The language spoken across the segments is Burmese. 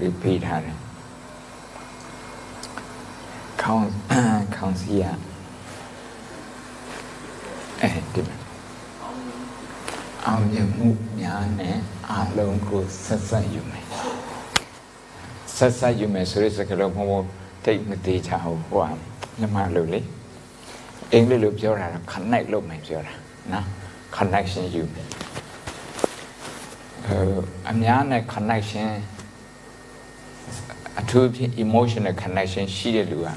ဘမခေါင်းစီတစ်ခုလေးပေးထားတယ်ခေါင်းခေါင်းစီရအဲဒီမှာအောင်မြင်မှုများနဲ့အလုံးကိုဆက်ဆက်ယူမယ်ဆက်ဆက်ယူမယ်ဆိုတဲ့စကားလုံးဘုံဘုံတိတ်မသေးချဘူးဟိုကမြန်မာလိုလေအင်္ဂလိပ်လိုပြောတာက connect လုပ်မယ်ပြောတာနော် connection ယူမယ်အများနဲ့ connection အ ထူးဖြင့် emotional connection ရှိတဲ့လူက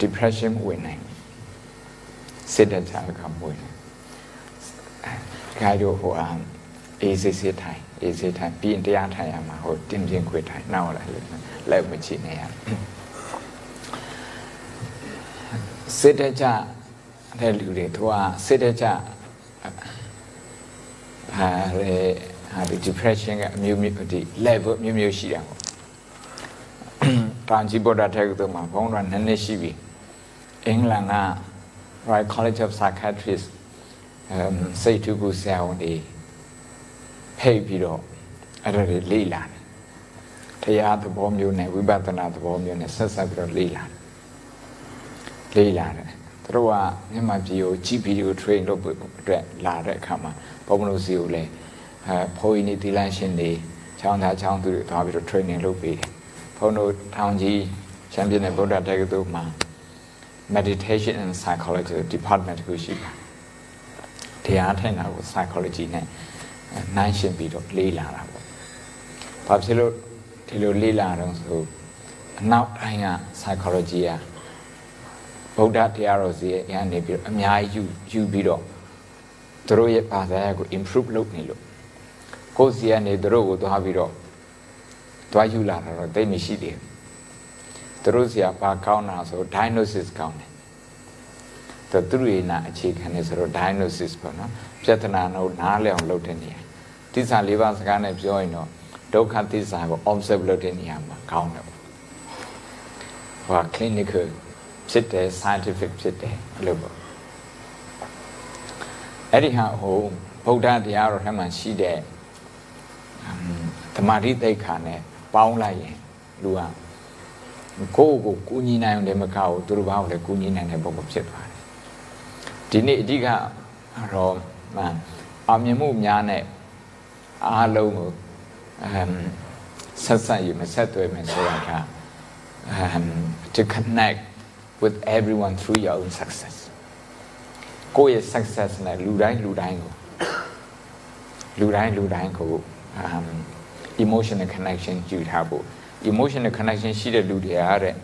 depression ဝင်နိုင်စိတ်ဓာတ်ကမဝင်နိုင်ခိုင်တို့ဟိုအာအေးစစ်စစ်ထိုင်အေးစစ်ထိုင်ပြီးရင်တရားထိုင်ရမှာဟိုတင်းပြင်းခွေထိုင်နောက်လာလက်မချိနေရစိတ်ဓာတ်တဲ့လူတွေသူကစိတ်ဓာတ်ဟာလေဟာဒီ depression ကအမျိုးမျိုးဒီ level မျိုးမျိုးရှိတာပေါ့။ တာကြီးဗုဒ္ဓထဲကတော့မှာဘုန်းတော်နည်းနည်းရှိပြီ။အင်္ဂလန်က Royal College of Psychiatrists စိတ်ထုခုဆရာဝန်တွေဖိတ်ပြီးတော့အဲ့ဒါတွေလေ့လာတယ်။တရားသဘောမျိုးနဲ့ဝိပဿနာသဘောမျိုးနဲ့ဆက်ဆက်ပြီးတော့လေ့လာတယ်။လေ့လာတယ်။သူတို့ကမြန်မာပြည်ကို GP ကို train လုပ်ဖို့အတွက်လာတဲ့အခါမှာဘုံမလို့စီကိုလည်းအဲဘိုးကြီးနေဒီလန်ရှင်တွေချောင်းသားချောင်းသူတွေသွားပြီးတော့ training လုပ်ပေးတယ် ဘုံတို့ထောင်ကြီးချမ်ပီယံနဲ့ဗုဒ္ဓတက္ကသိုလ်မှာ meditation and psychology department ကိုရှိပါတရားထိုင်တာကို psychology နဲ့နိုင်ရှင်ပြီးတော့လေ့လာတာပေါ့ဘာဖြစ်လို့ဒီလိုလေ့လာတော့ဆိုအနောက်တိုင်းက psychology ကဗုဒ္ဓတရားတော်စီရဲ့အနေပြီးတော့အများကြီးယူယူပြီးတော့သူတို့ရဲ့ဘာသာကို improve လုပ်နေလို့ကိုယ်စီကနေသူတို့ကိုသွားပြီးတော့ သွားယူလာတာတော့တိတ်မရှိသေးဘူးသူတို့စီကဘာကောင်းတာဆို diagnosis ကောင်းတယ်သူသူရိနာအခြေခံနေဆိုတော့ diagnosis ပေါ့နော်ပြဿနာတော့နားလည်အောင်လုပ်တဲ့နေရာသစ္စာလေးပါးစကားနဲ့ပြောရင်တော့ဒုက္ခသစ္စာကို observe လုပ်တဲ့နေရာမှာကောင်းတယ်ပေါ့ဟို clinical ဖြစ်တယ် scientific ဖြစ်တယ်အဲ့လိုပေါ့အဲ့ဒီဟာဟိုဗုဒ္ဓတရားတော်ထဲမှာရှိတဲ့သမာဓိတိတ်ခါနဲ့ ပေါင်းလိုက်ရင်လူကကိုယ့်ကိုကူညီနိုင်အောင်လည်းမကောက်ဘူးသူတို့ဘာကိုလည်းကူညီနိုင်တဲ့ပုံစံဖြစ်သွားတယ်ဒီနေ့အဓိကတော့အောင်မြင်မှုများနဲ့အားလုံးကိုအမ်ဆက်ဆက်ရမဆက်သွယ်မယ်ဆိုတာက um to connect with everyone through your own success ကိုယ့်ရဲ့ success နဲ့လူတိုင်းလူတိုင်းကိုလူတိုင်းလူတိုင်းကို um emotional connection ယူထားဖို့ emotional connection ရှိတဲ့လူတွေကတဲ့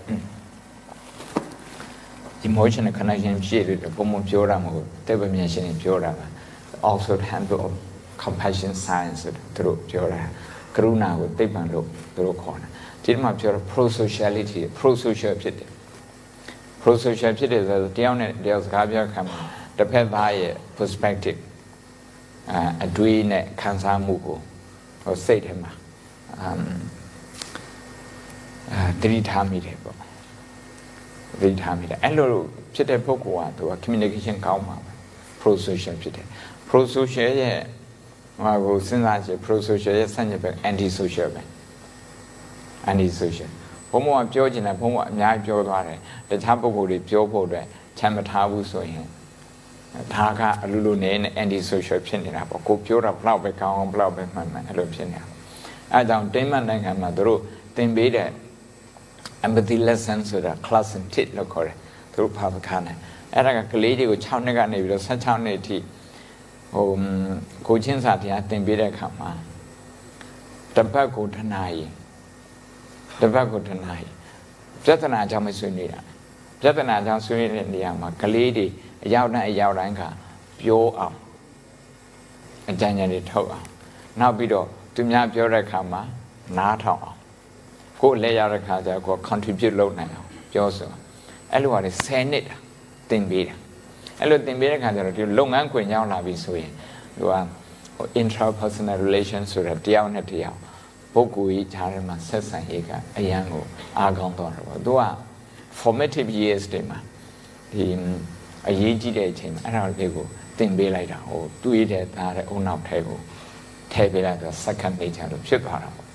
emotional connection ရှိတယ်ပုံမှန်ပြောတာမဟုတ်တဲ့ဗမြင်ရှင်ပြောတာပါ also handle of compassion science သူတို့ပြောတာကရုဏာကိုသိပ္ပံလို့သူတို့ခေါ်တာဒီမှာပြောတာ pro sociality pro social ဖြစ်တယ် pro social ဖြစ်တယ်ဆိုတော့တယောက်နဲ့တယောက်စကားပြောခံမှာတစ်ဖက်သားရဲ့ perspective အအတွေးနဲ့ခံစားမှုကိုဟိုစိတ်ထဲမှာ အမ်အဲတတိထားမိတယ်ပေါ့တတိထားမိတယ်အဲ့လိုဖြစ်တဲ့ပုဂ္ဂိုလ်ကသူက communication ကောင်းမှာ pro social ဖြစ်တယ် pro social ရဲ့ဟိုကိုစဉ်းစားကြည့် pro social ရဲ့ဆန့်ကျင်ဘက် anti social ပဲ anti social ဘုံဘုံကပြောချင်တယ်ဘုံဘုံအများကြီးပြောသွားတယ်တခြားပုဂ္ဂိုလ်တွေပြောဖို့အတွက်ချမ်းမထားဘူးဆိုရင်ဒါကအလိုလိုနေနဲ့ anti social ဖြစ်နေတာပေါ့ကိုပြောတာဘလောက်ပဲကောင်းအောင်ဘလောက်ပဲမှန်မှန်အဲ့လိုဖြစ်နေတာ အဲအကြောင်းတင်းမတ်နိုင်ငံမှာတို့သင်ပေးတဲ့ empathy lesson ဆိုတာ class 1လို့ခေါ်တယ်သူတို့ဖာပခါနဲ့အဲ့ဒါကကလေးတွေကို6နှစ်ကနေပြီးတော့16နှစ်အထိဟိုကိုချင်းစာတရားသင်ပေးတဲ့အခါမှာတပတ်ကိုတနာရီတပတ်ကိုတနာရီပြဿနာကြောင့်မဆွေးနွေးတာပြဿနာကြောင့်ဆွေးနွေးတဲ့နေရာမှာကလေးတွေအရောက်တိုင်းအရောက်တိုင်းကပြောအောင်အကြံဉာဏ်တွေထုတ်အောင်နောက်ပြီးတော့ သူများပြောတဲ့အခါမှာနားထောင်အောင်ကိုယ်လက်ရတဲ့ခါကျကို contribute လုပ်နိုင်အောင်ပြောဆိုအဲ့လိုဟာလေ10နှစ်သင်ပေးတာအဲ့လိုသင်ပေးတဲ့ခါကျတော့ဒီလုပ်ငန်းခွင်ရောက်လာပြီဆိုရင်သူကဟို intrapersonal relation ဆိုတာတယောက်နဲ့တယောက်ပုဂ္ဂိုလ်ကြီးခြားထဲမှာဆက်ဆံရေးကအရန်ကိုအားကောင်းသွားတယ်ပေါ့သူက formative years တွေမှာဒီအရေးကြီးတဲ့အချိန်မှာအဲ့ဒါလေးကိုသင်ပေးလိုက်တာဟိုတွေးတဲ့သားတဲ့အုံနောက်ထဲကို ထထည့်ပေးလိုက်တော့ second nature လို့ဖြစ်သွားတာပေါ့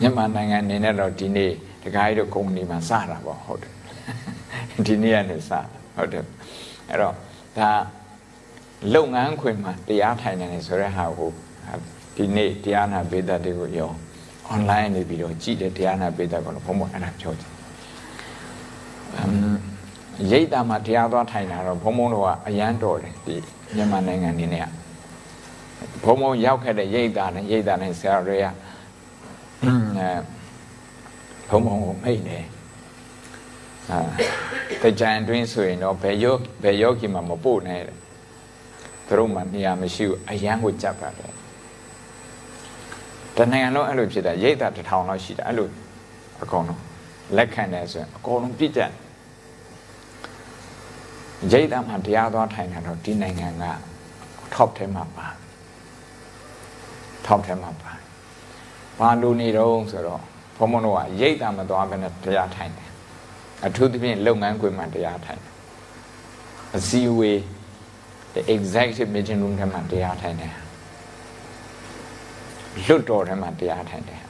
မြန်မာနိုင်ငံအနေနဲ့တော့ဒီနေ့တခါကြီးတော့ကုမ္ပဏီမှာစတာပေါ့ဟုတ်တယ်ဒီနေ့ကနေစဟုတ်တယ်အဲ့တော့ဒါလုပ်ငန်းခွင်မှာတရားထိုင်နေတယ်ဆိုတဲ့ဟာကိုဒီနေ့တရားနာပေးတဲ့တွေကိုရော online နေပြီးတော့ကြည့်တဲ့တရားနာပေးတဲ့ကတော့ဘုံဘုံအဲ့ဒါပြောတယ်အမ်ရိတ်တာမှာတရားသွားထိုင်တာတော့ဘုံဘုံတို့ကအရန်တော်တယ်ဒီ မြန်မာနိုင်ငံနေနဲ့ဘုံဘုံရောက်ခဲ့တဲ့ရိတ်တာနဲ့ရိတ်တာနဲ့ဆရာတွေကအဲဘုံဘုံကိုမိတ်တယ်အာတကြံအတွင်းဆိုရင်တော့ဘယ်ယောဘယ်ယောဂီမှမပို့နဲ့တဲ့သူတို့မှနေရာမရှိဘူးအရန်ကိုကြပ်ပါတယ်တနိုင်ငံလုံးအဲ့လိုဖြစ်တာရိတ်တာတစ်ထောင်လောက်ရှိတာအဲ့လိုအကုန်လုံးလက်ခံတယ်ဆိုရင်အကုန်လုံးပြည့်ကြတယ် ရိတ်တာမှတရားသွားထိုင်တာတော့ဒီနိုင်ငံက top ထဲမှာပါ top ထဲမှာပါဘာလို့နေတော့ဆိုတော့ဘုံဘုံတို့ကရိတ်တာမသွားဘဲနဲ့တရားထိုင်တယ်အထူးသဖြင့်လုပ်ငန်းခွင်မှာတရားထိုင်တယ်အစည်းအဝေး the executive meeting room ထဲမှာတရားထိုင်တယ်လွတ်တော်ထဲမှာတရားထိုင်တယ်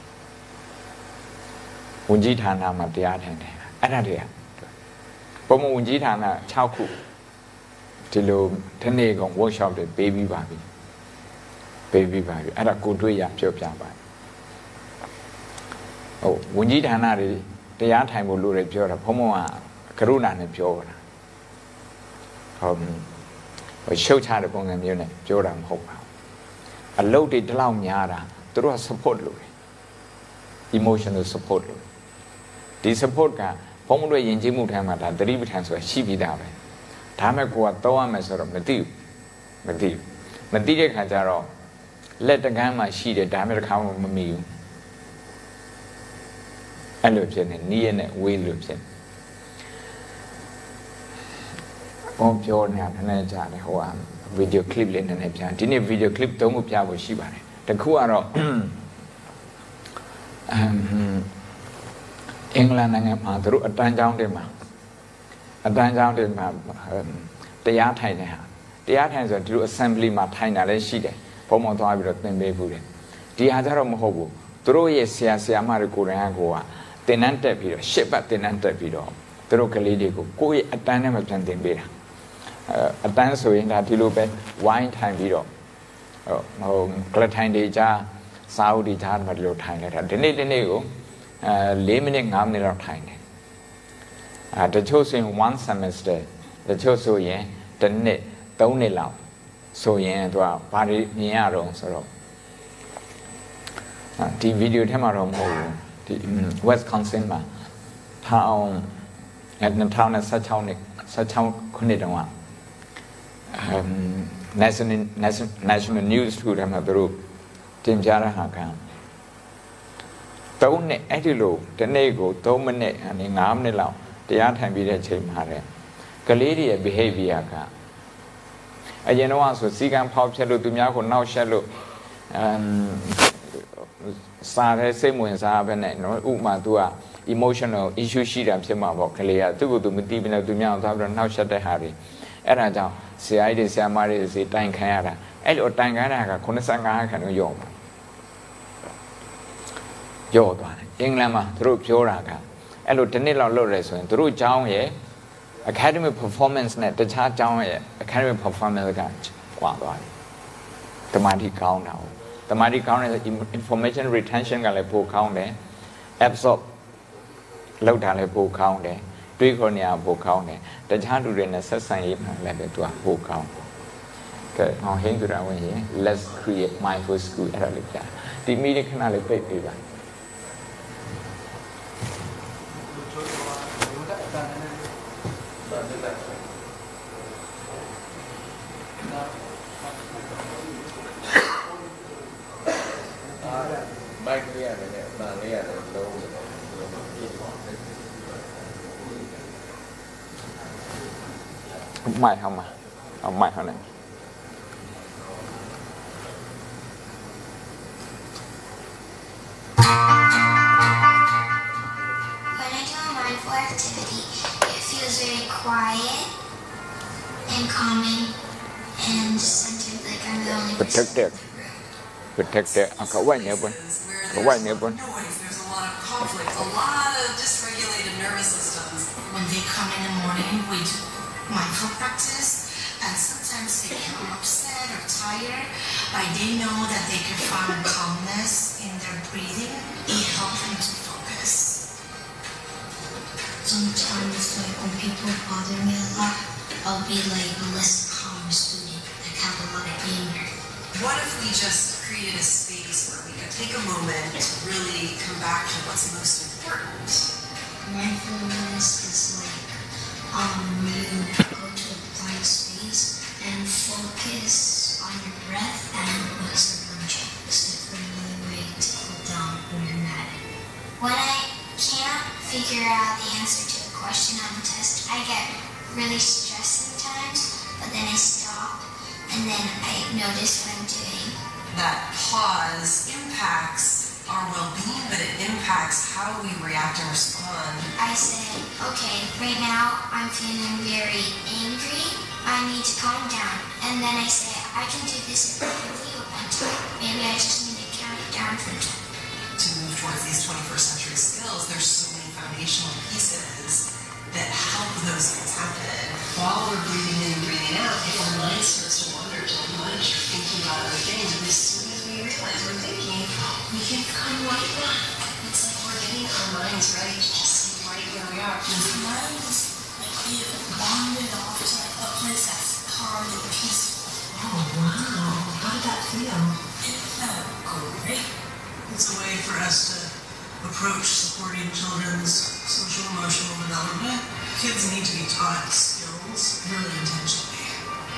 ဝန်ကြီးဌာနမှာတရားထိုင်တယ်အဲ့ဒါတွေက ပုံမှန်ဝန်ကြီးဌာန6ခုဒီလိုတနေ့ကောင် workshop တွေပေးပြီးပါပြီပေးပြီးပါပြီအဲ့ဒါကိုတွေ့ရပြောပြပါဟုတ်ဝန်ကြီးဌာနတွေတရားထိုင်ဖို့လိုတယ်ပြောတာဘုံဘုံကကရုဏာနဲ့ပြောတာဟုတ်ရှုပ်ချတဲ့ပုံစံမျိုးနဲ့ပြောတာမဟုတ်ပါဘူးအလုပ်တွေဒီလောက်များတာသူတို့က support လုပ်တယ် emotional support လုပ်တယ်ဒီ support က ဘုံဘုံတို့ယဉ်ကျေးမှုထမ်းမှာဒါသတိပဋ္ဌာန်ဆိုတာရှိပြီးသားပဲဒါမဲ့ကိုကတော့ရမယ်ဆိုတော့မသိဘူးမသိဘူးမသိတဲ့ခါကျတော့လက်တကမ်းမှာရှိတယ်ဒါမဲ့တစ်ခါမှမမီဘူးအဲ့လိုဖြစ်နေနီးရနဲ့ဝေးလို့ဖြစ်နေဘောပြောနေတာခဏကြာတယ်ဟိုဟာဗီဒီယိုကလစ်လေးနည်းနည်းပြန်ဒီနေ့ဗီဒီယိုကလစ်သုံးခုပြဖို့ရှိပါတယ်တခုကတော့အမ် အင်္ဂလန်နိုင်ငံမှာသူတို့အတန်းကျောင်းတွေမှာအတန်းကျောင်းတွေမှာတရားထိုင်နေဟာတရားထိုင်ဆိုတော့ဒီလို assembly မှာထိုင်တာလည်းရှိတယ်ဘုံမောင်သွားပြီးတော့သင်ပေးဘူးတယ်ဒီဟာကြတော့မဟုတ်ဘူးသူတို့ရဲ့ဆရာဆရာမတွေကိုယ်တိုင်ကကိုကသင်တန်းတက်ပြီးတော့ရှစ်ပတ်သင်တန်းတက်ပြီးတော့သူတို့ကလေးတွေကိုကိုယ့်ရဲ့အတန်းနဲ့မပြန်သင်ပေးတာအတန်းဆိုရင်ဒါဒီလိုပဲဝိုင်းထိုင်ပြီးတော့ဟိုကလထိုင်တွေကြားစာအုပ်တွေကြားမှာဒီလိုထိုင်လိုက်တာဒီနေ့ဒီနေ့ကို အဲ၄မိနစ်၅မိနစ်လောက်ထိုင်တယ်အဲတချို့ဆိုရင်1 semester တချို့ဆိုရင်တစ်နှစ်၃နှစ်လောက်ဆိုရင်သူကဘာတွေမြင်ရတော့ဆိုတော့ဒီဗီဒီယိုထဲမှာတော့မဟုတ်ဘူးဒီ Wisconsin မှာထောင်2016နှစ်16ခုနှစ်တုန်းက national national news ထူတယ်မှာသူတို့တင်ပြရဟာက 3နှစ်အဲ့ဒီလိုဒီနေ့ကို3မိနစ်အနေ5မိနစ်လောက်တရားထိုင်ပြီးတဲ့ချိန်မှာတဲ့ကလေးတွေရဲ့ behavior ကအရင်တော့ဆိုစီကံဖောက်ဖြတ်လို့သူများကိုနှောက်ယှက်လို့အမ်စားတဲ့စိတ်ဝင်စားပဲနဲ့နော်ဥမာ तू က emotional issue ရှိတာဖြစ်မှာပေါ့ကလေးကသူ့ကိုသူမသိဘဲနဲ့သူများသွားပြီးတော့နှောက်ယှက်တဲ့ဟာတွေအဲ့ဒါကြောင့်ဆရာကြီးတွေဆရာမတွေစီတိုင်ခံရတာအဲ့လိုတိုင်ခံရတာက85ခန်းတော့ယော့ပါ ယော့သွားတယ်အင်္ဂလန်မှာသူတို့ပြောတာကအဲ့လိုတစ်နှစ်လောက်လုပ်ရဲဆိုရင်သူတို့ကျောင်းရဲ့ academic performance နဲ့တခြားကျောင်းရဲ့ academic performance ကကွာသွားတယ်တမာတိကောင်းတာဟုတ်တမာတိကောင်းတဲ့ information retention ကလည်းပိုကောင်းတယ် absorb လောက်တာလည်းပိုကောင်းတယ်တွေးခေါ်နေရပိုကောင်းတယ်တခြားလူတွေနဲ့ဆက်ဆံရေးမှာလည်းသူကပိုကောင်းကဲဟောဟင်းကြရဝင်ရင် let's create mindful school အဲ့ဒါလေးပြဒီမီဒီခဏလေးပြည့်ပေးပါ ใหม่เข้ามา เอาใหม่เข้าหนึ่งเป็นเทคเด็กเป็นเทคเด็กเอาเขาไว้เนี่ยบนเขาไว้เนี่ยบน conflict, a lot of dysregulated nervous systems. When they come in the morning, we do mindful practice, and sometimes they become upset or tired, but they know that they can find calmness in their breathing. It helps them to focus. Sometimes, like when people bother me a lot, I'll be like a less calm student, like have a lot of anger. What if we just created a space where we could take a moment to really come back to what's most important? Mindfulness is like um, you go to a blank space and focus on your breath and what's around you. It's like another way to cool down when you're mad. When I can't figure out the answer to a question on the test, I get really stressed sometimes, but then I stop and then I notice what I'm doing. That pause impacts our well-being, but it impacts how we react and respond. I say, okay, right now I'm feeling very angry. I need to calm down. And then I say, I can do this effectively with one time. Maybe I just need to count it down from 10. to move towards these 21st century skills, there's so many foundational pieces that help those things happen. While we're breathing in and breathing out, if our mind starts to wander too much or thinking about other things, and as soon as we realize we're It's like we're getting our minds ready to just sit right where we are. Sometimes, like we wandered off to like a place that's calm and peaceful. Oh, wow. How did that feel? It felt great. It's a way for us to approach supporting children's social emotional development. Kids need to be taught skills really intentionally.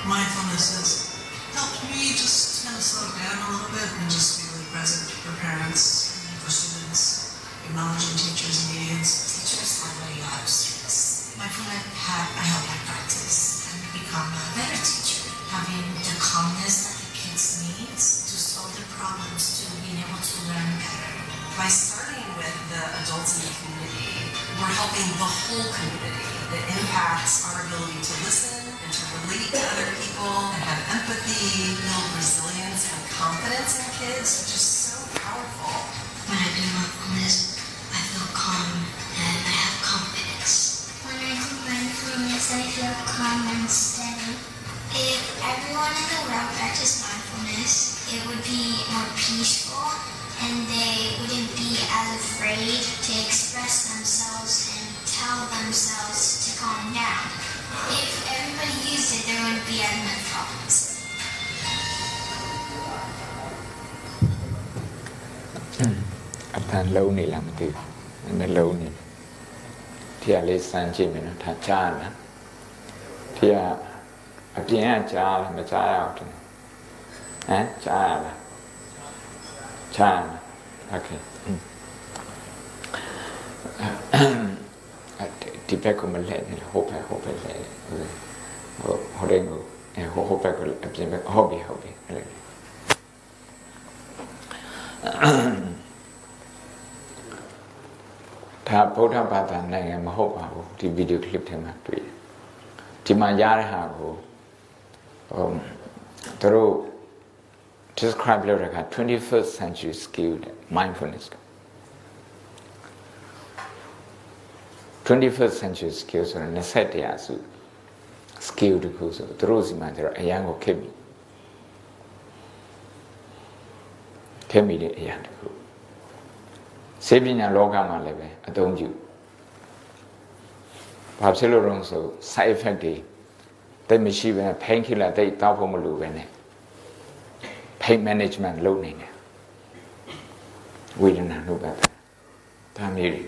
Mindfulness has helped me just kind of slow down a little bit and just present for parents, for students, acknowledging teachers' and needs. Teachers have a lot of stress. Mindfulness have I help my practice and become a better teacher, having the calmness that the kids need to solve their problems, to being able to learn better. By starting with the adults in the community, we're helping the whole community. It impacts our ability to listen and to relate to other people and have empathy, build resilience confidence in kids, which is so powerful. When I do mindfulness, I feel calm and I have confidence. When I do mindfulness, I feel calm and steady. If everyone in the world practiced mindfulness, it would be more peaceful and they wouldn't be as afraid to express themselves and tell themselves to calm down. If everybody used it, there wouldn't be as many problems. အတန်လုံးနေလားမသိဘူးနည်းနည်းလုံးနေဒီကလေးစမ်းကြည့်မယ်နော်ဒါကြားလားဒီကအပြင်ကကြားလားမကြားရအောင်တင်ဟမ်ကြားရလားကြားလားโอเคအဲ့ဒီဘက်ကမလဲနေဟိုဘက်ဟိုဘက်လဲဟိုဟိုရင်ကိုဟိုဟိုဘက်ကအပြင်ဘက်ဟုတ်ပြီဟုတ်ပြီအဲ့လို ဒါဗုဒ္ဓဘာသာနိုင်ငံမဟုတ်ပါဘူးဒီဗီဒီယိုကလစ်ထဲမှာတွေ့တယ်ဒီမှာရတဲ့ဟာကိုဟိုသူတို့ describe လုပ်တဲ့အခါ 21st century skill တဲ့ mindfulness က 21st century skill ဆိုတော့20ရာစု skill တခုဆိုသူတို့စီမှာကျတော့အရန်ကိုခက်ပြီခက်ပြီတဲ့အရန်တခု စေပညာလောကမှာလည်းပဲအသုံးပြုဘာဖြစ်လို့လဲဆို side effect တွေတိတ်မရှိပဲ pain killer တိတ်တောက်ဖို့မလိုပဲနဲ့ pain management လုပ်နေတယ်ဝေဒနာလုပ်ပဲဒါမျိုးတွေ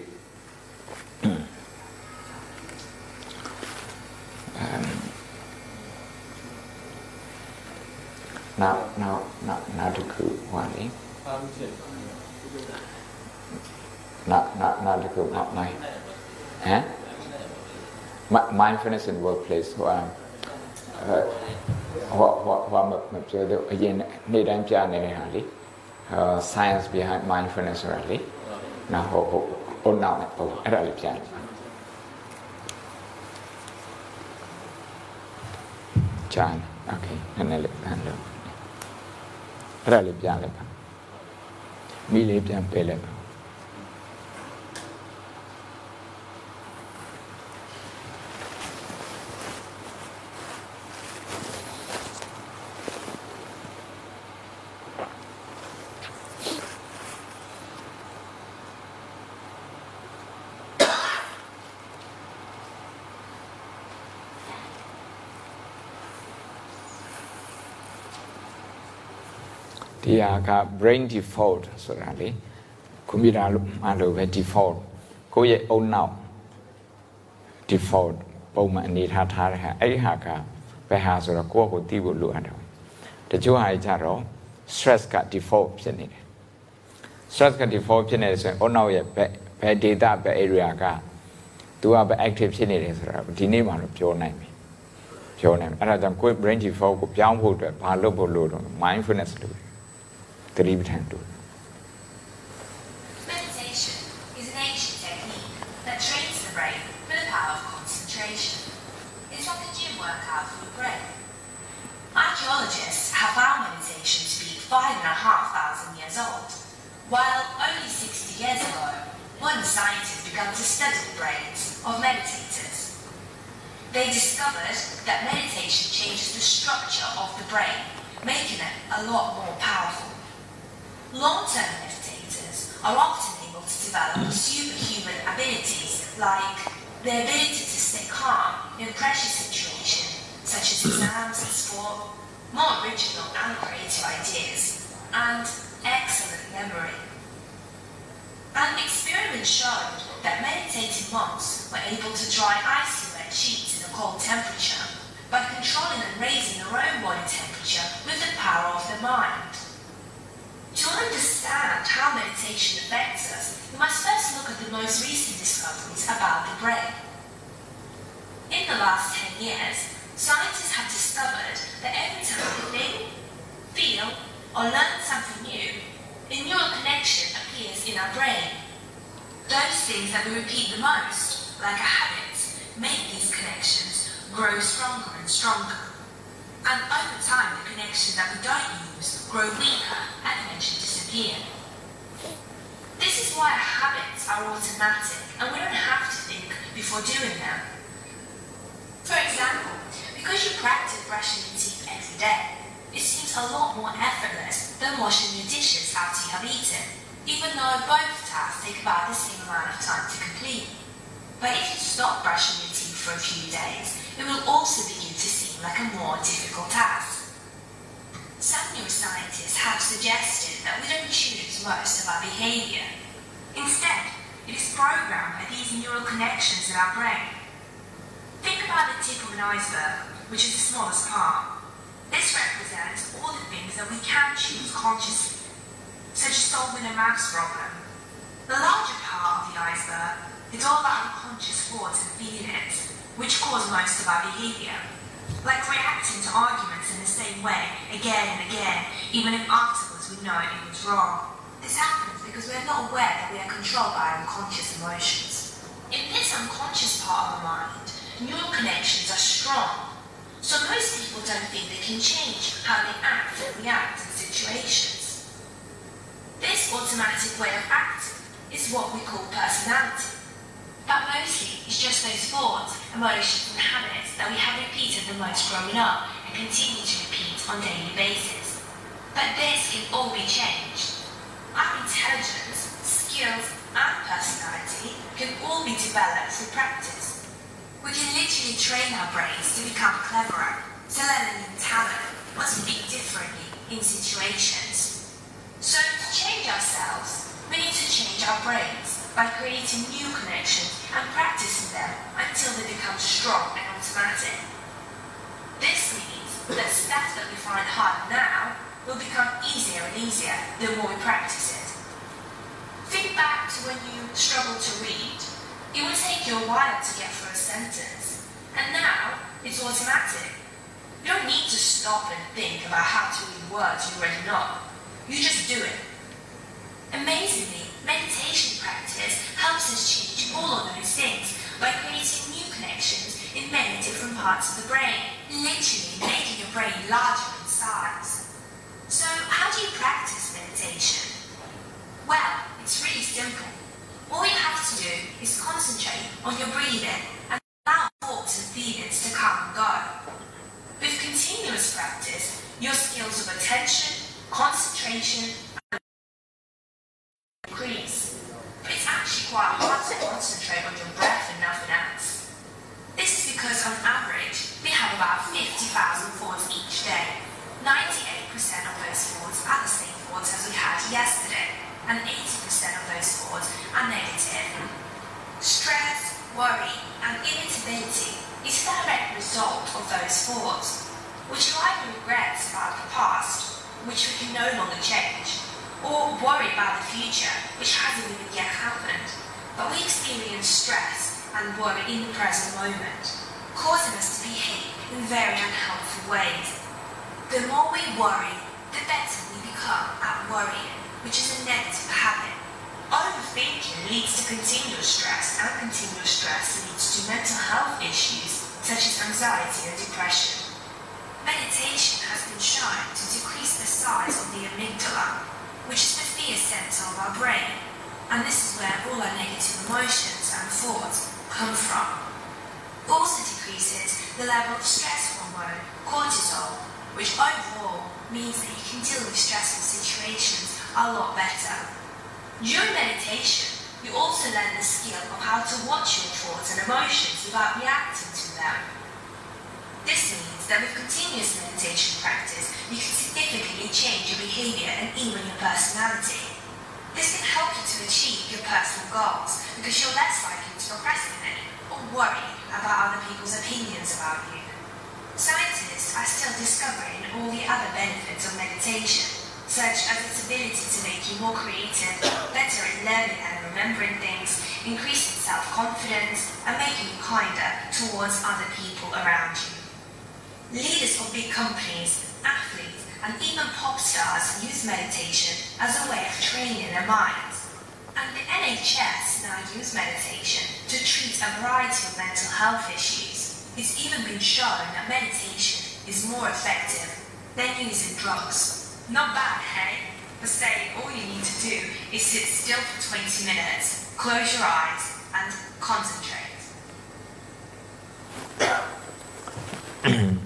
နောက်နောက်နောက်နောက်တစ်ခုဟောလေ not not not the group, not my, huh? My, mindfulness in workplace. Um, uh, what what what I'm observing again, need I'm really uh, science behind mindfulness really. Now, oh, oh, now, oh, I don't really, จานโอเคนั่นแหละนั่นเลยเราเลยจานเลยครับมีเลยจานไปเลยครับ ဒီဟာက brain default ဆိုတာလေကွန်ပျူတာလို့မှလို့ပဲ default ကိုယ့်ရဲ့အုံနောက် default ပုံမှန်အနေထားထားတဲ့ဟာအဲ့ဒီဟာကဘယ်ဟာဆိုတော့ကိုယ့်ကိုယ်သိဖို့လိုအပ်တယ်တချို့ဟာကြတော့ stress က default ဖြစ်နေတယ် stress က default ဖြစ်နေတယ်ဆိုရင်အုံနောက်ရဲ့ဘယ်ဘယ် data ဘယ် area ကသူကဘယ် active ဖြစ်နေတယ်ဆိုတာဒီနေ့မှတော့ပြောနိုင်ပြီပြောနိုင်ပြီအဲ့ဒါကြောင့်ကိုယ့် brain default ကိုပြောင်းဖို့အတွက်ဘာလုပ်ဖို့လိုတော့ mindfulness လုပ်တယ် David Handel. Meditation is an ancient technique that trains the brain for the power of concentration. It's like a gym workout for the brain. Archaeologists have found meditation to be five and a half thousand years old, while only 60 years ago, one scientist began to study the brains of meditators. They discovered that meditation changes the structure of the brain, making it a lot more powerful. Long-term meditators are often able to develop superhuman abilities like the ability to stay calm in pressure situations such as exams and sport, more original and creative ideas, and excellent memory. An experiment showed that meditating monks were able to dry icy wet sheets in a cold temperature by controlling and raising their own body temperature with the power of the mind. To understand how meditation affects us, we must first look at the most recent discoveries about the brain. In the last 10 years, scientists have discovered that every time we think, feel, or learn something new, a neural connection appears in our brain. Those things that we repeat the most, like a habit, make these connections grow stronger and stronger. And over time, the connections that we don't use grow weaker and eventually disappear. This is why habits are automatic and we don't have to think before doing them. For example, because you practice brushing your teeth every day, it seems a lot more effortless than washing your dishes after you have eaten, even though both tasks take about the same amount of time to complete. But if you stop brushing your teeth for a few days, it will also begin to seem like a more difficult task. Some neuroscientists have suggested that we don't choose most of our behavior. Instead, it is programmed by these neural connections in our brain. Think about the tip of an iceberg, which is the smallest part. This represents all the things that we can choose consciously, such as solving a maths problem. The larger part of the iceberg is all about unconscious thoughts and feelings, which cause most of our behavior. Like reacting to arguments in the same way again and again, even if afterwards we know it was wrong. This happens because we are not aware that we are controlled by unconscious emotions. In this unconscious part of the mind, neural connections are strong. So most people don't think they can change how they act or react in situations. This automatic way of acting is what we call personality. But mostly it's just those thoughts, emotions and habits that we have repeated the most growing up and continue to repeat on a daily basis. But this can all be changed. Our intelligence, skills and personality can all be developed through practice. We can literally train our brains to become cleverer, to learn a new talent, or to think differently in situations. So to change ourselves, we need to change our brains by creating new connections and practicing them until they become strong and automatic. This means that stuff that we find hard now will become easier and easier the more we practice it. Think back to when you struggled to read. It would take you a while to get through a sentence. And now it's automatic. You don't need to stop and think about how to read words you already know. You just do it. Amazingly, meditation practice helps us change all of those things by creating new connections in many different parts of the brain, literally making your brain larger in size. So, how do you practice meditation? Well, it's really simple. All you have to do is concentrate on your breathing and allow thoughts and feelings to come and go. With continuous practice, your skills of attention, concentration, But it's actually quite hard to concentrate on your breath and nothing else. This is because on average, we have about 50,000 thoughts each day. 98% of those thoughts are the same thoughts as we had yesterday, and 80% of those thoughts are negative. Stress, worry, and irritability is a direct result of those thoughts, which are either regrets about the past, which we can no longer change, or worry about the future, which hasn't even yet happened. But we experience stress and worry in the present moment, causing us to behave in very unhelpful ways. The more we worry, the better we become at worrying, which is a negative habit. Overthinking leads to continuous stress, and continuous stress leads to mental health issues such as anxiety and depression. Meditation has been shown to decrease the size of the amygdala, which is the fear center of our brain, and this is where all our negative emotions and thoughts come from. Also decreases the level of stress hormone, cortisol, which overall means that you can deal with stressful situations a lot better. During meditation, you also learn the skill of how to watch your thoughts and emotions without reacting to them. This means that with continuous meditation practice, you can significantly change your behavior and even your personality. This can help you to achieve your personal goals because you're less likely to procrastinate or worry about other people's opinions about you. Scientists are still discovering all the other benefits of meditation, such as its ability to make you more creative, better at learning and remembering things, increasing self-confidence, and making you kinder towards other people around you. Leaders of big companies, athletes, and even pop stars use meditation as a way of training their minds. And the NHS now use meditation to treat a variety of mental health issues. It's even been shown that meditation is more effective than using drugs. Not bad, hey? But say all you need to do is sit still for 20 minutes, close your eyes, and concentrate.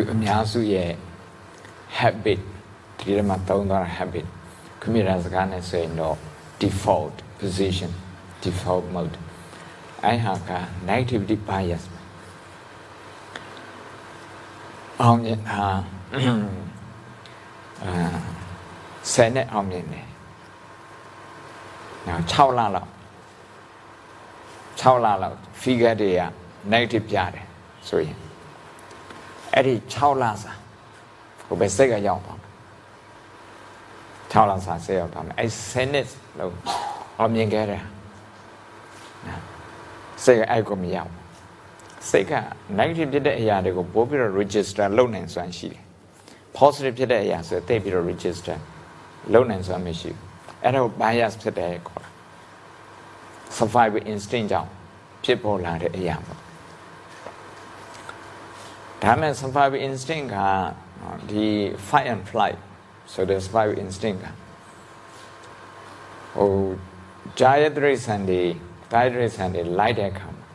သူအများစုရဲ့ habit ဒီထဲမှာသုံးသွားတာ habit ကွန်ပျူတာစကားနဲ့ဆိုရင်တော့ default position default mode အဲဟာက negativity bias ပဲအောင်မြင်တာအာဆယ်နဲ့အောင်မြင်တယ်နောက်6လလောက်6လလောက် figure တွေက negative ပြတယ်ဆိုရင် အဲ့ဒီ6လစာဟိုပဲစိတ်ကရောက်သွားမယ်6လစာစိတ်ရောက်သွားမယ်အဲ့10နှစ်လောက်အောင်မြင်ခဲ့တယ်နော်စိတ်ကအဲ့ကိုမရောက်ဘူးစိတ်က negative ဖြစ်တဲ့အရာတွေကိုပို့ပြီးတော့ register လုပ်နိုင်စွမ်းရှိတယ် positive ဖြစ်တဲ့အရာဆိုရင်သိပြီးတော့ register လုပ်နိုင်စွမ်းမရှိဘူးအဲ့တော့ bias ဖြစ်တယ်ခေါ်တာ survival instinct ကြောင့်ဖြစ်ပေါ်လာတဲ့အရာပေါ့ ဒါမဲ့ survival instinct ကဒီ fight and flight ဆိုတဲ့ survival instinct ကဟိုဂျာယတရိษံတွေဂျာယတရိษံတွေလိုက်တဲ့အခါမှာ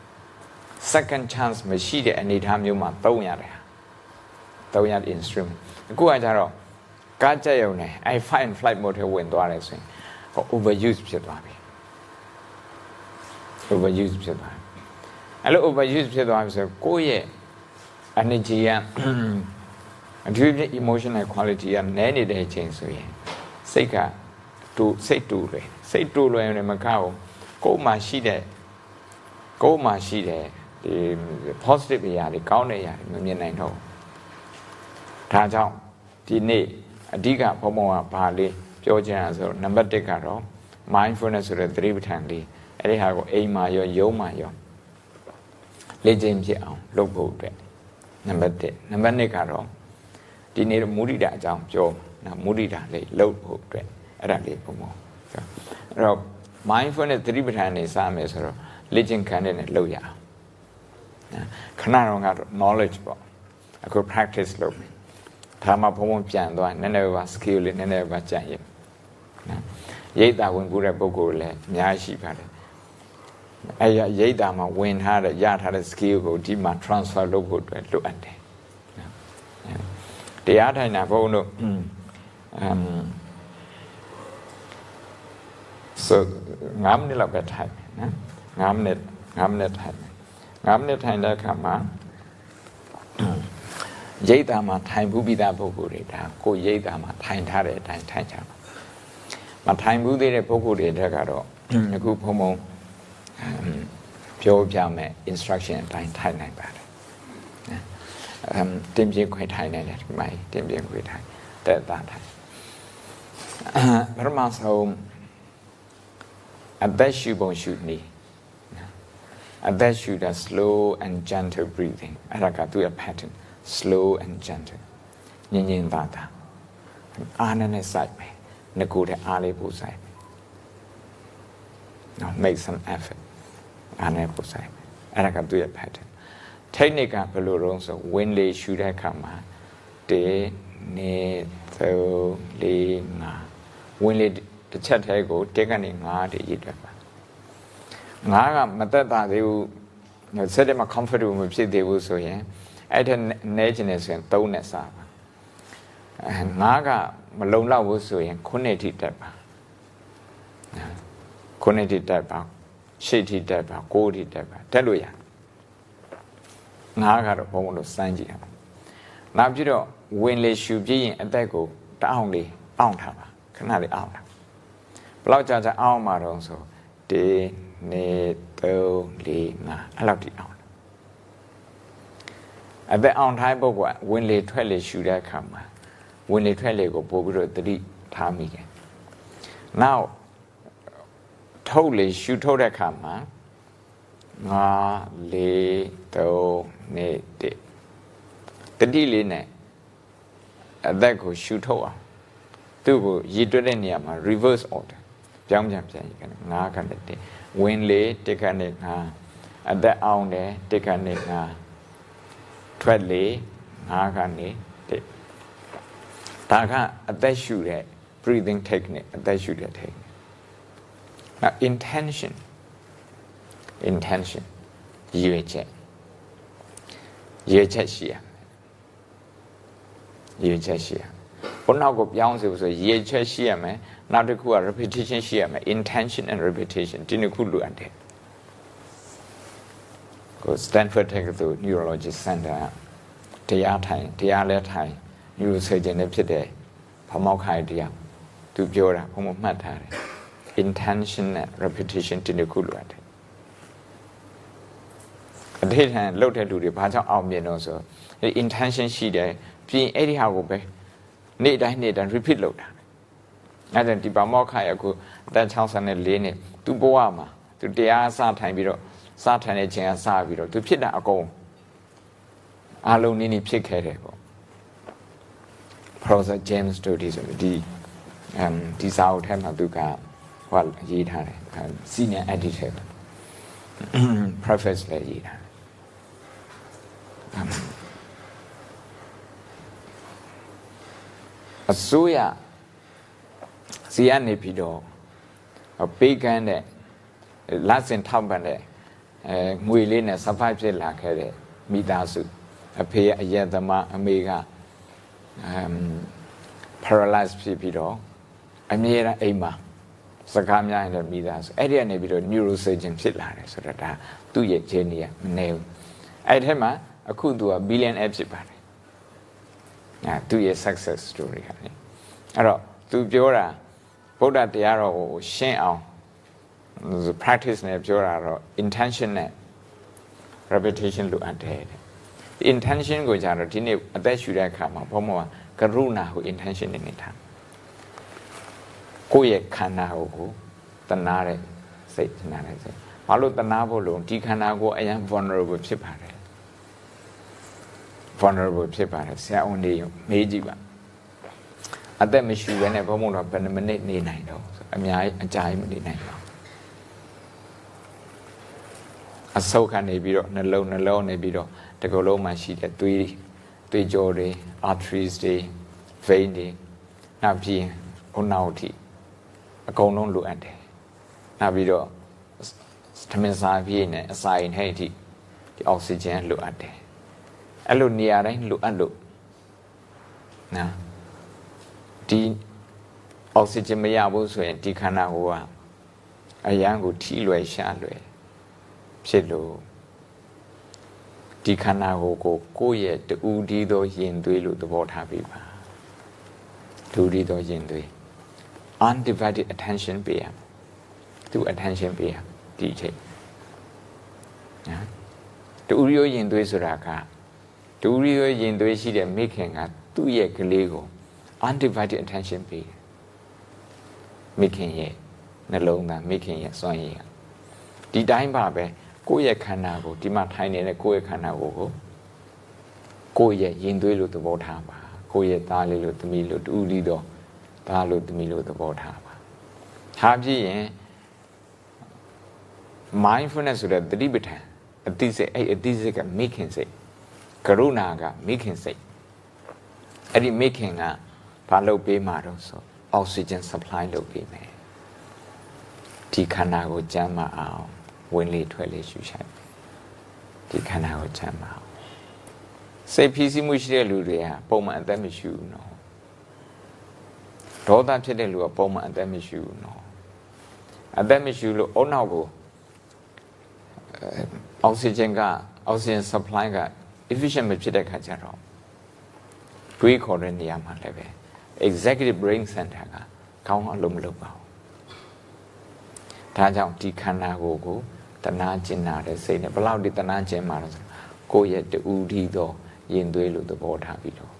second chance မရှိတဲ့အနေအထားမျိုးမှာသုံးရတယ်သုံးရတဲ့ instrument အခုကကြတော့ကားကြက်ရုံနဲ့အဲ fight and flight mode ထဲဝင်သွားတယ်ဆိုရင်ဟို overuse ဖြစ်သွားပြီ overuse ဖြစ်သွားတယ်အဲ့လို overuse ဖြစ်သွားပြီဆိုကိုယ့်ရဲ့ energy ကအထူးဖြင့် emotional quality ကနည်းနေတဲ့အချိန်ဆိုရင်စိတ်ကတူစိတ်တူတယ်စိတ်တူလွယ်နေမကောက်ကိုယ်မှာရှိတဲ့ကိုယ်မှာရှိတဲ့ဒီ positive အရာတွေကောင်းတဲ့အရာတွေမမြင်နိုင်တော့ဒါကြောင့်ဒီနေ့အဓိကဘုံဘုံကဘာလေးပြောချင်တာဆိုတော့နံပါတ်1ကတော့ mindfulness ဆိုတဲ့သတိပဋ္ဌာန်လေးအဲ့ဒီဟာကိုအိမ်မှာရောယုံမှာရောလေ့ကျင့်ဖြစ်အောင်လုပ်ဖို့အတွက် နံပါတ်1နံပါတ်2ကတော့ဒီနေ့မုဒိတာအကြောင်းပြောနော်မုဒိတာလေးလုပ်ဖို့အတွက်အဲ့ဒါလေးပုံပုံအဲ့တော့ mindfulness သတိပဋ္ဌာန်နေစမယ်ဆိုတော့လေ့ကျင့်ခန်းတဲ့နဲ့လုပ်ရအောင်နော်ခဏတော့ကတော့ knowledge ပေါ့အခု practice လုပ်မယ်ဒါမှဘုံဘုံပြန်သွားနည်းနည်းပါ skill လေးနည်းနည်းပါကြံ့ရင်နော်ရိတ်တာဝင်ကူတဲ့ပုံကိုယ်လည်းအများကြီးရှိပါတယ် အဲ့ရရိတ်တာမှာဝင်ထားတဲ့ရထားတဲ့ skill ကိုဒီမှာ transfer လုပ်ဖို့အတွက်လိုအပ်တယ်နော်တရားထိုင်တာဘုံတို့အမ်ဆို9မိနစ်လောက်ပဲထိုင်မယ်နော်9မိနစ်9မိနစ်ထိုင်မယ်9မိနစ်ထိုင်တဲ့အခါမှာရိတ်တာမှာထိုင်ဘူးပြီးသားပုဂ္ဂိုလ်တွေဒါကိုရိတ်တာမှာထိုင်ထားတဲ့အတိုင်းထိုင်ကြပါမထိုင်ဘူးသေးတဲ့ပုဂ္ဂိုလ်တွေတက်ကတော့အခုဘုံဘုံ ပြောပြမယ် instruction အတိုင်းထိုင်နိုင်ပါတယ်အမ်တင်ပြခွေထိုင်နေတယ်ဒီမိုင်းတင်ပြခွေထိုင်တဲ့တာထိုင်ပရမဆုံးအသက်ရှူပုံရှူနည်းအသက်ရှူတာ slow and gentle breathing အဲ့ဒါကသူ့ရဲ့ pattern slow and gentle ညင်ညင်သာသာအားနဲ့နဲ့စိုက်မယ်ငကိုတဲ့အားလေးပို့စိုက်မယ်နော် make some effort အားနဲ့ပို့စိုက်မယ်အဲ့ဒါကသူ့ရဲ့ pattern technique ကဘယ်လိုတော့ဆိုဝင်လေရှူတဲ့အခါမှာတေနေသုံးလေးငါဝင်လေတစ်ချက်တည်းကိုတက်ကနေ9တည်းရည်တွက်ပါ9ကမသက်သာသေးဘူးစက်တယ်မှာ comfortable မဖြစ်သေးဘူးဆိုရင်အဲ့ဒါနဲချင်နေဆိုရင်3နဲ့စားပါအဲ9ကမလုံလောက်ဘူးဆိုရင်9ထိတက်ပါ9ထိတက်ပါ 8ထိတက်ပါ9ထိတက်ပါတက်လို့ရ9ကတော့ဘုံဘုံလို့စမ်းကြည့်ရအောင်နောက်ပြီးတော့ဝင်လေရှူပြည့်ရင်အသက်ကိုတအောင်လေးအောင့်ထားပါခဏလေးအောင့်ထားဘယ်လောက်ကြာကြာအောင်းမှာတော့ဆို1 2 3 4 5အဲ့လောက်ထိအောင်းအသက်အောင်ထိုင်းပုဂ္ဂိုလ်ကဝင်လေထွက်လေရှူတဲ့အခါမှာဝင်လေထွက်လေကိုပို့ပြီးတော့တတိထားမိတယ်။ now ထုတ်လေရှူထုတ်တဲ့အခါမှာငါလေးသုံးနေတစ်တတိလေးနဲ့အသက်ကိုရှူထုတ်အောင်သူ့ကိုရည်တွက်တဲ့နေရာမှာ reverse order ပြောင်းပြန်ပြန်ရกันငါးခနဲ့တစ်ဝင်လေတစ်ခနဲ့ငါအသက်အောင်တယ်တစ်ခနဲ့ငါထွက်လေငါးကနေတစ်ဒါကအသက်ရှူတဲ့ breathing technique အသက်ရှူတဲ့ technique now intention intention ရည်ရွယ်ချက်ရည်ရွယ်ချက်ရှိရရည်ရွယ်ချက်ရှိရဘုနောက်ကိုပြောင်းစေဆိုရည်ရွယ်ချက်ရှိရမယ်နောက်တစ်ခုက repetition ရှိရမယ် intention and repetition ဒီနှစ်ခုလိုအပ်တယ်ကို Stanford တက္ကသိုလ် Neurology Center တရားထိုင်တရားလဲထိုင် neurosurgeon နဲ့ဖြစ်တဲ့ဖမောက်ခိုင်တရားသူပြောတာဘုံမမှတ်ထားတယ် intention နဲ့ repetition ဒီနှစ်ခုလိုအပ်တယ်အထိတ်ထန်လှုပ်တဲ့လူတွေဘာကြောင့်အောင်မြင်တော့ဆိုအဲ intention ရှိတယ်ပြင်အဲ့ဒီဟာကိုပဲနေ့တိုင်းနေ့တိုင်း repeat လုပ်တာအဲ့ဒါဒီပါမောက်ခိုင်အခုအသက်64နှစ်သူဘဝမှာသူတရားစထိုင်ပြီးတော့စထိုင်တဲ့ချိန်ကစပြီးတော့သူဖြစ်တာအကုန်အားလုံးနည်းနည်းဖြစ်ခဲ့တယ်ပေါ့ Professor James Doty ဆိုဒီအမ်ဒီစာအုပ်ထဲမှာသူက ဟောရေးထားတယ် senior editor preface လည်းရေးထားတယ်အစိုးရစီကနေပြီးတော့ပေးကမ်းတဲ့လက်စင်ထောက်ပံ့တဲ့အဲငွေလေးနဲ့ survive ဖြစ်လာခဲ့တဲ့မိသားစုအဖေအယက်သမားအမေကအမ် paralyzed ဖြစ်ပြီးတော့အမြဲတမ်းအိမ်မှာ စကားများရင်မိသားစုအဲ့ဒီကနေပြီးတော့ neurosurgeon ဖြစ်လာတယ်ဆိုတော့ဒါသူ့ရဲ့ journey ကမနေဘူးအဲ့ဒီထဲမှာအခုသူက billionaire ဖြစ်ပါတယ်အဲသူ့ရဲ့ success story ဟာလေအဲ့တော့သူပြောတာဗုဒ္ဓတရားတော်ကိုရှင်းအောင် practice နဲ့ပြောတာတော့ intention နဲ့ repetition လိုအပ်တယ်တဲ့ intention ကိုကြတော့ဒီနေ့အသက်ရှူတဲ့အခါမှာဘုံဘုံကကရုဏာကို intention နဲ့နေတာ ကိုယ့်ရဲ့ခန္ဓာကိုယ်ကိုတနာတဲ့စိတ်တနာတဲ့စိတ်ဘာလို့တနာဖို့လို့ဒီခန္ဓာကိုယ်အရင် vulnerable ဖြစ်ပါတယ် vulnerable ဖြစ်ပါတယ်ဆရာဝန်တွေမေးကြည့်ပါအသက်မရှူဘဲနဲ့ဘုံဘုံတော့ဘယ်နှမိနစ်နေနိုင်တော့အများကြီးအကြာကြီးမနေနိုင်ပါဘူးအဆုတ်ကနေပြီးတော့နှလုံးနှလုံးနေပြီးတော့တကယ်လုံးမှာရှိတဲ့သွေးသွေးကြောတွေ arteries တွေ vein တွေနောက်ပြီးရင်ဥနောက်ထိ အကုန်လုံးလိုအပ်တယ်နောက်ပြီးတော့သမင်စာပြည့်နဲ့အစာရင်ဟဲ့အထိဒီအောက်ဆီဂျင်လိုအပ်တယ်အဲ့လိုနေရာတိုင်းလိုအပ်လို့နော်ဒီအောက်ဆီဂျင်မရဘူးဆိုရင်ဒီခန္ဓာကိုယ်ကအရန်ကိုထိလွယ်ရှာလွယ်ဖြစ်လို့ဒီခန္ဓာကိုယ်ကိုကိုယ့်ရဲ့တူဒီသောရင်သွေးလို့သဘောထားပြီးပါတူဒီသောရင်သွေး undivided attention ပေးရသူ attention ပေးရဒီအချိန်နော်တူရိုးရင်သွေးဆိုတာကတူရိုးရင်သွေးရှိတဲ့မိခင်ကသူ့ရဲ့ကလေးကို undivided attention ပေးတယ်မိခင်ရဲ့နှလုံးသားမိခင်ရဲ့စွမ်းရည်ဒီတိုင်းပါပဲကိုယ့်ရဲ့ခန္ဓာကိုဒီမှာထိုင်နေတဲ့ကိုယ့်ရဲ့ခန္ဓာကိုကိုကိုယ့်ရဲ့ရင်သွေးလို့သဘောထားပါကိုယ့်ရဲ့သားလေးလို့သမီးလို့တူဒီတော့ သားလို့သမီးလို့သဘောထားပါထားပြည့်ရင် mindfulness ဆိုတဲ့သတိပဋ္ဌာန်အသိစိတ်အဲ့အသိစိတ်ကမိခင်စိတ်ကရုဏာကမိခင်စိတ်အဲ့ဒီမိခင်ကဘာလုပ်ပေးမှာတော့ဆို oxygen supply လုပ်ပေးမယ်ဒီခန္ဓာကိုကျန်းမာအောင်ဝင်လေထွက်လေရှူရှိုက်ဒီခန္ဓာကိုကျန်းမာအောင်စိတ်ဖိစီးမှုရှိတဲ့လူတွေကပုံမှန်အသက်မရှိဘူးနော် ဒေါသဖြစ်တဲ့လူကပုံမှန်အသက်မရှိဘူးနော်အသက်မရှိလို့အုံနောက်ကိုအောက်ဆီဂျင်ကအောက်ဆီဂျင် supply က efficient မဖြစ်တဲ့ခါကျတော့တွေးခေါ်တဲ့နေရာမှာလည်းပဲ executive brain center ကကောင်းအောင်လုပ်မလုပ်ပါဘူးဒါကြောင့်ဒီခန္ဓာကိုယ်ကိုတနာကျင်နာတဲ့စိတ်နဲ့ဘလောက်ဒီတနာကျင်မှာလဲဆိုကိုယ့်ရဲ့တူထီသောရင်သွေးလိုသဘောထားပြီးတော့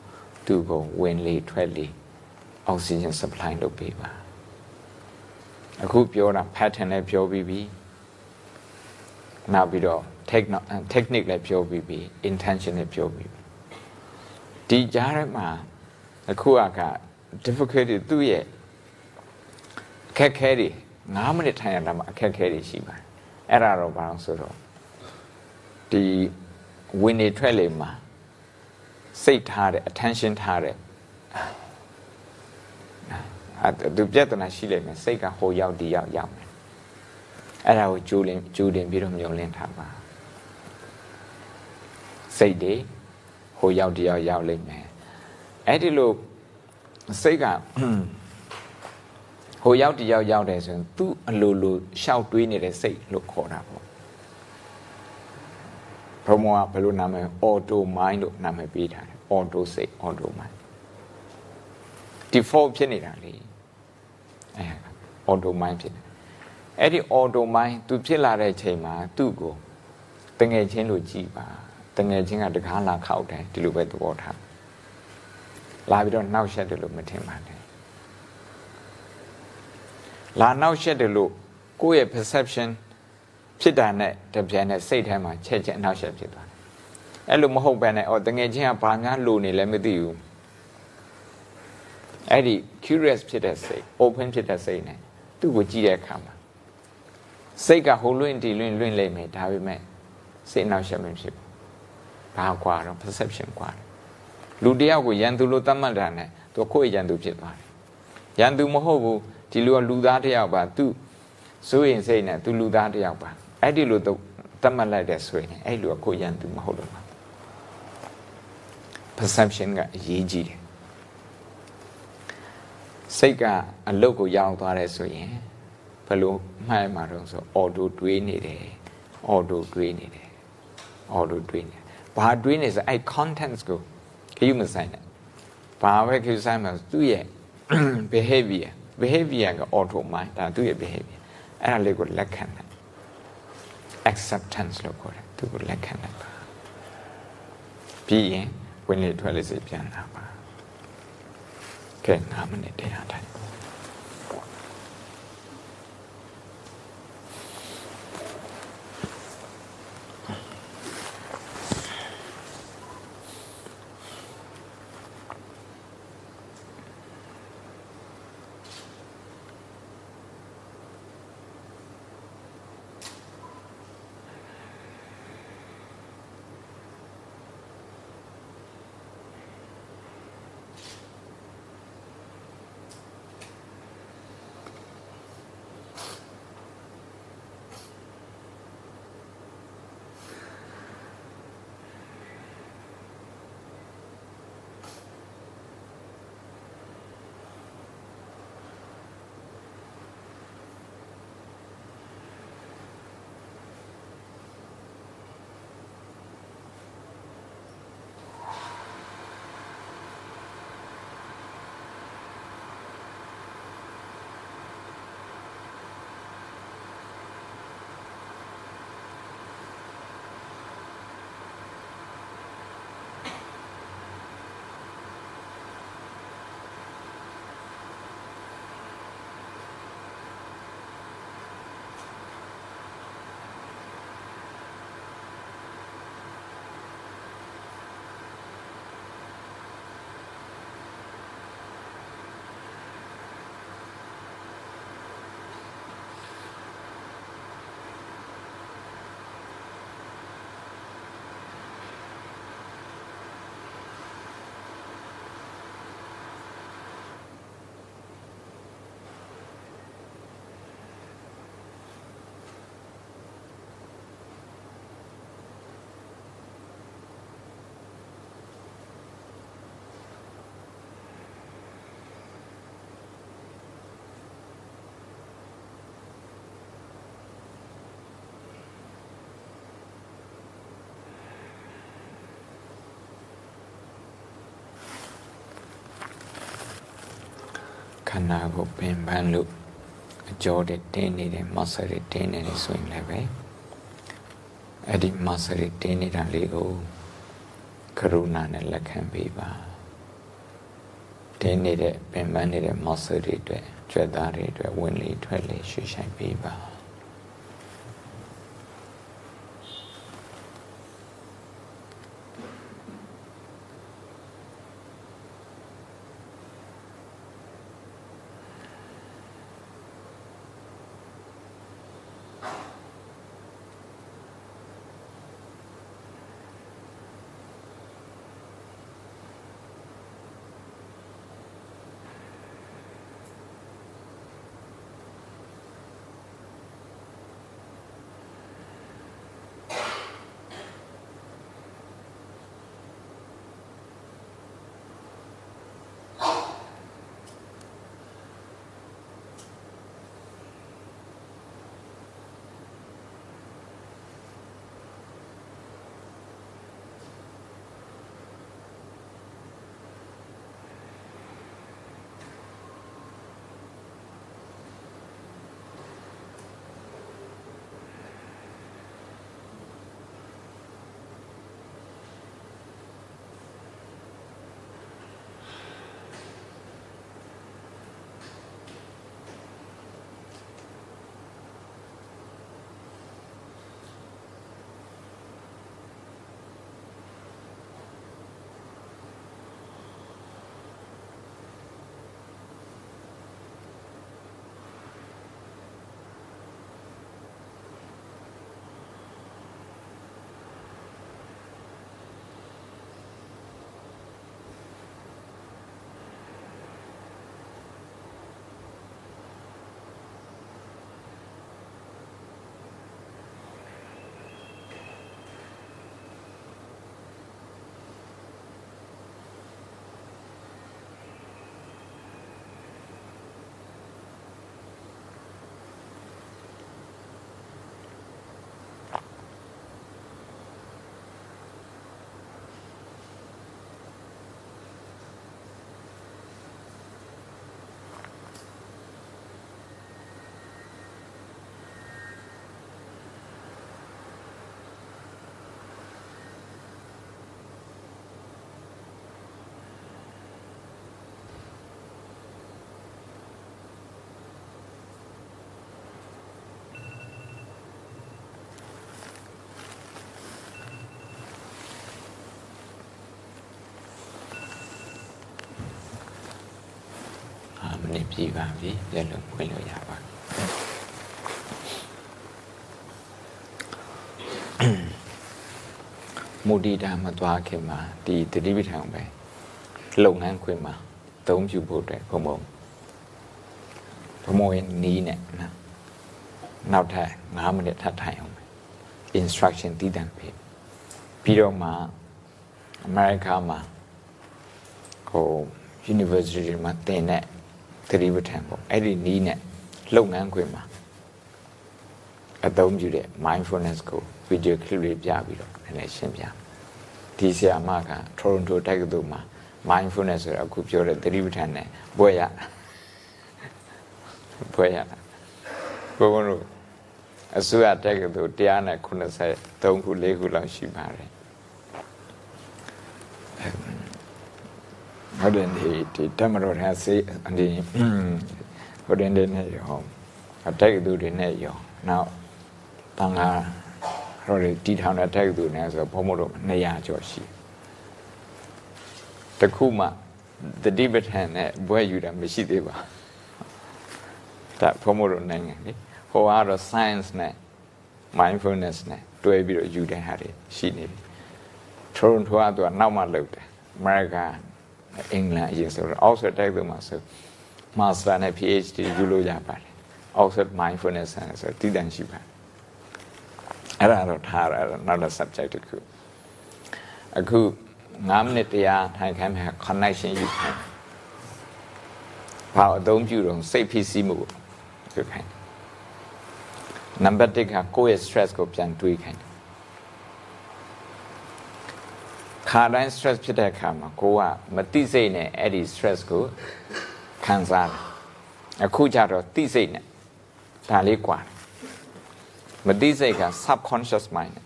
သူ့ကိုဝင်လေထွက်လေ အောက်ဆီဂျင် supply လုပ်ပေးပါအခုပြောတာ pattern နဲ့ပြောပြီးပြီနောက်ပြီးတော့ technique လည်းပြောပြီးပြီ intention လည်းပြောပြီးပြီဒီကြားထဲမှာအခုက difficulty သူ့ရဲ့အခက်ခဲတွေ9မိနစ်ထိုင်ရတာမှာအခက်ခဲတွေရှိပါတယ်အဲ့ဒါတော့ဘာလို့ဆိုတော့ဒီဝင်နေထွက်လေမှာစိတ်ထားတဲ့ attention ထားတဲ့အဲ သူပြဿနာရှိလိမ့်မယ်စိတ်ကဟိုရောက်ဒီရောက်ရောက်မယ်အဲ့ဒါကိုကြိုးလင်ကြိုးတင်ပြီးတော့မျောလင့်ထားပါစိတ်တွေဟိုရောက်ဒီရောက်ရောက်လိမ့်မယ်အဲ့ဒီလိုစိတ်ကဟိုရောက်တယောက်ရောက်တယ်ဆိုရင်သူ့အလိုလိုရှောက်တွေးနေတဲ့စိတ်လို့ခေါ်တာပေါ့ဘုံမောကဘယ်လိုနာမည် auto mind လို့နာမည်ပေးထားတယ် auto စိတ် auto mind default ဖြစ်နေတာလေအဲ auto mind ဖြစ်တယ်အဲ့ဒီ auto mind သူဖြစ်လာတဲ့ချိန်မှာသူ့ကိုတငယ်ချင်းလို့ကြည်ပါတငယ်ချင်းကတကားလာခောက်တယ်ဒီလိုပဲသဘောထားလာပြီးတော့နှောက်ရက်တယ်လို့မထင်ပါနဲ့လာနှောက်ရက်တယ်လို့ကိုယ့်ရဲ့ perception ဖြစ်တာနဲ့တပြန်နဲ့စိတ်ထဲမှာချက်ချက်နှောက်ရက်ဖြစ်သွားတယ်အဲ့လိုမဟုတ်ဘဲနဲ့အော်တငယ်ချင်းကဘာများလိုနေလဲမသိဘူး အဲ့ဒီ curious ဖြစ်တဲ့စိတ် open ဖြစ်တဲ့စိတ်နဲ့သူ့ကိုကြည့်တဲ့အခါမှာစိတ်ကဟိုလွင့်တီလွင့်လွင့်လိမ့်မယ်ဒါပေမဲ့စိတ်နှောက်ရက်မဖြစ်ဘူးဘာကွာတော့ perception ကွာတယ်လူတယောက်ကိုရန်သူလို့သတ်မှတ်တာနဲ့သူကိုယ့်ရဲ့ရန်သူဖြစ်သွားတယ်ရန်သူမဟုတ်ဘူးဒီလူကလူသားတယောက်ပါသူစိုးရင်စိတ်နဲ့သူလူသားတယောက်ပါအဲ့ဒီလိုသတ်မှတ်လိုက်တဲ့ဆိုရင်အဲ့လူကကိုယ့်ရန်သူမဟုတ်လို့ပါ perception ကအရေးကြီးတယ် စိတ်ကအလုတ်ကိုရောင်းသွားတယ်ဆိုရင်ဘယ်လိုမှတ်မှာတော့ဆို auto တွေးနေတယ် auto တွေးနေတယ် auto တွေးနေဘာတွေးနေဆိုအဲ့ contents ကိုခယူမဆိုင်နဲ့ဘာပဲခယူဆိုင်မှာသူ့ရဲ့ behavior behavior က auto mind ဒါသူ့ရဲ့ behavior အဲ့ဒါလေးကိုလက်ခံတယ် acceptance လို့ခေါ်တယ်သူကိုလက်ခံတယ်ပြီးရင်ဝင်လေထွက်လေစိတ်ပြန်လာပါ ကဲ9မိနစ်တရား န္ဓာကိုပင်ပန်းလို့အကျော်တွေတင်းနေတဲ့ muscle တွေတင်းနေတယ်ဆိုရင်လည်းပဲအဲ့ဒီ muscle တွေတင်းနေတာလေးကိုကရုဏာနဲ့လက်ခံပေးပါတင်းနေတဲ့ပင်ပန်းနေတဲ့ muscle တွေအတွက်ကြွက်သားတွေအတွက်ဝင်လေထွက်လေရွှေ့ဆိုင်ပေးပါ ပြပါပြီလက်လုံးဖွင့်လို့ရပါမူဒီတာမသွားခင်မှာဒီတတိပဋ္ဌာန်ပဲလုပ်ငန်းခွင်မှာသုံးပြုဖို့အတွက်ဘုံဘုံဘုံဘုံရဲ့နီးနဲ့နော်နောက်ထပ်9မိနစ်ထပ်ထိုင်အောင် instruction တည်တံပေးပြီးတော့မှအမေရိကမှာဟို university မှာသင်တဲ့သ တိပဋ္ဌာန်ပေါ့အဲ့ဒီနီးနဲ့လုပ်ငန်းခွင်မှာအသုံးပြုတဲ့ mindfulness ကို video clip လေးပြပြီးတော့နည်းနည်းရှင်းပြဒီဆရာမက Toronto တက္ကသိုလ်မှာ mindfulness ဆိုတာအခုပြောတဲ့သတိပဋ္ဌာန်နဲ့ဘွဲ့ရဘွဲ့ရဘုံဘုံတို့အစိုးရတက္ကသိုလ်193ခု4ခုလောက်ရှိပါတယ်ဟုတ်တယ်ဒီ ဒီတမတော်ထားစေဒီဟိုတယ်တဲ့နဲ့ရောအတက်ကသူတွေနဲ့ရောနောက်တန်ခါရောတွေတီထောင်တဲ့တက်ကသူနဲ့ဆိုဘုံမတို့200ကျော်ရှိတခုမှတတိပဋ္ဌာန်နဲ့ဘွဲယူတာမရှိသေးပါဒါဘုံမတို့နိုင်ငံလေဟိုကတော့ science နဲ့ mindfulness နဲ့တွဲပြီးတော့ယူတဲ့ဟာတွေရှိနေပြီ Toronto ကသူကနောက်မှလုပ်တယ် America အင်္ဂလန်အရင်ဆိုတော့ Oxford တိုက်သူမှာဆို Master နဲ့ PhD ယူလို့ရပါတယ် Oxford Mindfulness Center ဆိုတည်တံ့ရှိပါတယ်အဲ့ဒါတော့ထားရတော့နောက်တဲ့ subject တစ်ခုအခု9မိနစ်တရားထိုင်ခိုင်းမှာ connection ယူခိုင်းဘာအသုံးပြုတော့စိတ်ဖြစ်စီမှုယူခိုင်းနံပါတ်1ကကိုယ့်ရဲ့ stress ကိုပြန်တွေးခိုင်း ခါတိုင်း stress ဖြစ်တဲ့အခါမှာကိုကမတိစိတ်နဲ့အဲ့ဒီ stress ကိုခံစားတယ် အခုကြတော့သိစိတ်နဲ့ဒါလေးกว่าတယ်မသိစိတ်က subconscious mind နဲ့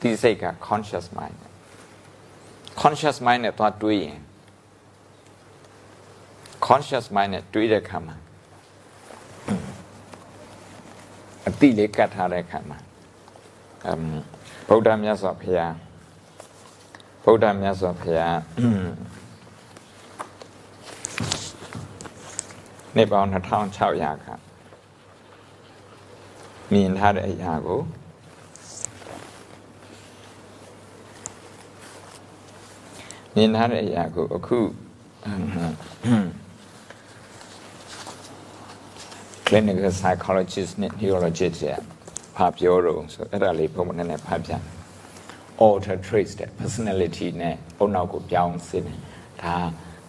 သိစိတ်က conscious mind နဲ့ conscious mind နဲ့သွားတွေးရင် conscious mind နဲ့တွေးတဲ့ခါမှာအတိလေးကတ်ထားတဲ့ခါမှာအမ်ဗုဒ္ဓမြတ်စွာဘုရား ဗုဒ္ဓမြတ်စွာဘုရားနေပေါင်း2600ခါမြင်ထားတဲ့အရာကိုမြင်ထားတဲ့အရာကိုအခု clinical psychologist နဲ့ neurologist ရဲ့ဖာပြောတော့ဆိုအဲ့ဒါလေးပုံမှန်နဲ့ဖတ်ပြန် alter traits တဲ့ personality နဲ့အုံနောက်ကိုပြောင်းစင်းတယ်ဒါ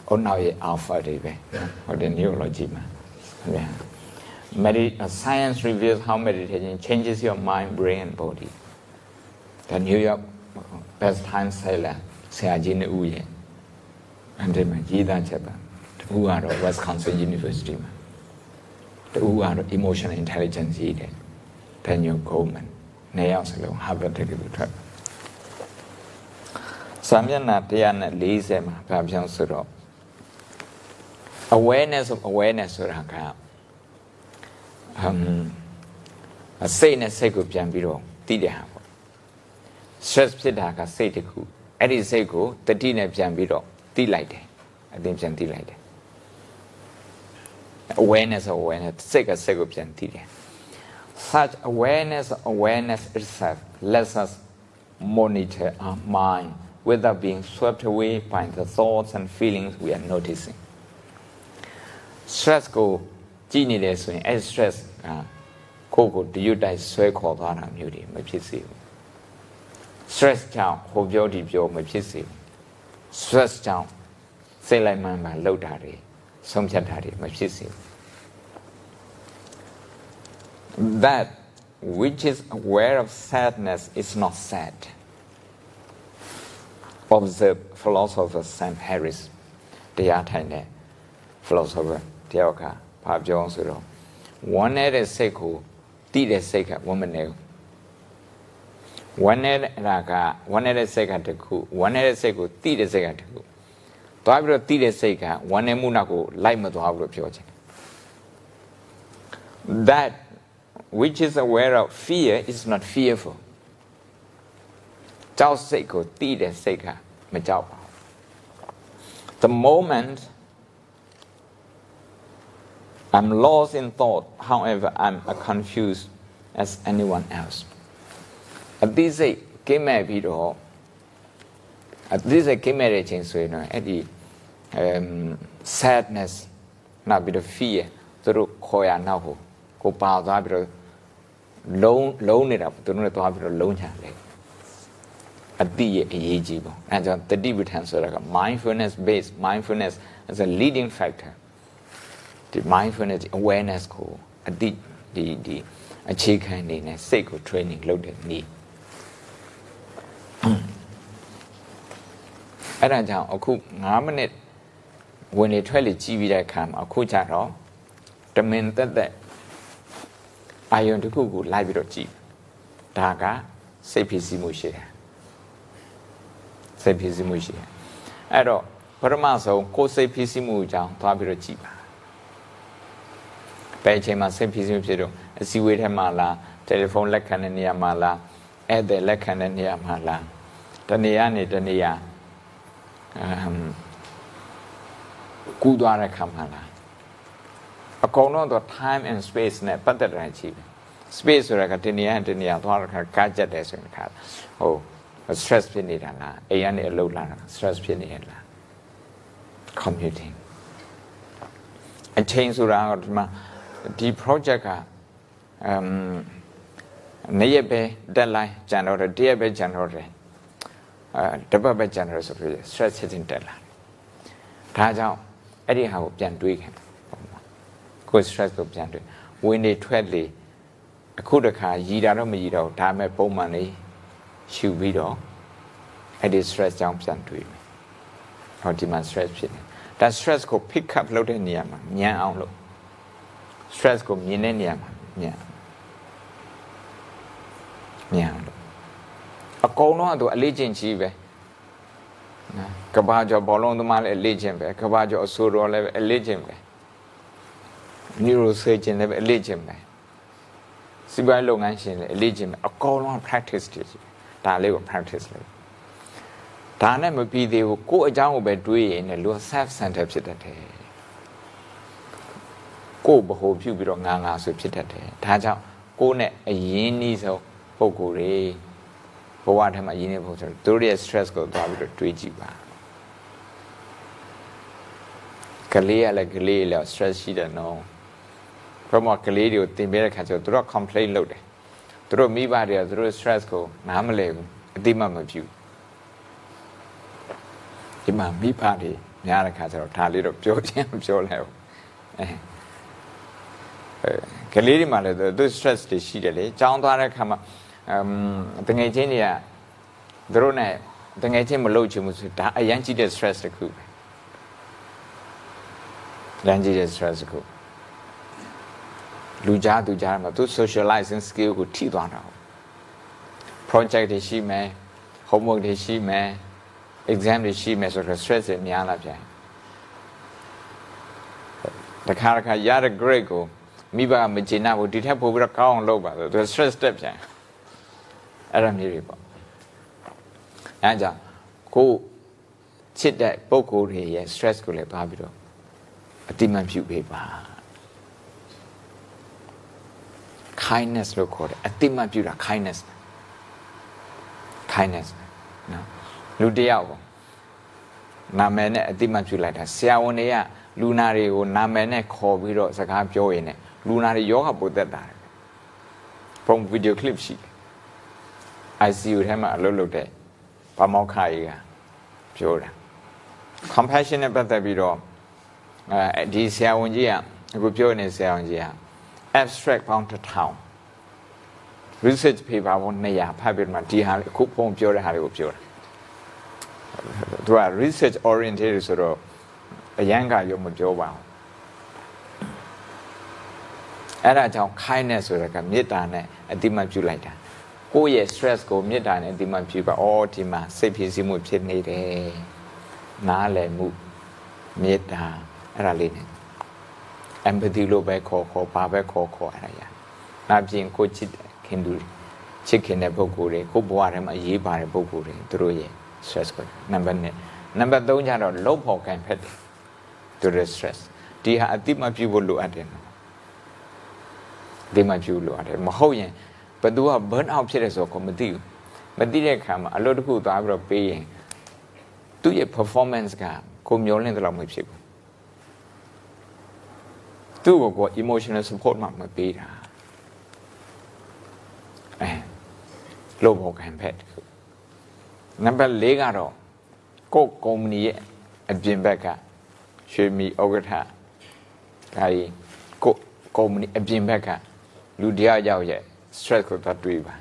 အုံနောက်ရဲ့ alpha တွေပဲဟိုတဲ့ neurology မှာဟုတ်ဗျာ Medi uh, science reveals how meditation changes your mind, brain, and body. The New York best time seller ဆရာကြီးနှစ်ဦးရဲ့အန်ဒီမှာရေးသားချက်ပါတူကတော့ Wisconsin University မှာတူကတော့ emotional intelligence ရေးတယ် Daniel Goleman နှစ်ယောက်စလုံး Harvard တက္ကသိုလ်ထွက် စာမျက်နှာ140မှာဗာပြောင်းဆိုတော့ awareness of awareness ဆိုတာကအမ်စိတ်နဲ့စိတ်ကိုပြန်ပြီးတော့သိတဲ့ဟာပေါ့ stress ဖြစ်တာကစိတ်တစ်ခုအဲ့ဒီစိတ်ကိုတတိနဲ့ပြန်ပြီးတော့သိလိုက်တယ်အတင်းပြန်သိလိုက်တယ် awareness of awareness စိတ်ကစိတ်ကိုပြန်သိတယ် such awareness awareness itself lets us monitor our mind without being swept away by the thoughts and feelings we are noticing stress ကိုကြည့်နေတယ်ဆိုရင်အဲ stress ကကိုယ့်ကိုတရွတ်တိုက်ဆွဲခေါ်သွားတာမျိုးတွေမဖြစ်စေဘူး stress ကြောင့်ဟိုပြောဒီပြောမဖြစ်စေဘူး stress ကြောင့်စိတ်လိုက်မှန်းမှလှုပ်တာတွေဆုံးဖြတ်တာတွေမဖြစ်စေဘူး that which is aware of sadness is not sad Observe philosopher Sam Harris တရားထိုင်တဲ့ philosopher တယောက်ကဘာပြောအောင်ဆိုတော့ဝမ်းနေတဲ့စိတ်ကိုတိတဲ့စိတ်ကဝမ်းမနေဘူးဝမ်းနေတာကဝမ်းနေတဲ့စိတ်ကတခုဝမ်းနေတဲ့စိတ်ကိုတိတဲ့စိတ်ကတခုသွားပြီးတော့တိတဲ့စိတ်ကဝမ်းနေမှုနောက်ကိုလိုက်မသွားဘူးလို့ပြောချင်တယ် that which is aware of fear is not fearful ကြောက်စိတ်ကိုတိတဲ့စိတ်က မကြောက်ပါဘူး the moment I'm lost in thought, however, I'm as confused as anyone else. အသိစိတ်ကိမဲ့ပြီးတော့အသိစိတ်ကိမဲ့တဲ့ချိန်ဆိုရင်တော့အဲ့ဒီ um sadness နောက်ပြီးတော့ fear သူတို့ခေါ်ရနောက်ကိုကိုပါသွားပြီးတော့လုံးလုံးနေတာသူတို့လည်းသွားပြီးတော့လုံးချတယ် အတိရဲ့အရေးကြီးပေါ့အဲကြောင့်တတိပဋ္ဌာန်ဆိုတာက mindfulness based mindfulness is a leading factor ဒီ mindfulness ဒီ awareness ကိုအတိဒီဒီအခြေခံနေနဲ့စိတ်ကို training လုပ်တဲ့နည်းအဲ့ဒါကြောင့်အခု9မိနစ်ဝင်လေထွက်လေကြည့်ပြီးတဲ့အခါမှာအခုကြတော့တမင်သက်သက်အာယုံတစ်ခုကိုလိုက်ပြီးတော့ကြည့်ဒါကစိတ်ဖြစ်စီမှုရှိတယ် စိတ်ဖြစ်စီမှုရှိတယ်အဲ့တော့ပထမဆုံးကိုယ်စိတ်ဖြစ်စီမှုအကြောင်းသွားပြီးတော့ကြည့်ပါဘယ်အချိန်မှာစိတ်ဖြစ်စီမှုဖြစ်တော့အစည်းအဝေးထဲမှာလားတယ်လီဖုန်းလက်ခံတဲ့နေရာမှာလားဧည့်သည်လက်ခံတဲ့နေရာမှာလားတနေရာနေတနေရာအမ်ကူးသွားတဲ့ခါမှာလားအကုန်လုံးတော့ time and space နဲ့ပတ်သက်တာရှိတယ် space ဆိုတာကတနေရာတနေရာသွားတဲ့ခါကားကြက်တယ်ဆိုရင်ခါဟို stress ဖြစ်နေတာလားအိမ်ကနေအလုပ်လာတာ stress ဖြစ်နေရလား commuting အချိန်ဆိုတာကဒီမှာဒီ project ကအမ်နေ့ရက်ပဲ deadline ကျန်တော့တယ်တရက်ပဲကျန်တော့တယ်အဲတပတ်ပဲကျန်တော့ဆိုပြီး stress ဖြစ်တင်တက်လာဒါကြောင့်အဲ့ဒီဟာကိုပြန်တွေးခင်ကို stress ကိုပြန်တွေးဝင်နေထွက်လေအခုတခါရည်တာတော့မရည်တော့ဒါမဲ့ပုံမှန်လေး ရှူပြီးတော့အဲ့ဒီ stress ကြောင့်ပြန်တွေးမယ်ဟောဒီမှာ stress ဖြစ်တယ်ဒါ stress ကို pick up လုပ်တဲ့နေရာမှာညံအောင်လို့ stress ကိုမြင်တဲ့နေရာမှာမြင်မြင်လို့အကုန်လုံးကသူအလေးကျင့်ကြီးပဲနော်ကဘာကျော်ဘောလုံးသမားလည်းအလေးကျင့်ပဲကဘာကျော်အဆိုတော်လည်းပဲအလေးကျင့်ပဲ neurosurgeon လည်းပဲအလေးကျင့်ပဲစီးပွားရေးလုပ်ငန်းရှင်လည်းအလေးကျင့်ပဲအကုန်လုံး practice တွေကြီး ဒါလေးကို practice လုပ်ဒါနဲ့မပြီးသေးဘူးကိုယ့်အကြောင်းကိုပဲတွေးရင်လည်းလူ self center ဖြစ်တတ်တယ်ကိုယ်ဘ ਹੁ ပြုပြီးတော့ငါငါဆိုဖြစ်တတ်တယ်ဒါကြောင့်ကိုယ်နဲ့အရင်နှီးဆုံးပုံကိုယ်တွေဘဝထဲမှာအရင်နှီးပုံဆိုသူတို့ရဲ့ stress ကိုသွားပြီးတော့တွေးကြည့်ပါကလေးရလည်းကလေးလည်း stress ရှိတယ်နော်ဘမကလေးတွေကိုတင်ပေးတဲ့ခါကျတော့သူတို့ complain လုပ်တယ် သူတို့မိဘတွေကသူတို့ stress ကိုနားမလည်ဘူးအတိမတ်မပြုဒီမှာမိဘတွေများတဲ့ခါကျတော့ဒါလေးတော့ပြောချင်းပြောလိုက်ဘူးအဲကလေးတွေမှာလည်းသူ stress တွေရှိတယ်လေကြောင်းသွားတဲ့ခါမှာအမ်တငယ်ချင်းတွေကသူတို့ ਨੇ တငယ်ချင်းမလုပ်ချင်ဘူးဆိုဒါအရန်ကြီးတဲ့ stress တစ်ခုပဲရန်ကြီးတဲ့ stress တစ်ခု လူကြားသူကြားမှာသူ socializing skill ကိုထိသွားတာ project တွေရှိမယ် homework တွေရှိမယ် exam တွေရှိမယ်ဆိုတော့ stress တွေများလာပြန်တခါတခါရတဲ့ grade ကိုမိဘကမကျေနပ်ဘူးဒီထက်ပိုပြီးတော့ကောင်းအောင်လုပ်ပါဆိုသူ stress တက်ပြန်အဲ့ဒါမျိုးတွေပေါ့အဲကြောင့်ကိုချစ်တဲ့ပုံကိုယ်တွေရဲ့ stress ကိုလည်းပါပြီးတော့အတိမတ်ပြုပေးပါ kindness လို့ခေါ်တယ်အတိမတ်ပြုတာ kindness kindness နော်လူတယောက်ကိုနာမည်နဲ့အတိမတ်ပြုလိုက်တာဆရာဝန်တွေကလူနာတွေကိုနာမည်နဲ့ခေါ်ပြီးတော့စကားပြောရင်ねလူနာတွေယောဂပိုသက်တာတယ် from video clip ရှိတယ် ICU ထဲမှာအလုပ်လုပ်တဲ့ဗမောက်ခါကြီးကပြောတာ compassion နဲ့ပတ်သက်ပြီးတော့အဲဒီဆရာဝန်ကြီးကအခုပြောနေဆရာဝန်ကြီးက abstract ပေါင်းတစ်ထောင် research paper ပေါင်း200ဖတ်ပြီးတော့မှဒီဟာအခုပုံပြောတဲ့ဟာတွေကိုပြောတာသူက research oriented ဆိုတော့အရန်ကရုံမပြောပါဘူးအဲ့ဒါကြောင့် kindness ဆိုတာကမေတ္တာနဲ့အတိမတ်ပြုလိုက်တာကိုယ့်ရဲ့ stress ကိုမေတ္တာနဲ့အတိမတ်ပြုပါအော်ဒီမှာစိတ်ဖြစ်စီမှုဖြစ်နေတယ်နားလည်မှုမေတ္တာအဲ့ဒါလေးနဲ့ empathy လို့ပဲခေါ်ခေါ်ဘာပဲခေါ်ခေါ်အဲ့ဒါရနောက်ပြင်ကိုချစ်ခင်သူချစ်ခင်တဲ့ပုဂ္ဂိုလ်တွေကိုဘဝထဲမှာအရေးပါတဲ့ပုဂ္ဂိုလ်တွေသူတို့ရဲ့ stress ကိုနံပါတ်1နံပါတ်3ကျတော့လှုပ်ဖို့ကံဖက်တယ်သူတို့ stress ဒီဟာအတိမပြုဖို့လိုအပ်တယ်နော်ဒီမပြုလို့ရတယ်မဟုတ်ရင်ဘသူက burn out ဖြစ်တယ်ဆိုတော့မသိဘူးမသိတဲ့အခါမှာအလုပ်တစ်ခုသွားပြီးတော့ပေးရင်သူ့ရဲ့ performance ကကိုမျောလင့်တဲ့လောက်မဖြစ်ဘူး သူ့ကိုကို emotional support မှမပေးတာအဲလို့ဘောခံဖက်နံပါတ်၄ကတော့ကိုကုမ္ပဏီရဲ့အပြင်ဘက်ကရွှေမီဥက္ကဋ္ဌဒါကြီးကိုကုမ္ပဏီအပြင်ဘက်ကလူတရားရောက်ရဲ့ stress ကိုတော့တွေးပါ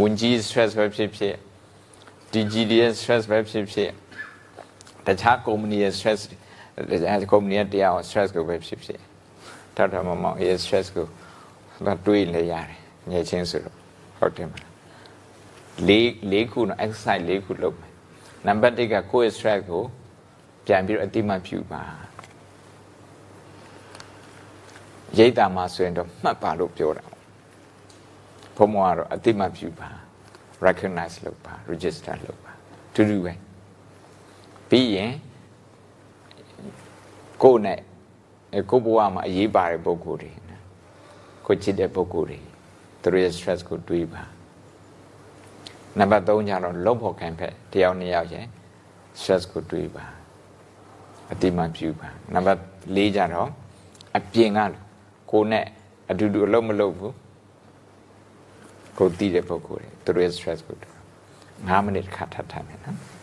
ဝန်ကြီး stress ပဲဖြစ်ဖြစ် DGD ရဲ့ stress ပဲဖြစ်ဖြစ်တခြားကုမ္ပဏီရဲ့ stress အဲကုမ္ပဏီရဲ့တရား stress ကိုပဲဖြစ်ဖြစ်တတ်တော်မမောင်ရဲ့ stress ကိုတော့တွေးလေရတယ်ငယ်ချင်းဆိုတော့ဟုတ်တယ်မလားလေးလေးခုနော် exercise လေးခုလုပ်မယ်နံပါတ်1ကကိုယ့်ရဲ့ stress ကိုပြန်ပြီးတော့အတိမတ်ပြုပါရိတ်တာမှာဆိုရင်တော့မှတ်ပါလို့ပြောတာဘုံမောကတော့အတိမတ်ပြုပါ recognize လုပ်ပါ register လုပ်ပါတူတူပဲပြီးရင် ကိုယ်နဲ့ကိုယ်ဘဝမှာအရေးပါတဲ့ပုံကိုယ်တွေကိုချစ်တဲ့ပုံကိုယ်တွေသူတို့ရဲ့ stress ကိုတွေးပါနံပါတ်3ကျတော့လုံဖို့ခံဖက်တယောက်နှစ်ယောက်ရဲ့ stress ကိုတွေးပါအတိမပြုပါနံပါတ်4ကျတော့အပြင်ကကိုယ်နဲ့အတူတူအလုပ်မလုပ်ဘူးကိုတည်တဲ့ပုံကိုယ်တွေသူတို့ရဲ့ stress ကို9မိနစ်ခါထပ်ထပ်မယ်နော်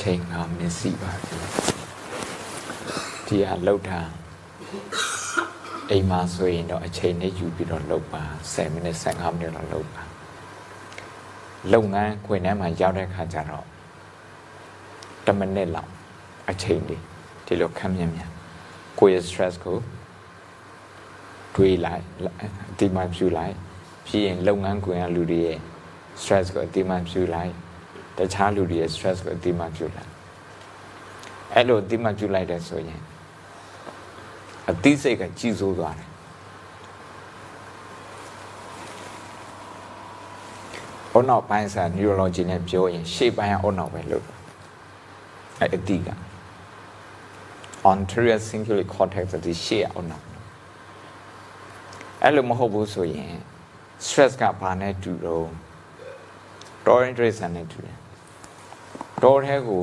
ချိန်ကမင်းစီပါပြီဒီဟာလောက်တာအိမ်မှာဆိုရင်တော့အချိန်နဲ့ယူပြီးတော့လောက်ပါ10မိနစ်15မိနစ်လောက်လောက်ပါလုပ်ငန်းခွင်ထဲမှာရောက်တဲ့ခါကျတော့10မိနစ်လောက်အချိန်လေးဒီလိုခမ်းမြင်မြန်ကိုယ့်ရဲ့ stress ကိုတွေးလိုက်အတိမပြုလိုက်ပြီးရင်လုပ်ငန်းခွင်ကလူတွေရဲ့ stress ကိုအတိမပြုလိုက် တခြားလူတွေရဲ့ stress ကိုအတိမပြုလိုက်အဲ့လိုအတိမပြုလိုက်တဲ့ဆိုရင်အသိစိတ်ကကြီးစိုးသွားတယ်အုံနောက်ပိုင်းစာ neurology နဲ့ပြောရင်ရှေ့ပိုင်းကအုံနောက်ပဲလို့အဲ့အတိက anterior cingulate cortex ဒီရှေ့အုံနောက်အဲ့လိုမဟုတ်ဘူးဆိုရင် stress ကဘာနဲ့တူတော့ torrent trace နဲ့တူတယ်တော်ထဲကို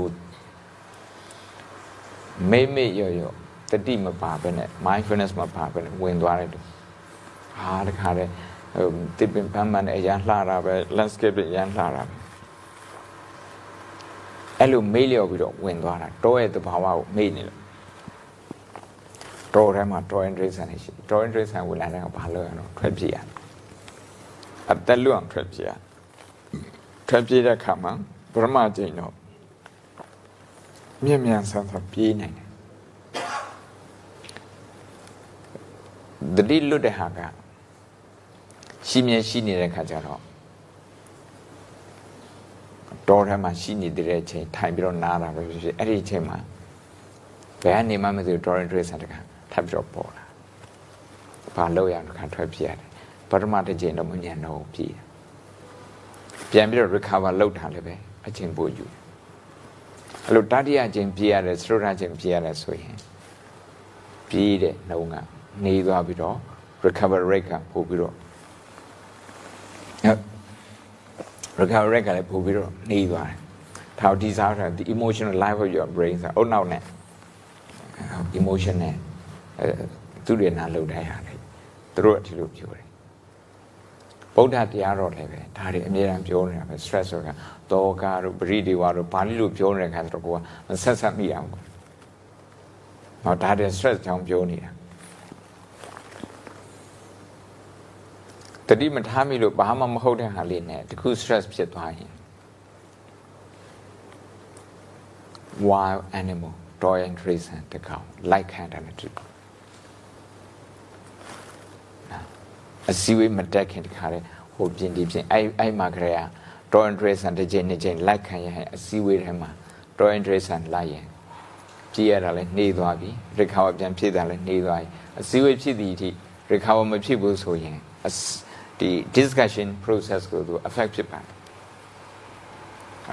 မိမိ့ရော့ရော့တတိမပါဘဲနဲ့ mindfulness မပါဘဲနဲ့ဝင်သွားတယ်တူဟာတခါတည်းဟိုတိပင်ပန်းပန်းနဲ့အရန်လှတာပဲ landscape အရန်လှတာပဲအဲ့လိုမေ့လျော့ပြီးတော့ဝင်သွားတာတောရဲ့သဘာဝကိုမေ့နေလို့တော်ထဲမှာ torrent trace နဲ့ရှိ torrent trace ဝင်လာတဲ့ကဘာလို့ရအောင်ထွက်ပြေးရအသက်လွတ်အောင်ထွက်ပြေးရ ထွက်ပြေးတဲ့ခါမှာပရမကျိန်တော့မြင်မြန်ဆန်းဆန်းပြေးနိုင်တယ်တတိလွတ်တဲ့ဟာကရှိမြဲရှိနေတဲ့ခါကျတော့တော်ထဲမှာရှိနေတဲ့အချိန်ထိုင်ပြီးတော့နားတာပဲဖြစ်ဖြစ်အဲ့ဒီအချိန်မှာဘယ်ကနေမှမသိဘူး torrent trace တကထပ်ပြီးတော့ပေါ်လာဘာလို့ရအောင်ခါထွက်ပြရတယ်ပထမတစ်ချိန်တော့မညံတော့ပြေး ပြန်ပြီးတော့ recover လုပ်တာလည်းပဲအချိန်ပိုယူအဲ့လိုတတိယအချိန်ပြေးရတယ်သရုတ်အချိန်ပြေးရတယ်ဆိုရင်ပြေးတဲ့နှုံးကနေသွားပြီးတော့ recover rate ကပို့ပြီးတော့ recover rate ကလည်းပို့ပြီးတော့နေသွားတယ်။ဒါဒီစားတာဒီ emotional life of your brain ဆိုအုတ်နောက်နဲ့ emotion နဲ့အဲသူတွေနာလောက်တဲ့ဟာတွေသူတို့အဒီလိုပြောတယ်။ ဗုဒ္ဓတရားတော်လည်းပဲဒါတွေအမြဲတမ်းပြောနေတာပဲ stress ဆိုတာတောကတို့ပရိဒီဝါတို့ဘာလို့လို့ပြောနေတဲ့ခါဆိုတော့ကိုကမဆက်ဆက်မိအောင်။ဟောဒါတွေ stress ကြောင့်ပြောနေတာ။တတိမထားမိလို့ဘာမှမဟုတ်တဲ့ဟာလေးနဲ့တခု stress ဖြစ်သွားရင် wild animal toy and trace တကောင် like ခံတယ်တူ အစည်းအဝေးမတက်ခင်တခါလေဟိုပြင်ဒီပြင်အဲ့အဲ့မှာကြရ toy and trace တစ်ချိန်တစ်ချိန် like ခံရရင်အစည်းအဝေးထဲမှာ toy and trace လိုက်ရင်ကြည့်ရတာလဲနှေးသွားပြီ recover ပြန်ဖြစ်တာလဲနှေးသွားပြီအစည်းအဝေးဖြစ်သည်အထိ recover မဖြစ်ဘူးဆိုရင်ဒီ discussion process ကိုသူ affect ဖြစ်ပါတယ်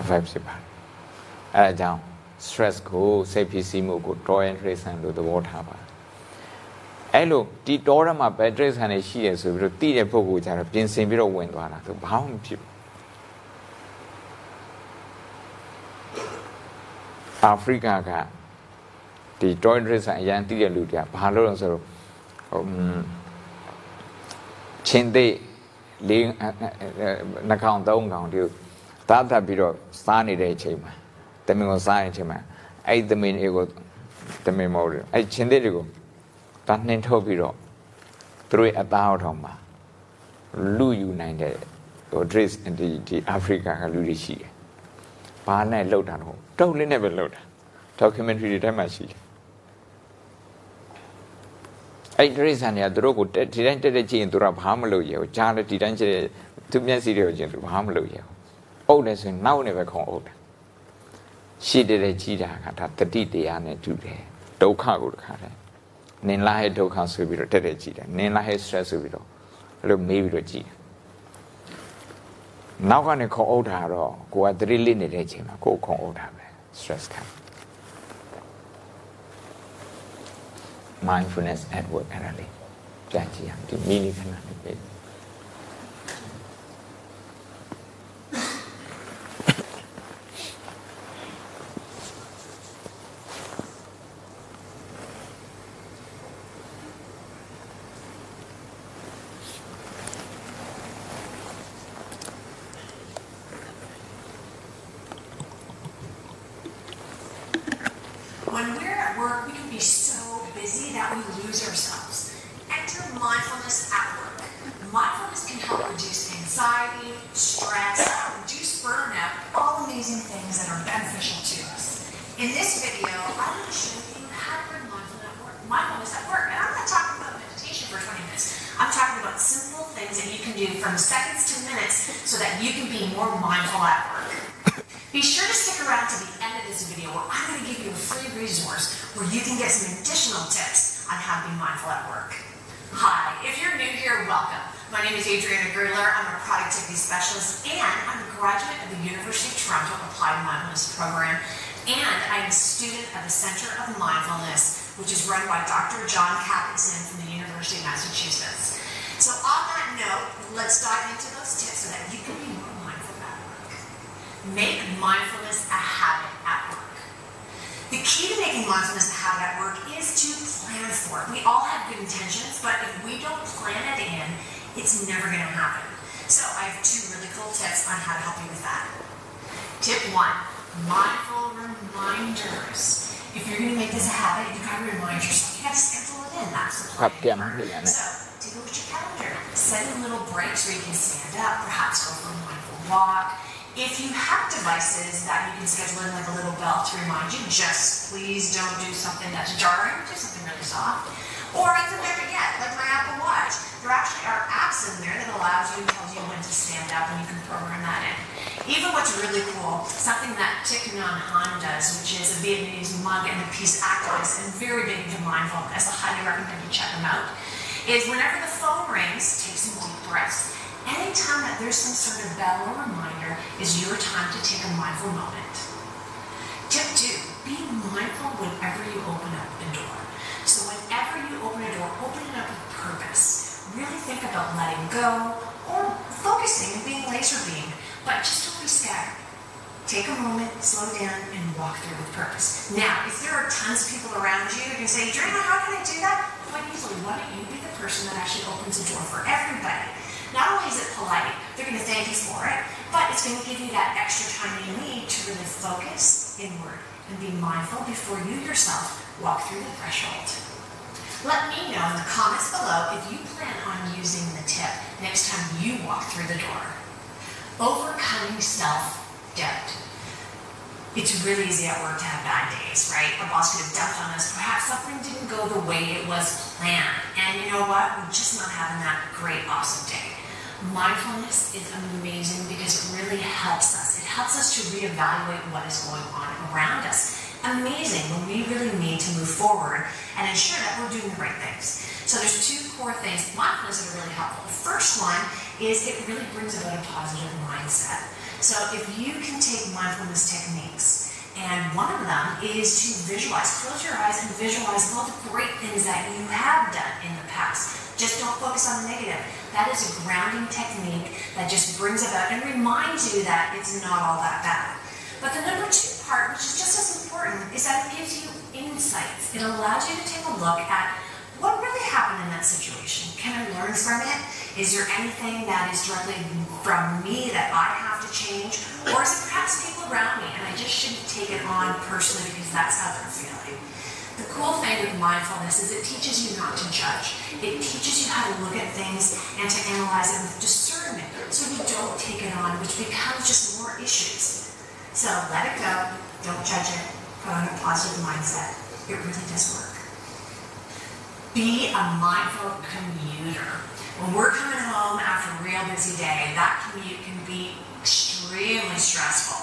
affect ဖြစ်ပါတယ်အဲအကြောင်း stress ကိုစိတ်ဖြစ်စီမှုကို tolerance လို့သဘောထားပါ အဲ့လိုဒီတောရမှာ battery ဆန်နေရှိရဆိုပြီးတော့တိတဲ့ပုဂ္ဂိုလ်ကြတော့ပြင်ဆင်ပြီးတော့ဝင်သွားတာသူဘာမှမဖြစ်ဘူးအာဖရိကကဒီ tolerance ဆန်အရန်တိတဲ့လူတွေကဘာလို့လဲဆိုတော့ဟိုချင်းသေးလေးနှကောင်သုံးကောင်ဒီသားတက်ပြီးတော့စားနေတဲ့အချိန်မှာတမင်ကိုစားနေတဲ့အချိန်မှာအဲ့တမင်တွေကိုတမင်မဟုတ်ဘူးအဲ့ချင်းသေးတွေကို တာနှင်းထုတ်ပြီးတော့သူတို့အသားအောက်ထောင်မှာလူယူနိုင်တဲ့ဟို dress ဒီဒီအာဖရိကကလူတွေရှိတယ်။ဘာနဲ့လှုပ်တာတော့တုတ်လေးနဲ့ပဲလှုပ်တာ documentary တွေထဲမှာရှိတယ်အဲ့ဒီရိစ္ဆာန်တွေကသူတို့ကိုဒီတိုင်းတက်တက်ကြည့်ရင်သူတို့ကဘာမှမလုပ်ရဘူးကြားလည်းဒီတိုင်းကြည့်သူမျက်စိတွေကိုကြည့်သူဘာမှမလုပ်ရဘူးအုပ်တယ်ဆိုရင်နောက်နေပဲခုံအုပ်တယ်ရှိတဲ့တဲ့ကြည့်တာကဒါတတိတရားနဲ့တူတယ်ဒုက္ခကိုတခါတည်း နင်လာရဲ့ဒုက္ခဆိုပြီးတော့တက်တက်ကြည့်တယ်နင်လာရဲ့ stress ဆိုပြီးတော့အဲ့လိုမေးပြီးတော့ကြည့်တယ်နောက်ကနေခုံအုပ်တာတော့ကိုကတတိလစ်နေတဲ့အချိန်မှာကိုခုံအုပ်တာပဲ stress ခံ mindfulness at work အဲ့ဒါလေးပြန်ကြည့်အောင်ဒီမိနစ်ခဏလေးပဲ In this video, I'm going to show you how to bring mindfulness at work. Mindfulness at work. And I'm not talking about meditation for 20 minutes. I'm talking about simple things that you can do from seconds to minutes so that you can be more mindful at work. Be sure to stick around to the end of this video where I'm going to give you a free resource where you can get some additional tips on how to be mindful at work. Hi, if you're new here, welcome. My name is Adriana Gertler. I'm a productivity specialist and I'm a graduate of the University of Toronto Applied Mindfulness Program and I'm a student of the Center of Mindfulness, which is run by Dr. John Kabat-Zinn from the University of Massachusetts. So on that note, let's dive into those tips so that you can be more mindful at work. Make mindfulness a habit at work. The key to making mindfulness a habit at work is to plan for it. We all have good intentions, but if we don't plan it in, it's never going to happen. So I have two really cool tips on how to help you with that. Tip one, mindful reminders. If you're going to make this a habit, you've got to remind yourself. You got to schedule it in. That's the plan. Right? So take a look at your calendar. Set in little breaks where you can stand up, perhaps go for a mindful walk. If you have devices that you can schedule in like a little bell to remind you, just please don't do something that's jarring. Do something really soft. Or I could never get, like my Apple Watch. There actually are apps in there that allows you and tells you when to stand up, and you can program that in. Even what's really cool, something that Thich Nhat Hanh does, which is a Vietnamese monk and a peace activist and very big into mindfulness, I highly recommend you check him out, is whenever the phone rings, take some deep breaths. Anytime that there's some sort of bell or reminder is your time to take a mindful moment. Tip two, be mindful whenever you open up a door. So whenever you open a door, open it up with purpose. Really think about letting go or focusing and being laser beamed, but just don't be scattered. Take a moment, slow down, and walk through with purpose. Now, if there are tons of people around you, you can say, Adriana, how can I do that? Quite easily, why don't you be the person that actually opens the door for everybody? Not only is it polite, they're going to thank you for it, but it's going to give you that extra time you need to really focus inward and be mindful before you yourself walk through the threshold. Let me know in the comments below if you plan on using the tip next time you walk through the door. Overcoming self-doubt. It's really easy at work to have bad days, right? Our boss could have dumped on us. Perhaps something didn't go the way it was planned. And you know what? We're just not having that great, awesome day. Mindfulness is amazing because it really helps us. It helps us to reevaluate what is going on around us. Amazing when we really need to move forward and ensure that we're doing the right things. So there's two core things mindfulness that are really helpful. The first one is it really brings about a positive mindset. So if you can take mindfulness techniques, and one of them is to visualize, close your eyes and visualize all the great things that you have done in the past. Just don't focus on the negative. That is a grounding technique that just brings about and reminds you that it's not all that bad. But the number two part, which is just as important, is that it gives you insights. It allows you to take a look at what really happened in that situation. Can I learn from it? Is there anything that is directly from me that I have to change? Or is it perhaps people around me and I just shouldn't take it on personally because that's how they're feeling? The cool thing with mindfulness is it teaches you not to judge. It teaches you how to look at things and to analyze them with discernment so you don't take it on, which becomes just more issues. So let it go, don't judge it, put on a positive mindset. It really does work. Be a mindful commuter. When we're coming home after a real busy day, that commute can be extremely stressful.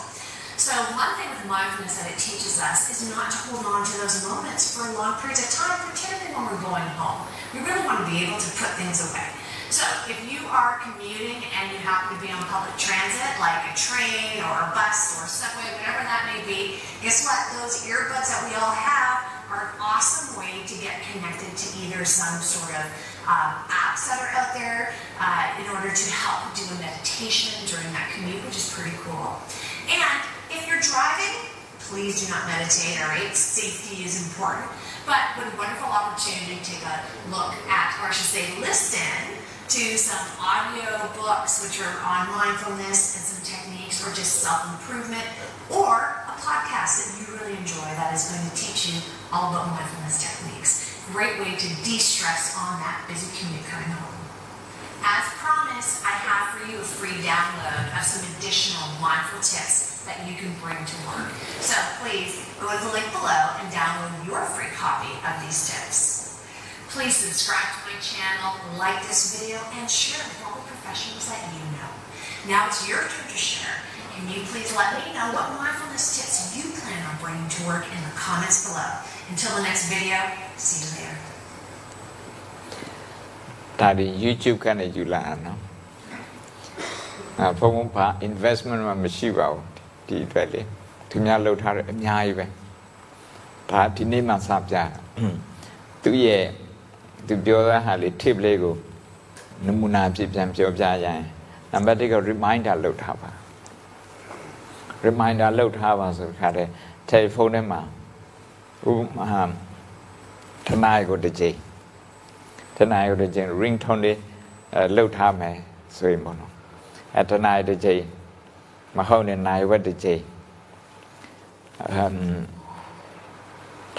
So one thing with mindfulness that it teaches us is not to hold on to those moments for long periods of time, particularly when we're going home. We really want to be able to put things away. So if you are commuting and you happen to be on public transit, like a train or a bus or a subway, whatever that may be, guess what? Those earbuds that we all have are an awesome way to get connected to either some sort of um, apps that are out there uh, in order to help do a meditation during that commute, which is pretty cool. And if you're driving, please do not meditate, all right? Safety is important. But what a wonderful opportunity to take a look at, or I should say, listen to some audio books which are on mindfulness and some techniques or just self-improvement, or a podcast that you really enjoy that is going to teach you all about mindfulness techniques. Great way to de-stress on that busy commute coming home. As promised, I have for you a free download of some additional mindful tips that you can bring to work. So please go to the link below and download your free copy of these tips. Please subscribe to my channel, like this video, and share with all the professionals that you know. Now it's your turn to share. Can you please let me know what mindfulness tips you plan on bringing to work in the comments below. Until the next video, see you later. ဒါဒီ YouTube ကနေယူလာတာနော်အာဖုန်းဘာ investment မှမရှိပါဘူးဒီအတွက်လေသူများလှုပ်ထားတယ်အများကြီးပဲဒါဒီနေ့မှစပြတာသူရဲ့သူပြောတဲ့ဟာလေး tip လေးကိုနမူနာဖြစ်ပြန်ပြောပြရရင်နံပါတ်1က reminder လုပ်ထားပါ reminder လုပ်ထားပါဆိုခါတဲ့ telephone ထဲမှာဥပမာတနားကိုတစ်ချိန်တနားကိုတစ်ချိန် ringtone လေးအဲလှုပ်ထားမယ်ဆိုရင်ပေါ့နော်အဲတနားတစ်ချိန်မဟုတ်နဲ့နိုင်ဝက်တစ်ချိန်အမ်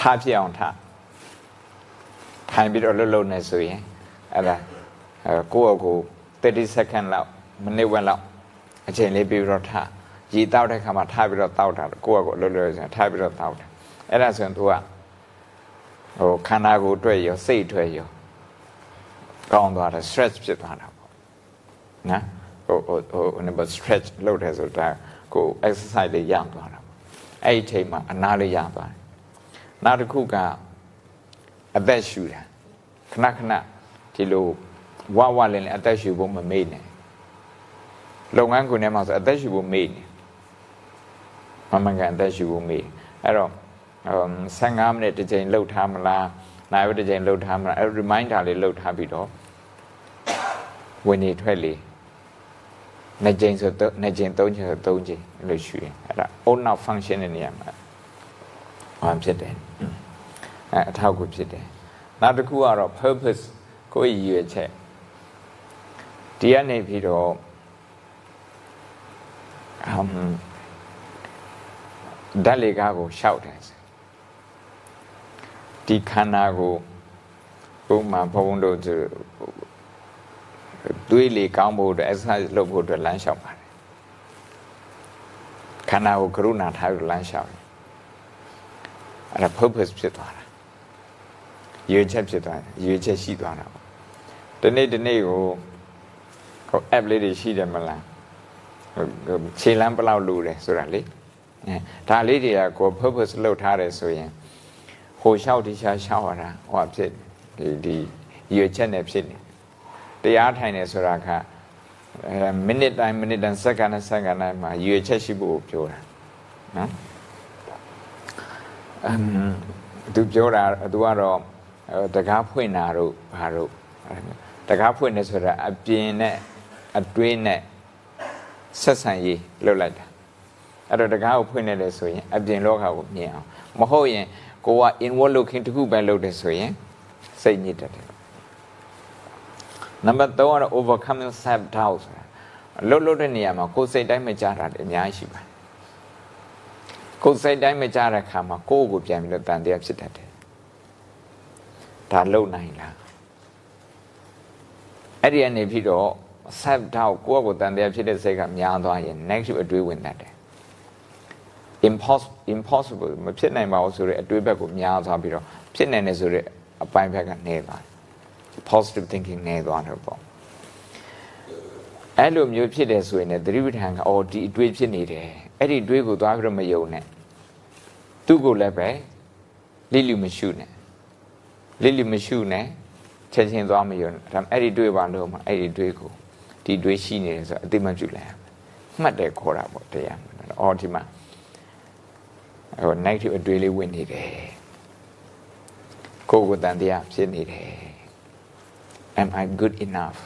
ထားပြအောင်ထားထိုင်ပြီးတော့လှုပ်လှုပ်နေဆိုရင်အဲ့ဒါအဲကိုယ့်အကို30 second လောက်မိနစ်ဝက်လောက်အချိန်လေးပြီးတော့ထား ရေတောက်တဲ့ခါမှာထားပြီးတော့တောက်တာကိုယ့်အကိုလှုပ်လှုပ်ဆိုရင်ထားပြီးတော့တောက်တာအဲ့ဒါဆိုရင် तू ကဟိုခန္ဓာကိုယ်အတွက်ရောစိတ်အတွက်ရောကောင်းသွားတယ် stress ဖြစ်သွားတာပေါ့နော်ဟိုဟိုဟိုဟို number stretch လုပ်တယ်ဆိုတာကို exercise လေးရသွားတာပေါ့အဲ့ဒီအချိန်မှာအနာလေးရသွားတယ်နောက်တစ်ခုကအသက်ရှူတာခဏခဏဒီလိုဝဝလင်းလင်းအသက်ရှူဖို့မမေ့နဲ့လုပ်ငန်းခွင်ထဲမှာဆိုအသက်ရှူဖို့မေ့နေ မမှန်ကန်အသက်ရှူဖို့မေ့အဲ့တော့15မိနစ်တစ်ချိန်လှုပ်ထားမလားနိုင်ဝက်တစ်ချိန်လှုပ်ထားမလားအဲ့ reminder လေးလှုပ်ထားပြီးတော့ဝင်နေထွက်လေနှစ်ချိန်ဆိုတော့နှစ်ချိန်သုံးချိန်ဆိုသုံးချိန်အဲ့လိုရှူရင်အဲ့ဒါ on off function နဲ့နေရာမှာဘာဖြစ်တယ်အဲအထောက်အကူဖြစ်တယ်နောက်တစ်ခုကတော့ purpose ကိုယ့်ရည်ရွယ်ချက်ဒီကနေပြီးတော့အမ် ဓာတ်လေကားကိုရှောက်တယ်ဒီခန္ဓာကိုဥမာဘုံတို့ဆိုတွေးလေကောင်းဖို့အတွက် exercise လုပ်ဖို့အတွက်လမ်းလျှောက်ပါတယ်ခန္ဓာကိုကရုဏာထားပြီးလမ်းလျှောက်တယ်အဲ့ဒါ purpose ဖြစ်သွားတာရွေချက်ဖြစ်သွားတယ်ရွေချက်ရှိသွားတာပေါ့ဒီနေ့ဒီနေ့ကိုဟို app လေးတွေရှိတယ်မလားခြေလမ်းဘယ်လောက်လိုတယ်ဆိုတာလေ အဲဒါလေးတွေကကို purpose လုပ်ထားတယ်ဆိုရင်ဟိုလျှောက်ဒီရှားလျှောက်ရတာဟိုဖြစ်ဒီဒီရွေချက်နဲ့ဖြစ်နေတရားထိုင်နေဆိုတာကအဲမိနစ်တိုင်းမိနစ်တိုင်းစက္ကန့်နဲ့စက္ကန့်တိုင်းမှာရွေချက်ရှိဖို့ပြောတာနော်အမ်သူပြောတာသူကတော့တကားဖွင့်တာတို့ဘာတို့တကားဖွင့်နေဆိုတာအပြင်နဲ့အတွင်းနဲ့ဆက်ဆံရေးလုပ်လိုက်တာ အဲ့တော့တကားကိုဖွင့်နေတယ်ဆိုရင်အပြင်လောကကိုမြင်အောင်မဟုတ်ရင်ကိုက inward looking တခုပဲလုပ်တယ်ဆိုရင်စိတ်ညစ်တတ်တယ်နံပါတ်3ကတော့ overcoming self doubt ဆိုတာလှုပ်လှုပ်တဲ့နေရာမှာကိုယ်စိတ်တိုင်းမကြတာအများကြီးရှိပါတယ်ကိုယ်စိတ်တိုင်းမကြတဲ့ခါမှာကိုယ့်ကိုပြန်ပြီးတော့တန်တရားဖြစ်တတ်တယ်ဒါလုံနိုင်လားအဲ့ဒီအနေဖြစ်တော့ self doubt ကိုယ့်ကိုယ်တန်တရားဖြစ်တဲ့စိတ်ကများသွားရင် negative အတွေးဝင်တတ်တယ် impossible impossible မဖြစ်နိုင်ပါဘူးဆိုတဲ့အတွေးဘက်ကိုများသွားပြီးတော့ဖြစ်နိုင်တယ်ဆိုတဲ့အပိုင်းဘက်ကနေသွား positive thinking နေသွားတယ်ပေါ့အဲ့လိုမျိုးဖြစ်တယ်ဆိုရင်လည်းသတိပဋ္ဌာန်ကအော်ဒီအတွေးဖြစ်နေတယ်အဲ့ဒီအတွေးကိုသွားပြီးတော့မယုံနဲ့သူ့ကိုလည်းပဲလိလိမရှုနဲ့လိလိမရှုနဲ့ချက်ချင်းသွားမယုံနဲ့ဒါအဲ့ဒီတွေးပါလို့မှအဲ့ဒီတွေးကိုဒီတွေးရှိနေတယ်ဆိုအတိမပြုလိုက်ရမယ်မှတ်တယ်ခေါ်တာပေါ့တရားမှာအော်ဒီမှာ ဟို negative အတွေးလေးဝင်နေတယ်ကိုယ်ကိုယ်တန်တရားဖြစ်နေတယ် am i good enough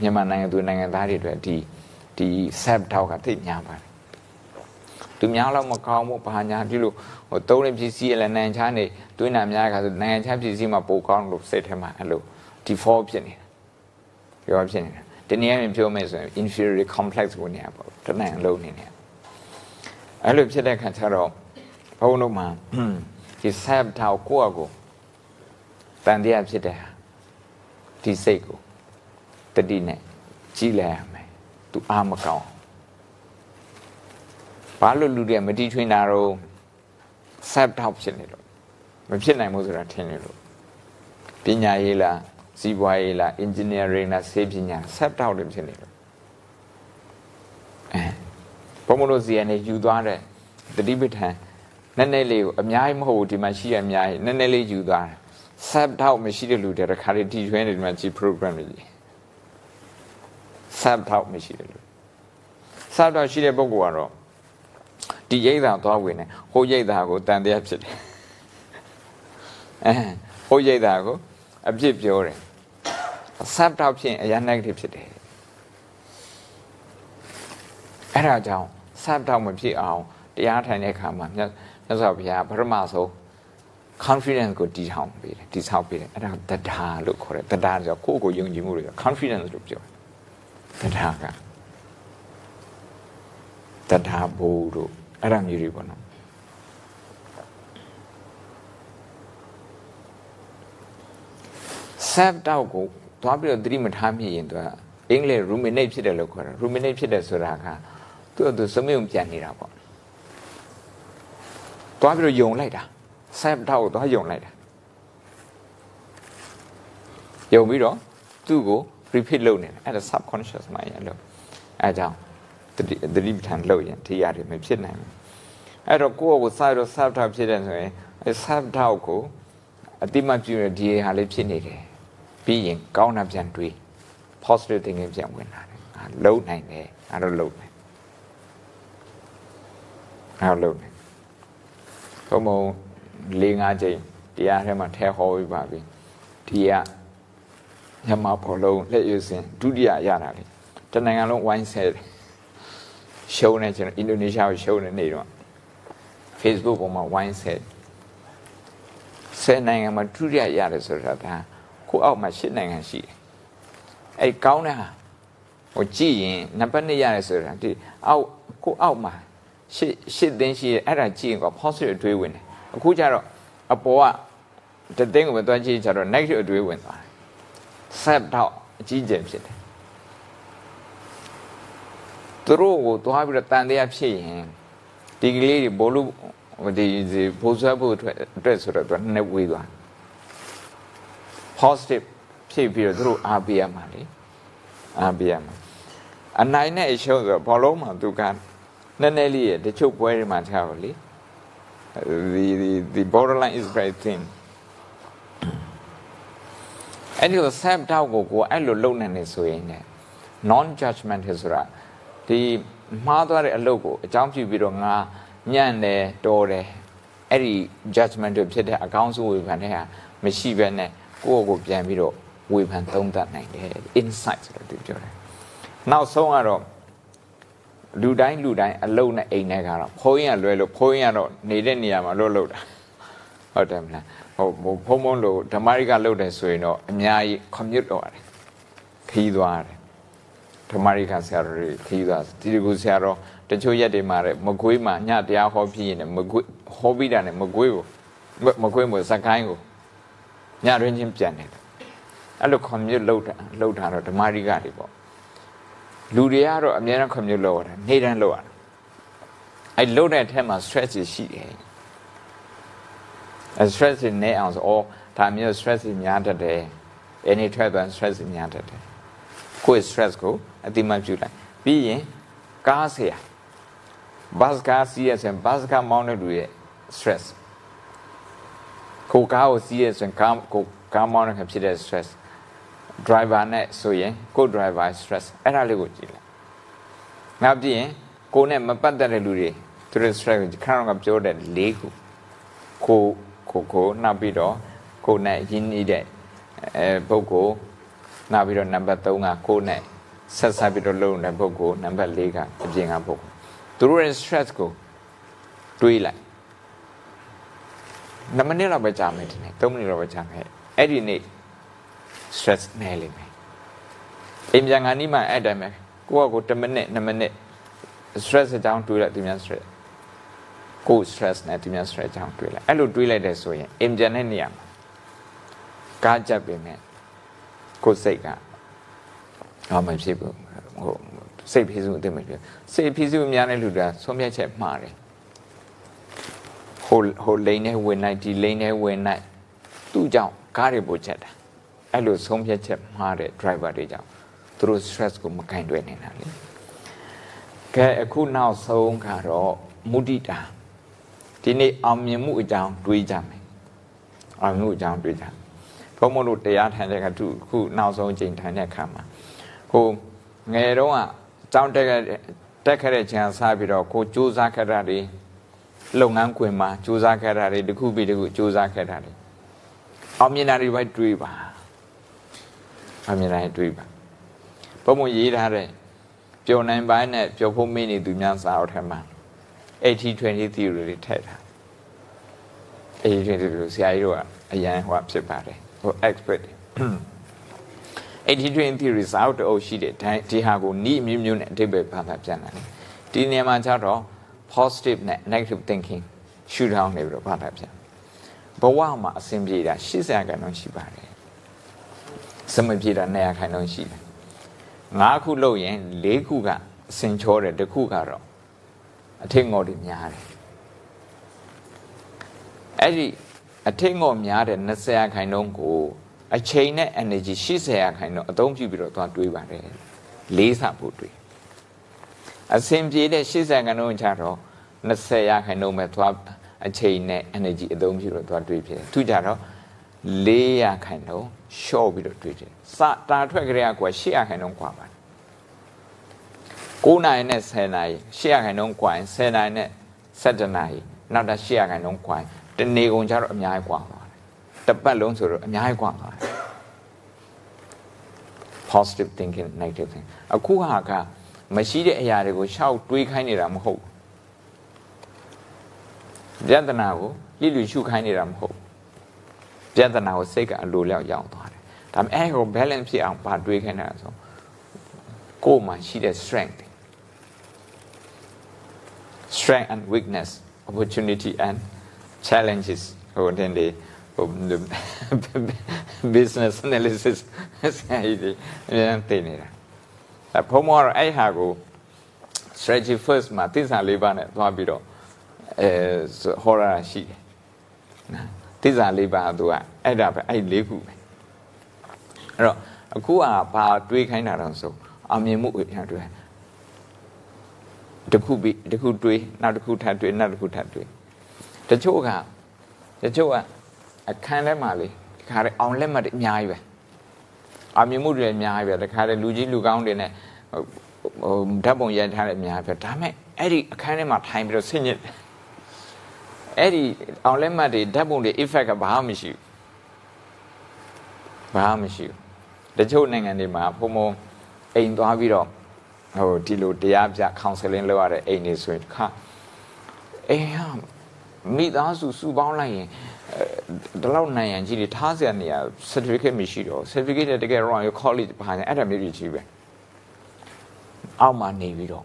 မြန်မာနိုင်ငံသူနိုင်ငံသားတွေအတွက်ဒီဒီ self doubt ကသိညာပါတယ်သူများတော့မကောင်းဘူးဘာညာဒီလိုဟိုသုံးတဲ့ပစ္စည်းလည်းနိုင်ငံခြားနေတွင်းနာများကဆိုနိုင်ငံခြားပစ္စည်းမှာပိုကောင်းလို့စိတ်ထဲမှာအဲ့လို default ဖြစ်နေတာပြောဖြစ်နေတာဒီနေရာမှာပြောမယ်ဆိုရင် inferiority complex ကိုနေရပေါ့တနင်္ဂနွေလုံးနေနေအဲ့လိုဖြစ်တဲ့ခါကျတော့ ဘုန်းတို့မှာဒီ self doubt ကိုယ့်အကိုတန်တရားဖြစ်တဲ့ဟာဒီစိတ်ကိုတတိနဲ့ကြီးလိုက်ရမယ်သူအားမကောင်းဘာလို့လူတွေကမတီးထွင်တာတော့ self doubt ဖြစ်နေလို့မဖြစ်နိုင်ဘူးဆိုတာထင်နေလို့ပညာရေးလားစီးပွားရေးလား engineering လားဆေးပညာ self doubt တွေဖြစ်နေလို့အဲဘုံမလို့စီရနေယူသွားတဲ့တတိပဋ္ဌာန် နည်းနည်းလေးကိုအများကြီးမဟုတ်ဘူးဒီမှာရှိရအများကြီးနည်းနည်းလေးယူသွားတယ် self doubt မရှိတဲ့လူတွေတခါတည်းတီထွင်နေဒီမှာကြည့် program တွေကြီး self doubt မရှိတဲ့လူ self doubt ရှိတဲ့ပုဂ္ဂိုလ်ကတော့ဒီရိတ်တာသွားဝင်တယ်ဟိုရိတ်တာကိုတန်တရားဖြစ်တယ်အဲဟိုရိတ်တာကိုအပြစ်ပြောတယ် self doubt ဖြစ်ရင်အရင် negative ဖြစ်တယ်အဲ့ဒါကြောင့် self doubt မဖြစ်အောင်တရားထိုင်တဲ့အခါမှာမြတ် မြတ်စွာဘုရားပထမဆုံး confidence ကိုတည်ထောင်ပေးတယ်တည်ဆောက်ပေးတယ်အဲ့ဒါတဒါလို့ခေါ်တယ်တဒါဆိုကိုယ့်ကိုယုံကြည်မှုတွေ confidence လို့ပြောတယ်တဒါကတဒါဘူတို့အဲ့ဒါမျိုးတွေပေါ့နော် self doubt ကိုသွားပြီးတော့သတိမထားမိရင်သူကအင်္ဂလိပ် ruminate ဖြစ်တယ်လို့ခေါ်တယ် ruminate ဖြစ်တယ်ဆိုတာကသူ့အတူစမယုံပြန်နေတာပေါ့ သွားပြီးတော့ယုံလိုက်တာ self doubt ကိုသွားယုံလိုက်တာယုံပြီးတော့သူ့ကို repeat လုပ်နေတယ်အဲ့ဒါ subconscious mind ရဲ့လို့အဲကြောင့်သတိသတိပဋ္ဌာန်လုပ်ရင်ဒီရတယ်မဖြစ်နိုင်ဘူးအဲ့တော့ကိုယ့်ကိုစာရတော့ self doubt ဖြစ်တယ်ဆိုရင်အဲ self doubt ကိုအတိမပြုရဒီဟာလေးဖြစ်နေတယ်ပြီးရင်ကောင်းတာပြန်တွေး positive thinking ပြန်ဝင်လာတယ်ငါလုံးနိုင်တယ်ငါတော့လုံးနိုင်ငါလုံးနိုင် ဘုံဘုံ၄၅ချိန်တရားထဲမှာထဲဟောပြီးပါပြီဒီကညမဖော်လုံးလက်ရွစင်ဒုတိယရတာလေတနိုင်ငံလုံးဝိုင်းဆဲတယ်ရှုံးနေကျွန်တော်အင်ဒိုနီးရှားကိုရှုံးနေနေတော့ Facebook ပေါ်မှာဝိုင်းဆဲဆယ်နိုင်ငံမှာဒုတိယရတယ်ဆိုတာဒါကိုအောက်မှာ၈နိုင်ငံရှိတယ်အဲ့ကောင်းတဲ့ဟာဟိုကြည့်ရင်နံပါတ်2ရတယ်ဆိုတာဒီအောက်ကိုအောက်မှာ ရှစ်ရှစ်သိန်းရှိတယ်အဲ့ဒါကြည့်ရင်က positive အတွေးဝင်တယ်အခုကျတော့အပေါ်ကတသိန်းကိုပဲတွန်းကြည့်ကြတော့ negative အတွေးဝင်သွားတယ် set တော့အကြီးကျယ်ဖြစ်တယ်သူတို့ကိုသွားပြီးတော့တန်တရားဖြစ်ရင်ဒီကလေးတွေဘောလို့ဒီဒီပိုးဆွဲဖို့အတွက်အတွက်ဆိုတော့သူကနှစ်ဝေးသွား positive ဖြစ်ပြီးတော့သူတို့အားပေးရမှာလေအားပေးရမှာအနိုင်နဲ့အရှုံးဆိုတော့ဘောလုံးမှာသူက နည်းနည်းလေးရတချို့ပွဲတွေမှာထားပါလေ the the the borderline is very thin အဲ့ဒီလို self doubt ကိုကိုအဲ့လိုလုံနေနေဆိုရင်ね non judgment ဆိုတာဒီမှားသွားတဲ့အလုပ်ကိုအကြောင်းပြုပြီးတော့ငါညံ့တယ်တော်တယ်အဲ့ဒီ judgment တွေဖြစ်တဲ့အကောင်းဆုံးဝေဖန်တဲ့ဟာမရှိဘဲနဲ့ကိုယ့်ကိုပြန်ပြီးတော့ဝေဖန်သုံးသပ်နိုင်တယ် insight ဆိုတော့သူပြောတယ်နောက်ဆုံးကတော့ လူတိုင်းလူတိုင်းအလုံးနဲ့အိမ်နဲ့ကတော့ဖုံးရလွယ်လို့ဖုံးရတော့နေတဲ့နေရာမှာလွတ်လို့တာဟုတ်တယ်မလားဟိုဖုံးဖုံးလို့ဓမ္မရိကလုတ်တယ်ဆိုရင်တော့အများကြီး commute တော့ရတယ်ခီးသွားရတယ်ဓမ္မရိကဆရာတော်တွေခီးသွားဒီကူဆရာတော်တချို့ရက်တွေမှာတဲ့မကွေးမှာညတရားဟောပြီးရင်မကွေးဟောပြီးတာနဲ့မကွေးကိုမကွေးမို့စကိုင်းကိုညရင်းချင်းပြန်တယ်အဲ့လို commute လုတ်တာလုတ်တာတော့ဓမ္မရိကတွေပေါ့ လူတွေကတော့အများအားခွင့်ပြုလို့ရတယ်နေတိုင်းလို့ရတယ်အဲ့လို့တဲ့အထက်မှာ stress တွေရှိတယ်အဲ့ stress တွေနေအောင်ဆိုအော်ဒါမျိုး stress တွေများတတ်တယ် any type of stress တွေများတတ်တယ်ကိုယ့် stress ကိုအတိမပြုလိုက်ပြီးရင်ကားဆရာဘတ်ကားစီးရဆိုရင်ဘတ်ကားမောင်းတဲ့လူရဲ့ stress ကိုကားကိုစီးရဆိုရင်ကားကိုကားမောင်းတဲ့ခါဖြစ်တဲ့ stress က driver နဲ့ဆိုရင်ကို driver stress အဲ့ဒါလေးကိုကြည့်လိုက်နောက်ပြီးရင်ကိုနဲ့မပတ်သက်တဲ့လူတွေသူတို့ stress ကိုခဏတော့ပြောတဲ့၄ခုကိုကိုကိုနောက်ပြီးတော့ကိုနဲ့ရင်းနှီးတဲ့အဲပုဂ္ဂိုလ်နောက်ပြီးတော့နံပါတ်3ကကိုနဲ့ဆက်ဆက်ပြီးတော့လုံးတဲ့ပုဂ္ဂိုလ်နံပါတ်4ကအပြင်ကပုဂ္ဂိုလ်သူတို့ရဲ့ stress ကိုတွေးလိုက်နမနေ့တော့ပဲကြာမယ်ဒီနေ့3မိနစ်တော့ပဲကြာမယ်အဲ့ဒီနေ့ stress နေလိမ့်မယ်အိမ်ပြန်ကနီးမှအဲ့တိုင်းပဲကိုယ့်အကို1မိနစ်2မိနစ် stress အကြောင်းတွေးလိုက်ဒီများ stress ကိုယ် stress နဲ့သူများ stress ကြောင့်တွေးလိုက်အဲ့လိုတွေးလိုက်တဲ့ဆိုရင်အင်ဂျင်တဲ့နေရာမှာကားကြပ်ပေမဲ့ကိုယ်စိတ်ကဘာမှဖြစ်ဘူးဟိုစိတ်ဖိစုအသိမဖြစ်စိတ်ဖိစုများတဲ့လူတွေကဆုံးဖြတ်ချက်မှားတယ်ဟိုဟိုလိန်နဲ့ဝင်လိုက်ဒီလိန်နဲ့ဝင်လိုက်သူ့ကြောင့်ကားတွေပိုချက်တာ အဲ့လိုဆုံးဖြတ်ချက်မှားတဲ့ driver တွေကြောင့်သူတို့ stress ကိုမကင်တွယ်နေတာလေကဲအခုနောက်ဆုံးကတော့မုဒိတာဒီနေ့အောင်မြင်မှုအကြောင်းတွေးကြမယ်အောင်မြင်မှုအကြောင်းတွေးကြဘုံမလို့တရားထိုင်တဲ့ကသူခုနောက်ဆုံးချိန်ထိုင်တဲ့အခါမှာဟိုငယ်တော့ကကြောင်းတက်ခဲ့တက်ခဲ့တဲ့ခြံစားပြီးတော့ကိုစူးစမ်းခဲ့တာတွေလုပ်ငန်းခွင်မှာစူးစမ်းခဲ့တာတွေတစ်ခုပြီးတစ်ခုစူးစမ်းခဲ့တာတွေအောင်မြင်တာတွေပဲတွေးပါ အောင်မြင်တာတွေတွေးပါဘုံမရေးထားတဲ့ပျော်နိုင်ပိုင်းနဲ့ပျော်ဖို့မေ့နေသူများစာအုပ်ထဲမှာ80-20 theory တွေထည့်ထား80-20 theory ဆရာကြီးတို့ကအရန်ဟိုဖြစ်ပါတယ်ဟို expert 80-20 theory စာအုပ်တအုပ်ရှိတယ်ဒီဟာကိုနီးမျိုးမျိုးနဲ့အဓိပ္ပာယ်ဘာသာပြန်တာလေဒီနေရာမှာကျတော့ positive နဲ့ negative thinking ရှုထောင်းနေပြီးတော့ဘာသာပြန်ဘဝမှာအစဉ်ပြေတာ80ခန်းတော့ရှိပါတယ် စမပြေတာ100ခန်းတော့ရှိတယ်၅ခုလုပ်ရင်၄ခုကအစင်ချောတယ်တစ်ခုကတော့အထင်ငေါ်တွေများတယ်အဲ့ဒီအထင်ငေါ်များတဲ့20ရာခိုင်နှုန်းကိုအချိန်နဲ့ energy 80ရာခိုင်နှုန်းအသုံးပြုပြီးတော့သွားတွေးပါတယ်လေးစားဖို့တွေးအစင်ပြေတဲ့80ရာခိုင်နှုန်းချတော့20ရာခိုင်နှုန်းပဲသွားအချိန်နဲ့ energy အသုံးပြုတော့သွားတွေးဖြစ်တယ်သူကြတော့ ၄ရာခိုင်နှုန်းရှော့ပြီးတော့တွေးတယ်စတာထွက်ကြရကွာ၈ရာခိုင်နှုန်းကွာပါတယ်9နိုင်နဲ့10နိုင်8ရာခိုင်နှုန်းကွာရင်10နိုင်နဲ့17နိုင်နောက်တာ8ရာခိုင်နှုန်းကွာရင်တနေကုန်ကြတော့အများကြီးကွာပါတယ်တပတ်လုံးဆိုတော့အများကြီးကွာပါတယ် positive thinking negative thinking အခုဟာကမရှိတဲ့အရာတွေကိုရှောက်တွေးခိုင်းနေတာမဟုတ်ဘူးယန္တနာကိုလိလူရှုခိုင်းနေတာမဟုတ်ဘူး ပြဿနာကိုစိတ်ကအလိုလျောက်ရောက်သွားတယ်ဒါပေမဲ့အဲကို balance ဖြစ်အောင်ပါတွေးခိုင်းတာဆိုကိုယ်မှာရှိတဲ့ strength strength and weakness opportunity and challenges ဟိုတဲ့လေဟို business analysis ဆိုင်ဒီအရင်တင်နေတာအဖုံးမောတော့အဲ့ဟာကို strategy first မှာသစ္စာလေးပါးနဲ့သွားပြီးတော့အဲဟောရတာရှိတယ်နော် သစ္စာလေးပါးသူကအဲ့ဒါပဲအဲ့လေးခုပဲအဲ့တော့အခုကဘာတွေးခိုင်းတာတော့ဆိုအမြင်မှုအရာတွေတခုပြီးတခုတွေးနောက်တခုထပ်တွေးနောက်တခုထပ်တွေးတချို့ကတချို့ကအခန်းထဲမှာလေဒီခါရဲအောင်လက်မှတ်တွေအများကြီးပဲအမြင်မှုတွေအများကြီးပဲတခါတည်းလူကြီးလူကောင်းတွေနဲ့ဟိုဓာတ်ပုံရိုက်ထားတဲ့အများပဲဒါမဲ့အဲ့ဒီအခန်းထဲမှာထိုင်ပြီးတော့ဆင်ញစ် အဲ့ဒီအောင်လက်မှတ်တွေဓာတ်ပုံတွေ effect ကဘာမှမရှိဘူးဘာမှမရှိဘူးတချို့နိုင်ငံတွေမှာဘုံဘုံအိမ်သွားပြီးတော့ဟိုဒီလိုတရားပြ counseling လုပ်ရတဲ့အိမ်တွေဆိုရင်ခါအိမ်ဟာမိသားစုစုပေါင်းလိုက်ရင်ဒီလောက်နိုင်ရန်ကြီးတွေထားစရာနေရာ certificate မရှိတော့ certificate တကယ် Royal College ဘာလဲအဲ့ဒါမျိုးကြီးပဲအောက်မှာနေပြီးတော့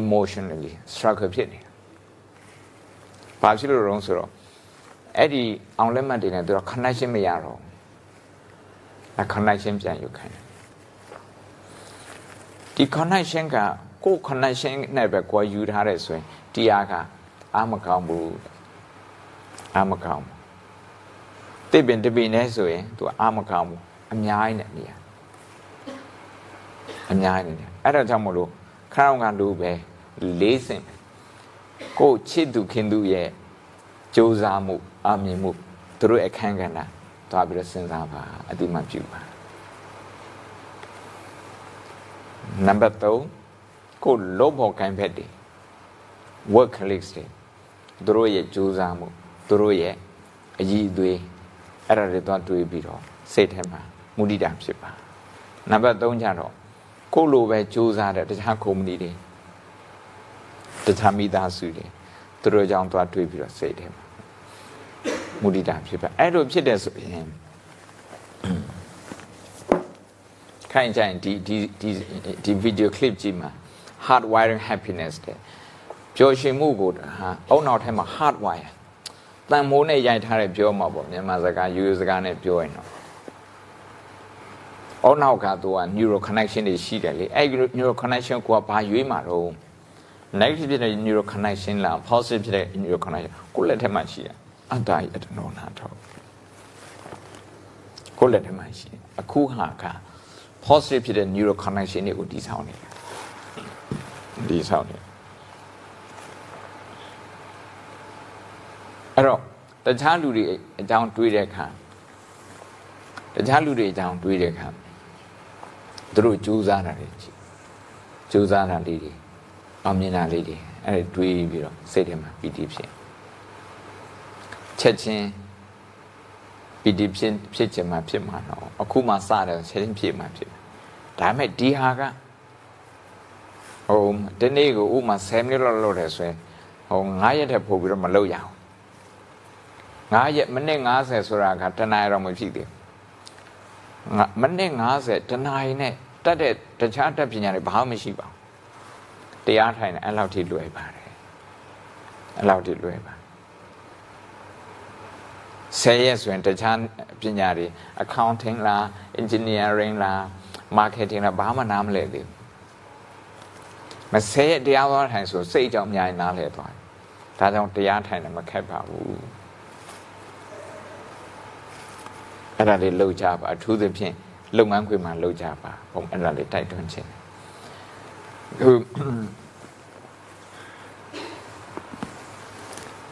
emotionally struggle ဖြစ်နေတာ ဘာဖြစ်လို့လဲဆိုတော့အဲ့ဒီအောင်လက်မှတ်တွေနဲ့သူက connection မရတော့အ connection ပြန်ယူခိုင်းတယ်ဒီ connection ကကိုယ် connection နဲ့ပဲကိုယ်ယူထားတယ်ဆိုရင်တရားကအာမကောင်းဘူးအာမကောင်းဘူးတိပင်တပင်နဲ့ဆိုရင်သူအာမကောင်းဘူးအများကြီးနဲ့နေရအများကြီးနဲ့အဲ့ဒါကြောင့်မလို့ခရောင်းကလူပဲလေးစင် ကိုချစ်သူခင်သူရဲ့စူးစမ်းမှုအမြင်မှုသူတို့အခန်းကဏ္ဍသွားပြီးတော့စဉ်းစားပါအတိမပြုပါနံပါတ်3ကိုလုံးဖို့ကိုင်းဖက်တယ် work colleagues တွေသူတို့ရဲ့ကြိုးစားမှုသူတို့ရဲ့အည်အသွေးအဲ့ဒါတွေသွားတွေးပြီးတော့စိတ်ထဲမှာမူတည်တာဖြစ်ပါနံပါတ်3ကျတော့ကိုလိုပဲကြိုးစားတဲ့တခြားကုမ္ပဏီတွေ တခြားမိသားစုတွေသူတို့ကြောင့်သွားတွေးပြီးတော့စိတ်ထဲမှာမူတည်တာဖြစ်ပါအဲ့လိုဖြစ်တဲ့ဆိုရင်ခိုင်းကြရင်ဒီဒီဒီဒီဗီဒီယိုကလစ်ကြည့်မှာ hard wiring happiness တဲ့ပျော်ရွှင်မှုကိုဟာအုံနောက်ထဲမှာ hard wire တန်မိုးနဲ့ရိုက်ထားတဲ့ပြောမှာပေါ့မြန်မာစကားရိုးရိုးစကားနဲ့ပြောရင်တော့အုံနောက်ကသူက neural connection တွေရှိတယ်လေအဲ့ဒီ neural connection ကိုကဘာရွေးမှာတော့ negative ဖြစ်တဲ့ neural connection လား positive ဖြစ်တဲ့ neural connection ကိုလက်ထက်မှာရှိတာအတ္တဤအတ္တနောနာတော့ကိုလက်ထက်မှာရှိတယ်အခုဟာက positive ဖြစ်တဲ့ neural connection တွေကိုတည်ဆောက်နေတာတည်ဆောက်နေအဲ့တော့တခြားလူတွေအကြောင်းတွေးတဲ့အခါတခြားလူတွေအကြောင်းတွေးတဲ့အခါသူတို့ကြိုးစားတာတွေကြိုးစားတာလေးတွေ အောင်မြင်တာလေးတွေအဲ့ဒါတွေးပြီးတော့စိတ်ထဲမှာပီတိဖြစ်ချက်ချင်းပီတိဖြစ်ဖြစ်ချင်မှဖြစ်မှာတော့အခုမှစတယ်ချက်ချင်းဖြစ်မှဖြစ်ဒါပေမဲ့ဒီဟာကဟိုဒီနေ့ကိုဥမာ10မိနစ်လောက်လုပ်တယ်ဆိုရင်ဟို9ရက်ထက်ပိုပြီးတော့မလုပ်ရအောင်9ရက်မိနစ်90ဆိုတာကတနားရောမဖြစ်သေးဘူးမိနစ်90တနားရီနဲ့တတ်တဲ့တခြားတက်ပညာတွေဘာမှမရှိပါဘူး တရားထိုင်တယ်အဲ့လောက်ထိလွယ်ပါတယ်အဲ့လောက်ထိလွယ်ပါဆယ်ရက်ဆိုရင်တခြားပညာတွေ accounting လား engineering လား marketing လားဘာမှနားမလဲသေးဘူးမဆယ်ရက်တရားသွားထိုင်ဆိုစိတ်ကြောင့်အများကြီးနားလဲသွားတယ်ဒါကြောင့်တရားထိုင်တယ်မခက်ပါဘူးအဲ့ဒါလေးလောက်ကြပါအထူးသဖြင့်လုပ်ငန်းခွင်မှာလောက်ကြပါဘုံအဲ့ဒါလေးတိုက်တွန်းခြင်း ခု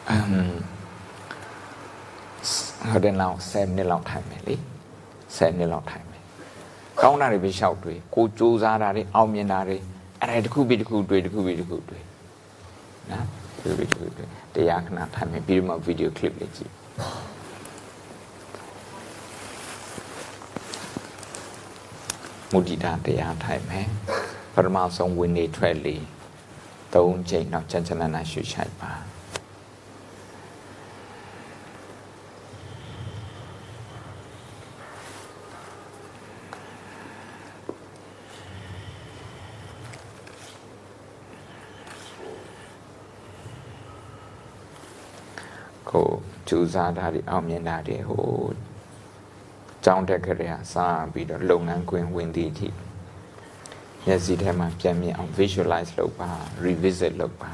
အမ်ဟိုတဲ့လောက်7နှစ်လောက်ထိုင်မယ်လေ7နှစ်လောက်ထိုင်မယ်ကောင်းတာတွေပဲလျှောက်တွေးကိုစူးစမ်းတာတွေအောင်မြင်တာတွေအဲ့ဒါတစ်ခုပြီးတစ်ခုတွေးတစ်ခုပြီးတစ်ခုတွေးနော်ဒီလိုတွေးတရားခဏထိုင်မယ်ပြီးတော့မှဗီဒီယိုကလစ်လေးကြည့်မုဒိတာတရားထိုင်မယ် ပထမဆုံးဝင်နေထွက်လေသုံးချိန်တော့ချမ်းချမ်းနာနာရှုရှိုက်ပါကိုကြိုးစားတာတွေအောင်မြင်တာတွေဟိုကြောင်းတက်ကြရစားပြီးတော့လုပ်ငန်းခွင်ဝင်သည့်အထိ မျက်စိထဲမှာပြန်မြင်အောင် visualize လုပ်ပါ revisit လုပ်ပါ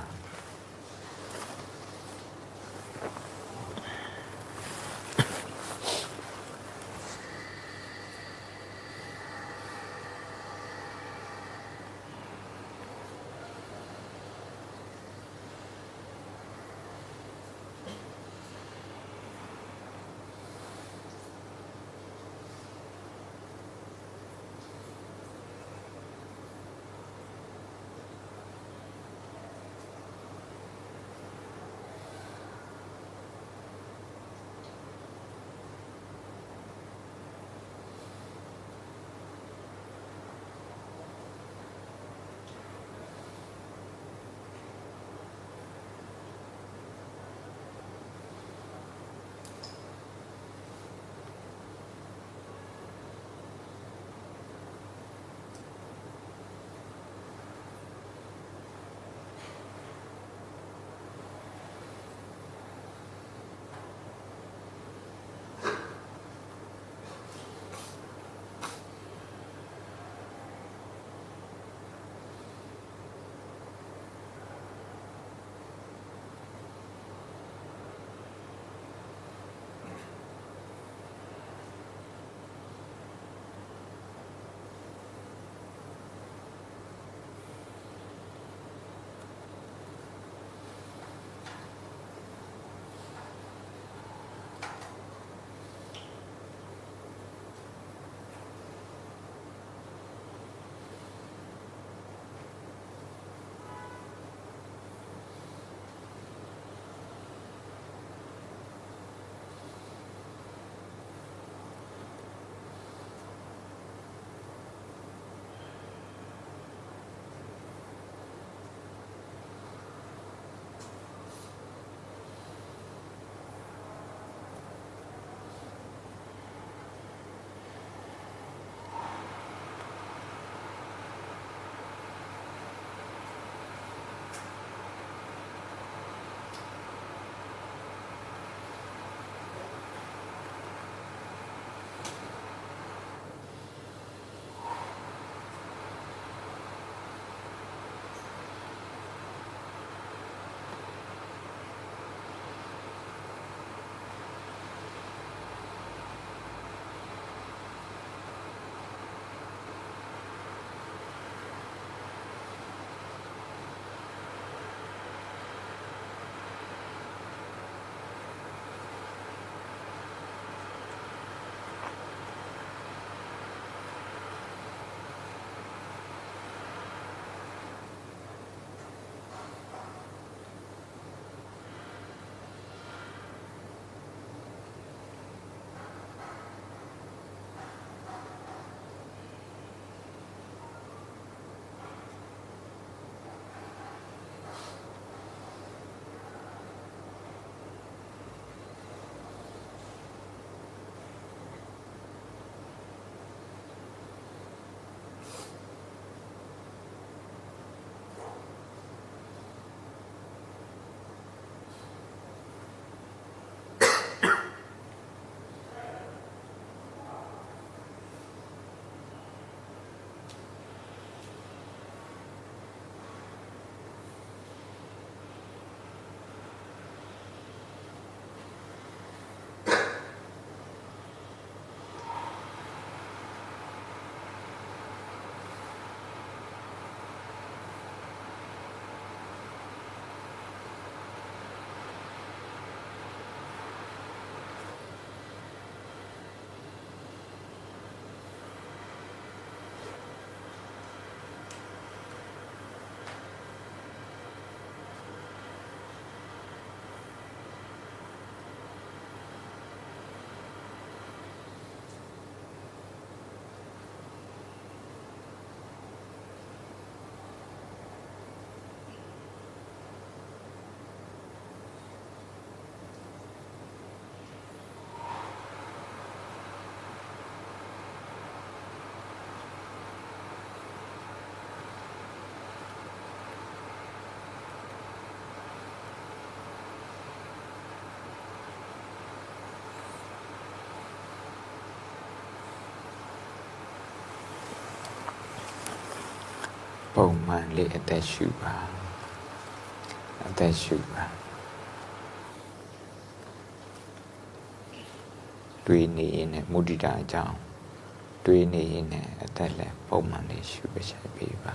ပုံမှန်လေးအသက်ရှူပါအသက်ရှူပါတွေးနေရင်လည်းမုဒိတာအကြောင်းတွေးနေရင်လည်းအသက်လည်းပုံမှန်လေးရှူပချိုက်ပေးပါ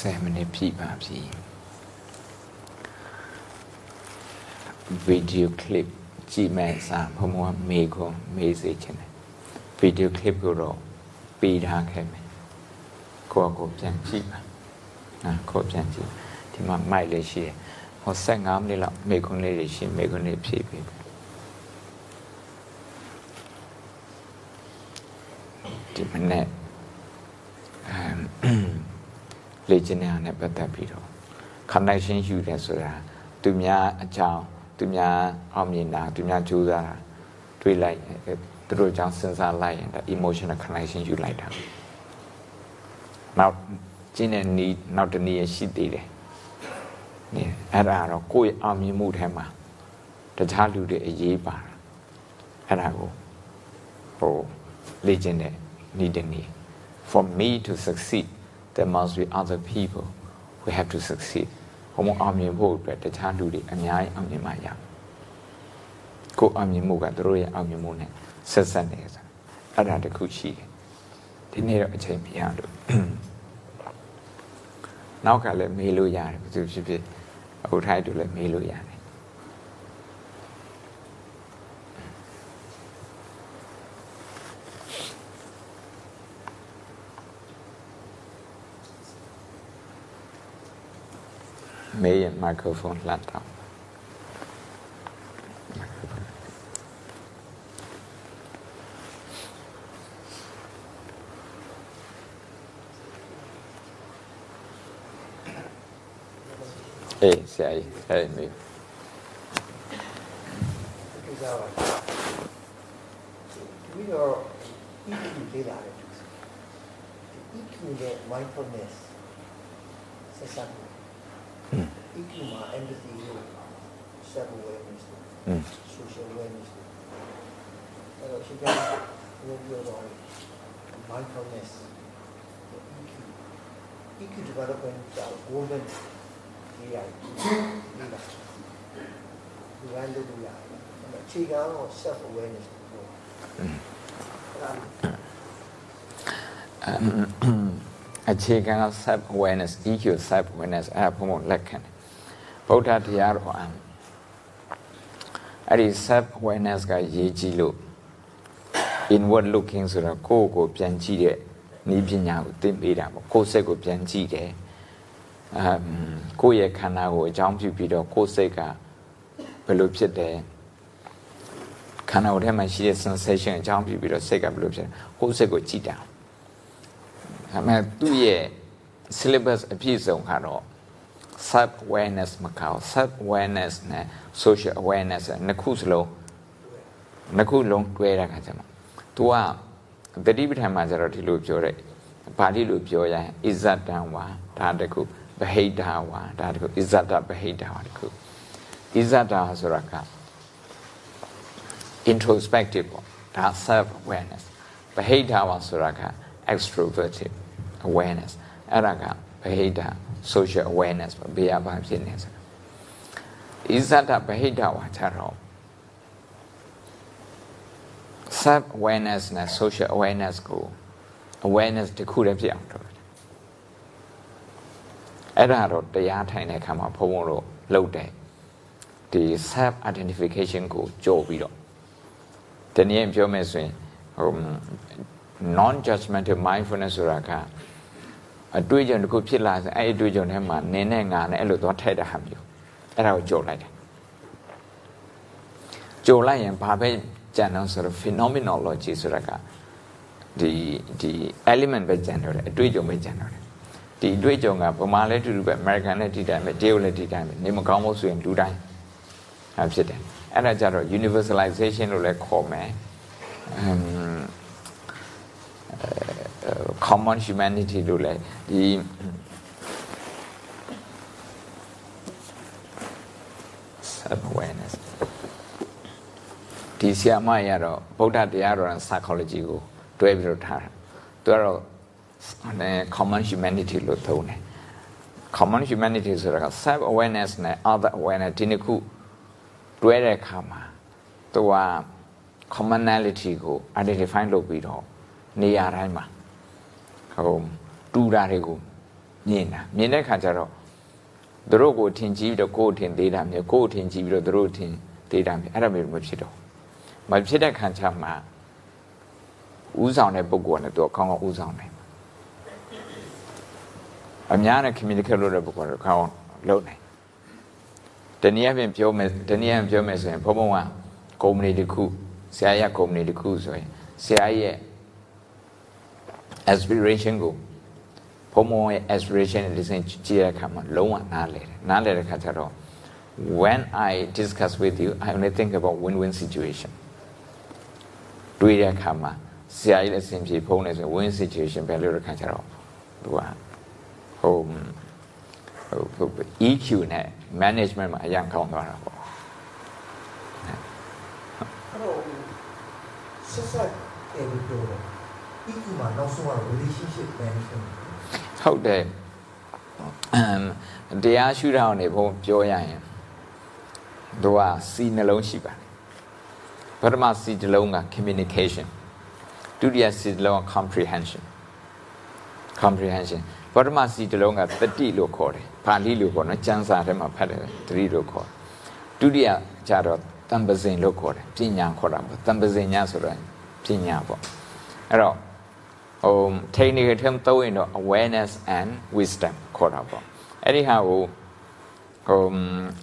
10မိနစ်ပြည့်ပါပြီဗီဒီယိုကလစ်ကြည့်မဲ့စာဘုံဘုံမေခွန်မေးစေချင်တယ်ဗီဒီယိုကလစ်ကိုတော့ပေးထားခဲ့မယ်ကိုယ့်အကိုပြန်ကြည့်ပါနော်ကိုယ်ပြန်ကြည့်ဒီမှာမိုက်လေးရှိတယ်ဟော15မိနစ်လောက်မေခွန်လေးတွေရှိမေခွန်လေးဖြည့်ပေးမယ်ဒီမနေ့အမ် လေ့ကျင့်ရတဲ့ပတ်သက်ပြီးတော့ connection ယူတယ်ဆိုတာသူများအကြောင်းသူများအောင်မြင်တာသူများကြိုးစားတာတွေးလိုက်သူတို့အကြောင်းစဉ်းစားလိုက်ရင်ဒါ emotional connection ယူလိုက်တာနောက်ကျင်းတဲ့နီးနောက်တနည်းရရှိသေးတယ်နေအဲ့ဒါတော့ကိုယ့်ရဲ့အောင်မြင်မှုထဲမှာတခြားလူတွေအရေးပါတာအဲ့ဒါကိုဟိုလေ့ကျင့်တဲ့နီးတနည်း for me to succeed there must be other people who have to succeed ဘုံအောင်မြင်ဖို့အတွက်တခြားလူတွေအများကြီးအောင်မြင်မှရကိုယ်အောင်မြင်မှုကသူတို့ရဲ့အောင်မြင်မှုနဲ့ဆက်ဆက်နေဆိုအဲ့ဒါတခုရှိတယ်ဒီနေ့တော့အချိန်ပြရလို့နောက်ကလည်းမေးလို့ရတယ်ဘယ်သူဖြစ်ဖြစ်အခုထိုက်တူလည်းမေးလို့ရတယ် မေးရင်မိုက်ခရိုဖုန်းလှမ်းတော့အေးဆရာကြီးဆရာကြီးမေးကိစ္စပါဒီတော့ EQ လေးလာတယ် EQ နဲ့ mindfulness ဆက်စပ် တယ် EQ မှာ empathy ကို self awareness อืม social awareness အဲ့တော့ရှင်ကဘယ်လိုပြောတော့ mindfulness EQ EQ development ကြောင့် golden ရေးရတယ်ဒီလားဒီလိုလုပ်လို့ရတယ်အခြေခံတော့ self awareness ကိုအဲ့ဒါအခြေခံက self awareness EQ self awareness အဲ့ဒါဘုံဘုံလက်ခံတယ် ဗုဒ္ဓတရားတော်အအဲ့ဒီ self awareness ကရေးကြည့်လို့ inward looking ဆိုတော့ကိုယ့်ကိုယ်ပြန်ကြည့်တဲ့ဤပညာကိုသင်ပေးတာပေါ့ကိုယ်စိတ်ကိုပြန်ကြည့်တယ်အမ်ကိုယ့်ရဲ့ခန္ဓာကိုအကြောင်းပြုပြီးတော့ကိုယ်စိတ်ကဘယ်လိုဖြစ်တယ်ခန္ဓာကိုယ်ထဲမှာရှိတဲ့ sensation အကြောင်းပြုပြီးတော့စိတ်ကဘယ်လိုဖြစ်လဲကိုယ်စိတ်ကိုကြည့်တာဒါပေမဲ့သူ့ရဲ့ syllabus အပြည့်စုံကတော့ self awareness မကောက် self awareness နဲ့ social awareness နှစ်ခုစလုံးနှစ်ခုလုံးတွဲတာခါကျမှ तू ကတတိပဋ္ဌာန်မှာကျတော့ဒီလိုပြောတဲ့ဘာလိလိုပြောရရင် izzat ဝါဒါတခုဗဟိတဝါဒါတခု izzat ဗဟိတဝါတခု izzat ဆိုတာက introspective ပေါ့ဒါ self awareness ဗဟိတဝါဆိုတာက extroverted awareness အဲ့ဒါကဗဟိတ social awareness ပေါ့ဘေးရပါဖြစ်နေဆိုတာ izzat ဗဟိတဝါကျတော့ self awareness နဲ့ social awareness ကို awareness တစ်ခုတည်းဖြစ်အောင်လုပ်တယ်အဲ့ဒါတော့တရားထိုင်တဲ့အခါမှာဘုံဘုံတို့လုပ်တယ်ဒီ self identification ကိုကြော်ပြီးတော့တနည်းပြောမယ်ဆိုရင်ဟို non judgmental mindfulness ဆိုတာက အတွေ့အကြုံတစ်ခုဖြစ်လာဆိုအဲ့ဒီအတွေ့အကြုံထဲမှာနင်းနဲ့ငါနဲ့အဲ့လိုသွားထည့်တဲ့ဟာမျိုးအဲ့ဒါကိုကြော်လိုက်တယ်ကြော်လိုက်ရင်ဘာပဲကြံတော့ဆိုတော့ phenomenology ဆိုတာကဒီဒီ element ပဲကြံတော့တယ်အတွေ့အကြုံပဲကြံတော့တယ်ဒီအတွေ့အကြုံကဗမာလည်းတူတူပဲ American လည်းဒီတိုင်းပဲတရုတ်လည်းဒီတိုင်းပဲနေမကောင်းလို့ဆိုရင်လူတိုင်းဟာဖြစ်တယ်အဲ့ဒါကြတော့ universalization လို့လည်းခေါ်မယ် um common humanity လို့လည်းဒီ self awareness ဒီဆီယာမရတော့ဗုဒ္ဓတရားတော် psychology ကိုတွဲပြီးတော့ထားတာသူကတော့အဲ common humanity လို့သုံးတယ် common humanity ဆိုတာက self awareness နဲ့ other awareness ဒီနှစ်ခုတွဲတဲ့အခါမှာသူက commonality ကို identify လုပ်ပြီးတော့ နေရာတိုင်းမှာဟိုတူတာတွေကိုမြင်တာမြင်တဲ့ခါကျတော့သူတို့ကိုထင်ကြီးပြီးတော့ကိုယ်ထင်သေးတာမျိုးကိုယ်ထင်ကြီးပြီးတော့သူတို့ထင်သေးတာမျိုးအဲ့ဒါမျိုးမဖြစ်တော့မဖြစ်တဲ့ခါကျမှဥဆောင်တဲ့ပုဂ္ဂိုလ်ကလည်းသူကကောင်းကောင်းဥဆောင်နိုင်အများနဲ့ communicate လုပ်တဲ့ပုဂ္ဂိုလ်ကကောင်းကောင်းလုပ်နိုင်တနည်းအားဖြင့်ပြောမယ်တနည်းအားဖြင့်ပြောမယ်ဆိုရင်ဘုံဘုံကကုမ္ပဏီတစ်ခုဆရာရကုမ္ပဏီတစ်ခုဆိုရင်ဆရာရဲ့ aspiration ကိုဘုံဘုံရဲ့ aspiration နဲ့ listen ကြည့်ရတဲ့အခါမှာလုံးဝနားလည်တယ်နားလည်တဲ့အခါကျတော့ when i discuss with you i only think about win win situation တွေ့တဲ့အခါမှာဆရာကြီးလည်းအဆင်ပြေဖုံးနေဆိုရင် win situation ပဲလို့တဲ့အခါကျတော့သူကဟိုဟို EQ နဲ့ management မှာအရင်ကောင်းသွားတာပေါ့အဲ့တော့ဆက်ဆက်တယ်လို့ပြောတော့ EQ မှာနောက်ဆုံးကတော့ relationship management ဟုတ်တယ်အမ်တရားရှုထောင့်နေဘုံပြောရရင်သူကစီနှလုံးရှိပါတယ်ပထမစီတစ်လုံးက communication ဒုတိယစီတစ်လုံးက comprehension comprehension ပထမစီတစ်လုံးကတတိလို့ခေါ်တယ်ပါဠိလိုခေါ်နော်ကျမ်းစာထဲမှာဖတ်တယ်တတိလို့ခေါ်ဒုတိယကျတော့တံပဇင်လို့ခေါ်တယ်ပညာခေါ်တာပေါ့တံပဇင်ညဆိုတော့ပညာပေါ့အဲ့တော့ ဟို technical term သုံးရင်တော့ awareness and wisdom ခေါ်တာပေါ့အဲ့ဒီဟာကိုဟို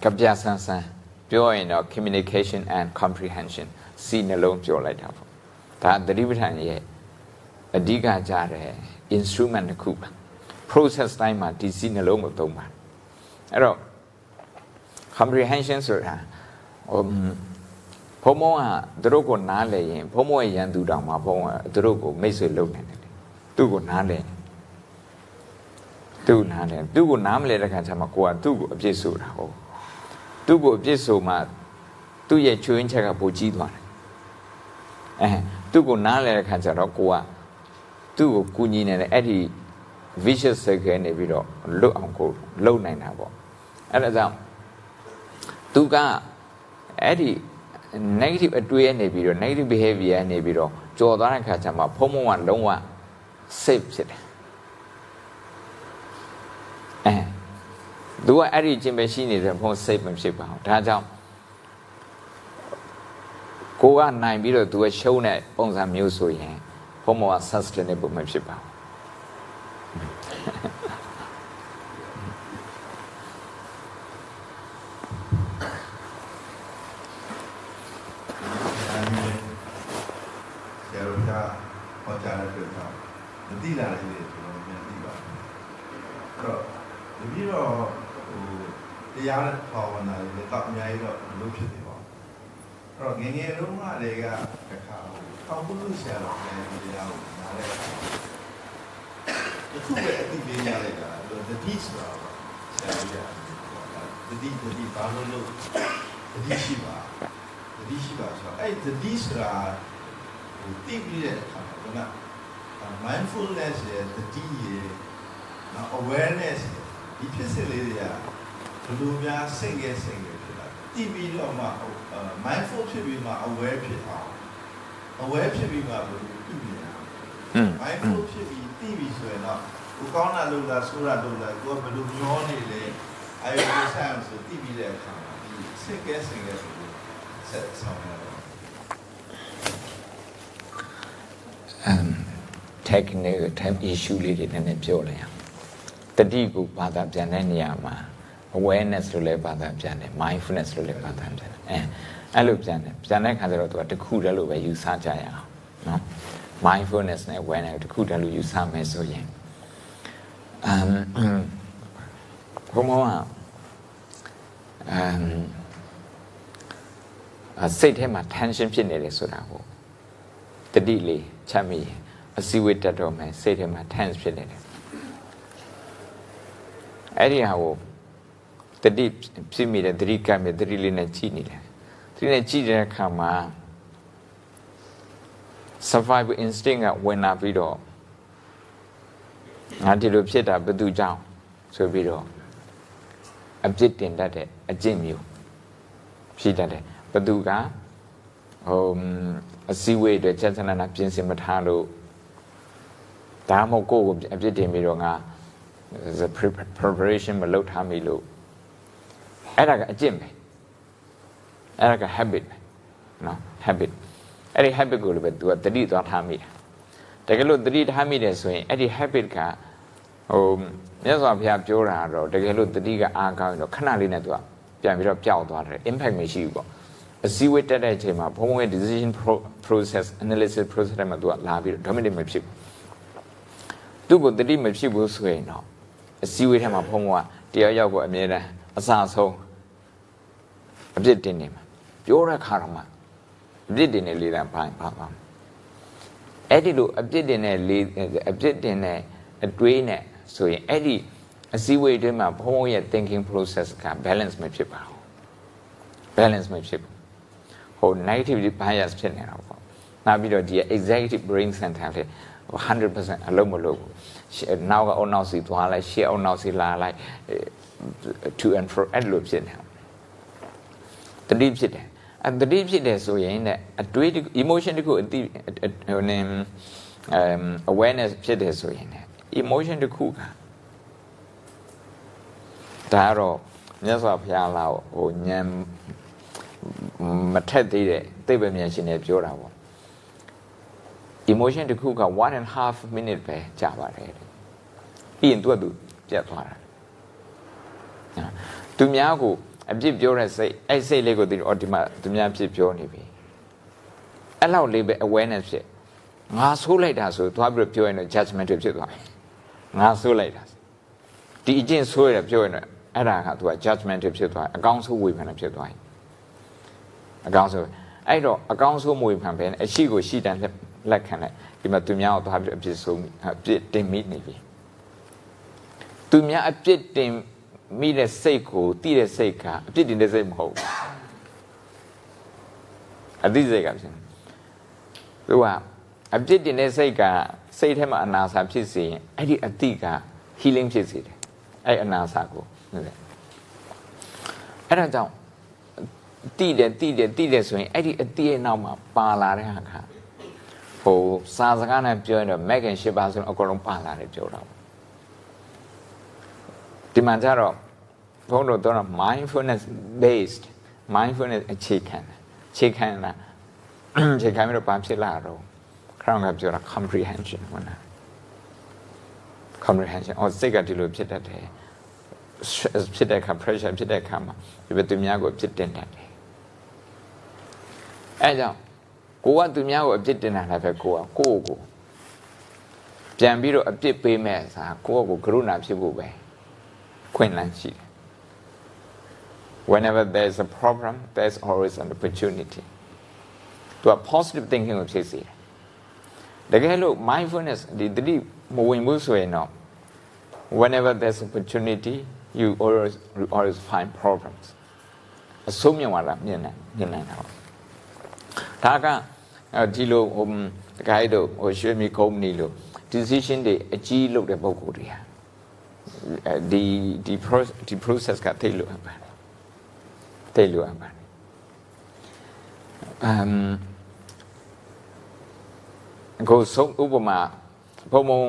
ကပြဆန်းဆန်းပြောရင်တော့ communication and comprehension စီနှလုံးပြောလိုက်တာပေါ့ဒါသတိပဋ္ဌာန်ရဲ့အဓိကကြတဲ့ instrument တစ်ခုပါ process တိုင်းမှာဒီစီနှလုံးကိုသုံးပါတယ်အဲ့တော့ comprehension ဆိုတာဟိုဘုံမောကသူတို့ကိုနားလည်ရင်ဘုံမောရဲ့ရန်သူတောင်မှာဘုံကသူတို့ကိုမိတ်ဆွေလုပ်နေတယ်လေ သူ့ကိုနားလည်သူ့နားလည်သူ့ကိုနားမလဲတဲ့ခါကျမှကိုကသူ့ကိုအပြစ်ဆိုတာဟုတ်သူ့ကိုအပြစ်ဆိုမှသူ့ရဲ့ချွေးချက်ကပိုကြီးသွားတယ်အဲသူ့ကိုနားလဲတဲ့ခါကျတော့ကိုကသူ့ကိုကူညီနေတယ်အဲ့ဒီ vicious cycle နေပြီးတော့လွတ်အောင်ကိုလုံနိုင်တာပေါ့အဲ့ဒါကြောင့်သူကအဲ့ဒီ negative အတွေးနေပြီးတော့ negative behavior နေပြီးတော့ကြော်သွားတဲ့ခါကျမှဖုံးဖုံးကလုံးဝ safe ဖြစ်တယ်အဲသူကအဲ့ဒီအချင်းပဲရှိနေတဲ့ဖုံး safe မဖြစ်ပါဘူးဒါကြောင့်ကိုကနိုင်ပြီးတော့သူကရှုံးတဲ့ပုံစံမျိုးဆိုရင်ဖုံးမောက sustainable မဖြစ်ပါဘူး ဆရာတို့ကဟောကြားတဲ့အတွက်ကြောင့်မ သိလာတဲ့တွေကျွန်တော်ပြန်သိပါတယ်အဲ့တော့တပည့်တော့ဟိုတရားနဲ့ဘာဝနာတွေတော့အများကြီးတော့မလုပ်ဖြစ်နေပါဘူးအဲ့တော့ငယ်ငယ်တုန်းကလည်းကတစ်ခါထောင်ပုလူဆရာတော်နဲ့တရားကိုနားလဲတစ်ခုပဲအသိပေးကြလိုက်တာတတိဆိုတာဆရာကြီးကတတိတတိဘာလို့လို့တတိရှိပါတတိရှိပါဆိုတော့အဲ့တတိဆိုတာဒီတိပြီးတဲ့အခါမှာက mindfulness ရဲ့တတိရဲ့နော် awareness ဒီဖြစ်စဉ်လေးတွေကဘယ်လိုများစိတ်ရဲ့စိတ်ရဲ့ဖြစ်လာတိပြီးတော့မှ mindful ဖြစ်ပြီးမှ aware ဖြစ်အောင် aware ဖြစ်ပြီးမှဘယ်လိုပြုပြီးလဲอืม mindful ဖြစ်ပြီးတိပြီးဆိုရင်တော့ကိုကောင်းတာလုပ်လားဆိုးတာလုပ်လားကိုကဘယ်လိုမျောနေလဲအဲဒါကိုဆိုင်ဆိုတိပြီးတဲ့အခါမှာဒီစိတ်ကဲစိတ်ကဲဆိုပြီးဆက်ဆောင်ရတော့ um technical time issue လေးတွေနည်းနည်းပြောလိုက်အောင်တတိကိုဘာသာပြန်တဲ့နေရာမှာ awareness လို့လည်းဘာသာပြန်တယ် mindfulness လို့လည်းဘာသာပြန်တယ်အဲအဲ့လိုပြန်တယ်ပြန်တဲ့ခါကျတော့သူကတခုတည်းလို့ပဲယူဆကြရအောင်နော် mindfulness နဲ့ awareness တခုတည်းလို့ယူဆမယ်ဆိုရင် um ဘုံမောက um အစိတ်ထဲမှာ tension ဖြစ်နေတယ်ဆိုတာကိုတတိလေးချမ်းမိရင် အစည်းအဝေးတက်တော့မယ်စိတ်ထဲမှာ tense ဖြစ်နေတယ်အဲ့ဒီဟာကိုတတိဖြစ်မိတယ်တတိကပ်မိတတိလေးနဲ့ကြည်နေတယ်တတိနဲ့ကြည်တဲ့အခါမှာ survival instinct ကဝင်လာပြီးတော့ငါဒီလိုဖြစ်တာဘယ်သူကြောင့်ဆိုပြီးတော့အပြစ်တင်တတ်တဲ့အကျင့်မျိုးဖြစ်တတ်တယ်ဘယ်သူကဟိုအစည်းအဝေးအတွက်ချက်ချနာနာပြင်ဆင်မထားလို့ ဒါမှမဟုတ်ကိုယ့်ကိုအပြစ်တင်ပြီးတော့ငါ the preparation မလုပ်ထားမိလို့အဲ့ဒါကအကျင့်ပဲအဲ့ဒါက habit ပဲနော် habit အဲ့ဒီ habit ကိုလည်းပဲ तू ကတတိသွားထားမိတာတကယ်လို့တတိထားမိတယ်ဆိုရင်အဲ့ဒီ habit ကဟိုမြတ်စွာဘုရားပြောတာတော့တကယ်လို့တတိကအားကောင်းရင်တော့ခဏလေးနဲ့ तू ကပြန်ပြီးတော့ပျောက်သွားတယ် impact မရှိဘူးပေါ့အစည်းအဝေးတက်တဲ့အချိန်မှာဘုံဘုံရဲ့ decision process analysis process တွေမှာ तू ကလာပြီးတော့ dominate မဖြစ်ဘူး သူ့ကိုတတိမဖြစ်ဘူးဆိုရင်တော့အစည်းအဝေးထဲမှာဘုံဘုံကတရားရောက်ကိုအမြဲတမ်းအစဆုံးအပြစ်တင်နေမှာပြောတဲ့ခါတော့မှအပြစ်တင်နေလေတံပိုင်းပါပါအဲ့ဒီလိုအပြစ်တင်တဲ့လေအပြစ်တင်တဲ့အတွေးနဲ့ဆိုရင်အဲ့ဒီအစည်းအဝေးတွေမှာဘုံဘုံရဲ့ thinking process က balance မဖြစ်ပါဘူး balance မဖြစ်ဘူးဟို negativity bias ဖြစ်နေတာပေါ့နောက်ပြီးတော့ဒီ executive brain center လေ 100%အလုံးမလုပ်ဘူးနောက်ကအောက်နောက်စီသွားလိုက်ရှေ့အောက်နောက်စီလာလိုက် to and fro အဲ့လိုဖြစ်နေတာတတိဖြစ်တယ်အတတိဖြစ်တယ်ဆိုရင်တဲ့အတွေး emotion တခုအတိဟိုနေ um awareness ဖြစ်တယ်ဆိုရင် emotion တခုကဒါတော့မြတ်စွာဘုရားလာဟိုဉာဏ်မထက်သေးတဲ့သိပ္ပံဉာဏ်ရှင်တွေပြောတာပေါ့ emotion တခုက1 and half minute ပဲကြာပါတယ်ပြီးရင်သူကသူပြတ်သွားတာသူများကိုအပြစ်ပြောတဲ့စိတ်အဲ့စိတ်လေးကိုသူအော်ဒီမှာသူများပြစ်ပြောနေပြီအဲ့လောက်လေးပဲ awareness ဖြစ်ငါဆိုးလိုက်တာဆိုသွားပြီးပြောရင်တော့ judgment ဖြစ်သွားတယ်ငါဆိုးလိုက်တာဒီအကျင့်ဆိုးရပြောရင်တော့အဲ့ဒါကသူက judgment ဖြစ်သွားအကောင်းဆုံးဝေဖန်ဖြစ်သွားတယ်အကောင်းဆုံးအဲ့တော့အကောင်းဆုံးဝေဖန်ပဲအရှိကိုရှိတန် လက်ခံလိုက်ဒီမှာသူများကိုသွားပြီးအပြစ်ဆုံးအပြစ်တင်မိနေပြီသူများအပြစ်တင်မိတဲ့စိတ်ကိုတိတဲ့စိတ်ကအပြစ်တင်တဲ့စိတ်မဟုတ်ဘူးအတိစိတ်ကဖြစ်သူကအပြစ်တင်တဲ့စိတ်ကစိတ်ထဲမှာအနာစာဖြစ်စေရင်အဲ့ဒီအတိက healing ဖြစ်စေတယ်အဲ့အနာစာကိုဟုတ်တယ်အဲ့ဒါကြောင့်တိတယ်တိတယ်တိတယ်ဆိုရင်အဲ့ဒီအတိရဲ့နောက်မှာပါလာတဲ့ဟာက ဟိုစာစကားနဲ့ပြောရင်တော့ Mac and 8ပါဆိုတော့အကုန်လုံးပါလာတယ်ပြောတာပေါ့ဒီမှာကျတော့ဘုန်းတော်တော့ mindfulness based mindfulness အခြေခံအခြေခံတာအခြေခံပြီးတော့ဘာဖြစ်လာတော့ခရောင်းကပြောတာ comprehension ဟုတ်လား comprehension အော်စိတ်ကဒီလိုဖြစ်တတ်တယ်ဖြစ်တဲ့အခါ pressure ဖြစ်တဲ့အခါမှာဒီဘက်သူများကိုဖြစ်တင်တတ်တယ်အဲကြောင့် ကိုကသူများကိုအပြစ်တင်တာလည်းပဲကိုကကိုယ့်ကိုပြန်ပြီးတော့အပြစ်ပေးမဲ့အစားကိုယ့်ကိုကရုဏာဖြစ်ဖို့ပဲခွင့်လန်းရှိတယ် whenever there's a problem there's always an opportunity သူက positive thinking ကိုဖြစ်စေတယ်တကယ်လို့ mindfulness ဒီတတိမဝင်ဘူးဆိုရင်တော့ whenever there's opportunity you always you always find problems အဆုံးမြင်လာမြင်နေမြင်နေတာပေါ့ ဒါကဒီလိုဟိုတခိုင်းတို့ဟိုရွှေမီကုမ္ပဏီလို့ decision တွေအကြီးလုပ်တဲ့ပုံကိုယ်တွေဟာဒီဒီ process ဒီ process ကသိလို့အပ်ပါတယ်သိလို့အပ်ပါတယ်အမ်ကိုဆုံးဥပမာဘုံဘုံ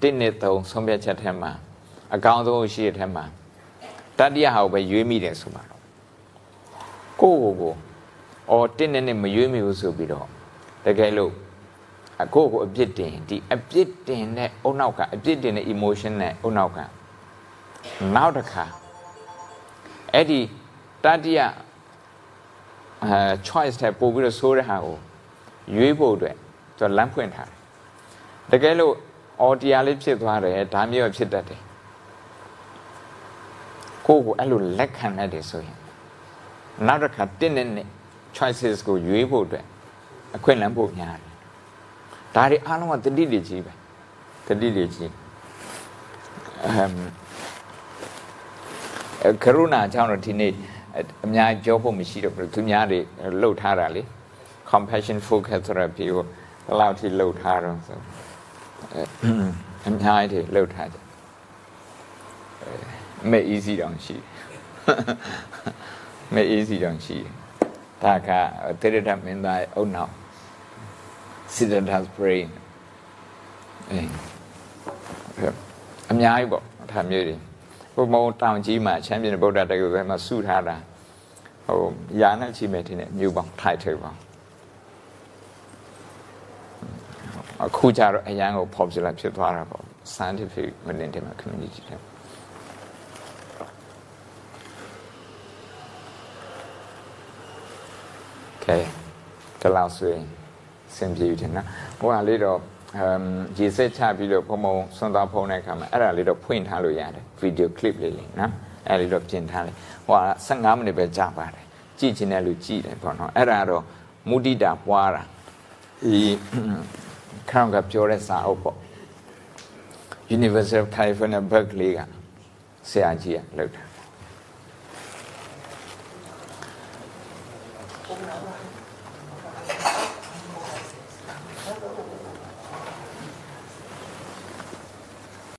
တင်းနဲ့သုံးဆုံးဖြတ်ချက်ထဲမှာအကောင်းဆုံးရှိတဲ့ထဲမှာတတိယဟာကိုပဲရွေးမိတယ်ဆိုပါတော့ကိုကိုကို အော်တင်းနဲ့နဲ့မရွေးမိဘူးဆိုပြီးတော့တကယ်လို့အကိုကိုအပြစ်တင်ဒီအပြစ်တင်တဲ့အုံနောက်ကအပြစ်တင်တဲ့ emotion နဲ့အုံနောက်ကနောက်တစ်ခါအဲ့ဒီတတိယအဲ choice တဲ့ပို့ပြီးတော့ဆိုးတဲ့ဟာကိုရွေးဖို့အတွက်သူလမ်းဖွင့်ထားတယ်တကယ်လို့အော်တရားလေးဖြစ်သွားတယ်ဒါမျိုးဖြစ်တတ်တယ်ကိုကိုအဲ့လိုလက်ခံရတယ်ဆိုရင်နောက်တစ်ခါတင်းနဲ့နဲ့ choices ကိုရွေးဖို့အတွက်အခွင့်အလမ်းပို့များတယ်ဒါတွေအားလုံးကတတိတွေကြီးပဲတတိတွေကြီးအမ်ကရုဏာကြောင့်တော့ဒီနေ့အများကြောဖို့မရှိတော့ဘူးသူများတွေလှုပ်ထားတာလေ compassion focus therapy ကိုဘယ်လောက်ထိလှုပ်ထားတော့ဆိုအများကြီးလှုပ်ထားတယ်မဲ easy တောင်ရှိမဲ easy တောင်ရှိ ဒါကတေရတမင်းသားအုံနောက် Siddhartha's brain အများကြီးပေါ့ဒါမျိုးတွေဘုံဘုံတောင်ကြီးမှာချမ်းပြည်နယ်ဗုဒ္ဓတက္ကသိုလ်မှာစုထားတာဟိုရာနဲ့ချီမဲ့ထင်တယ်မြို့ပေါင်းထိုက်ထိုက်ပါအခုကျတော့အရန်ကို popular ဖြစ်သွားတာပေါ့ scientific မတင်တယ်မှာ community တဲ့ ကဲဒီလောက်ဆိုရင်စင်ပြေတယ်နော်ဟိုဟာလေးတော့အမ်ရေစက်ချပြီးတော့ဖုံဖုံဆွမ်းသွားဖုံးတဲ့အခါမှာအဲ့ဒါလေးတော့ဖွင့်ထားလို့ရတယ်ဗီဒီယိုကလစ်လေးလေးနော်အဲ့လေးတော့ပြင်ထားလိုက်ဟိုဟာ15မိနစ်ပဲကြာပါတယ်ကြည့်ချင်တဲ့လူကြည့်တယ်ပေါ့နော်အဲ့ဒါတော့မုဒိတာပွားတာဒီခေါင်းကပြောတဲ့စာအုပ်ပေါ့ University of California Berkeley ကဆရာကြီးကလုပ်တာ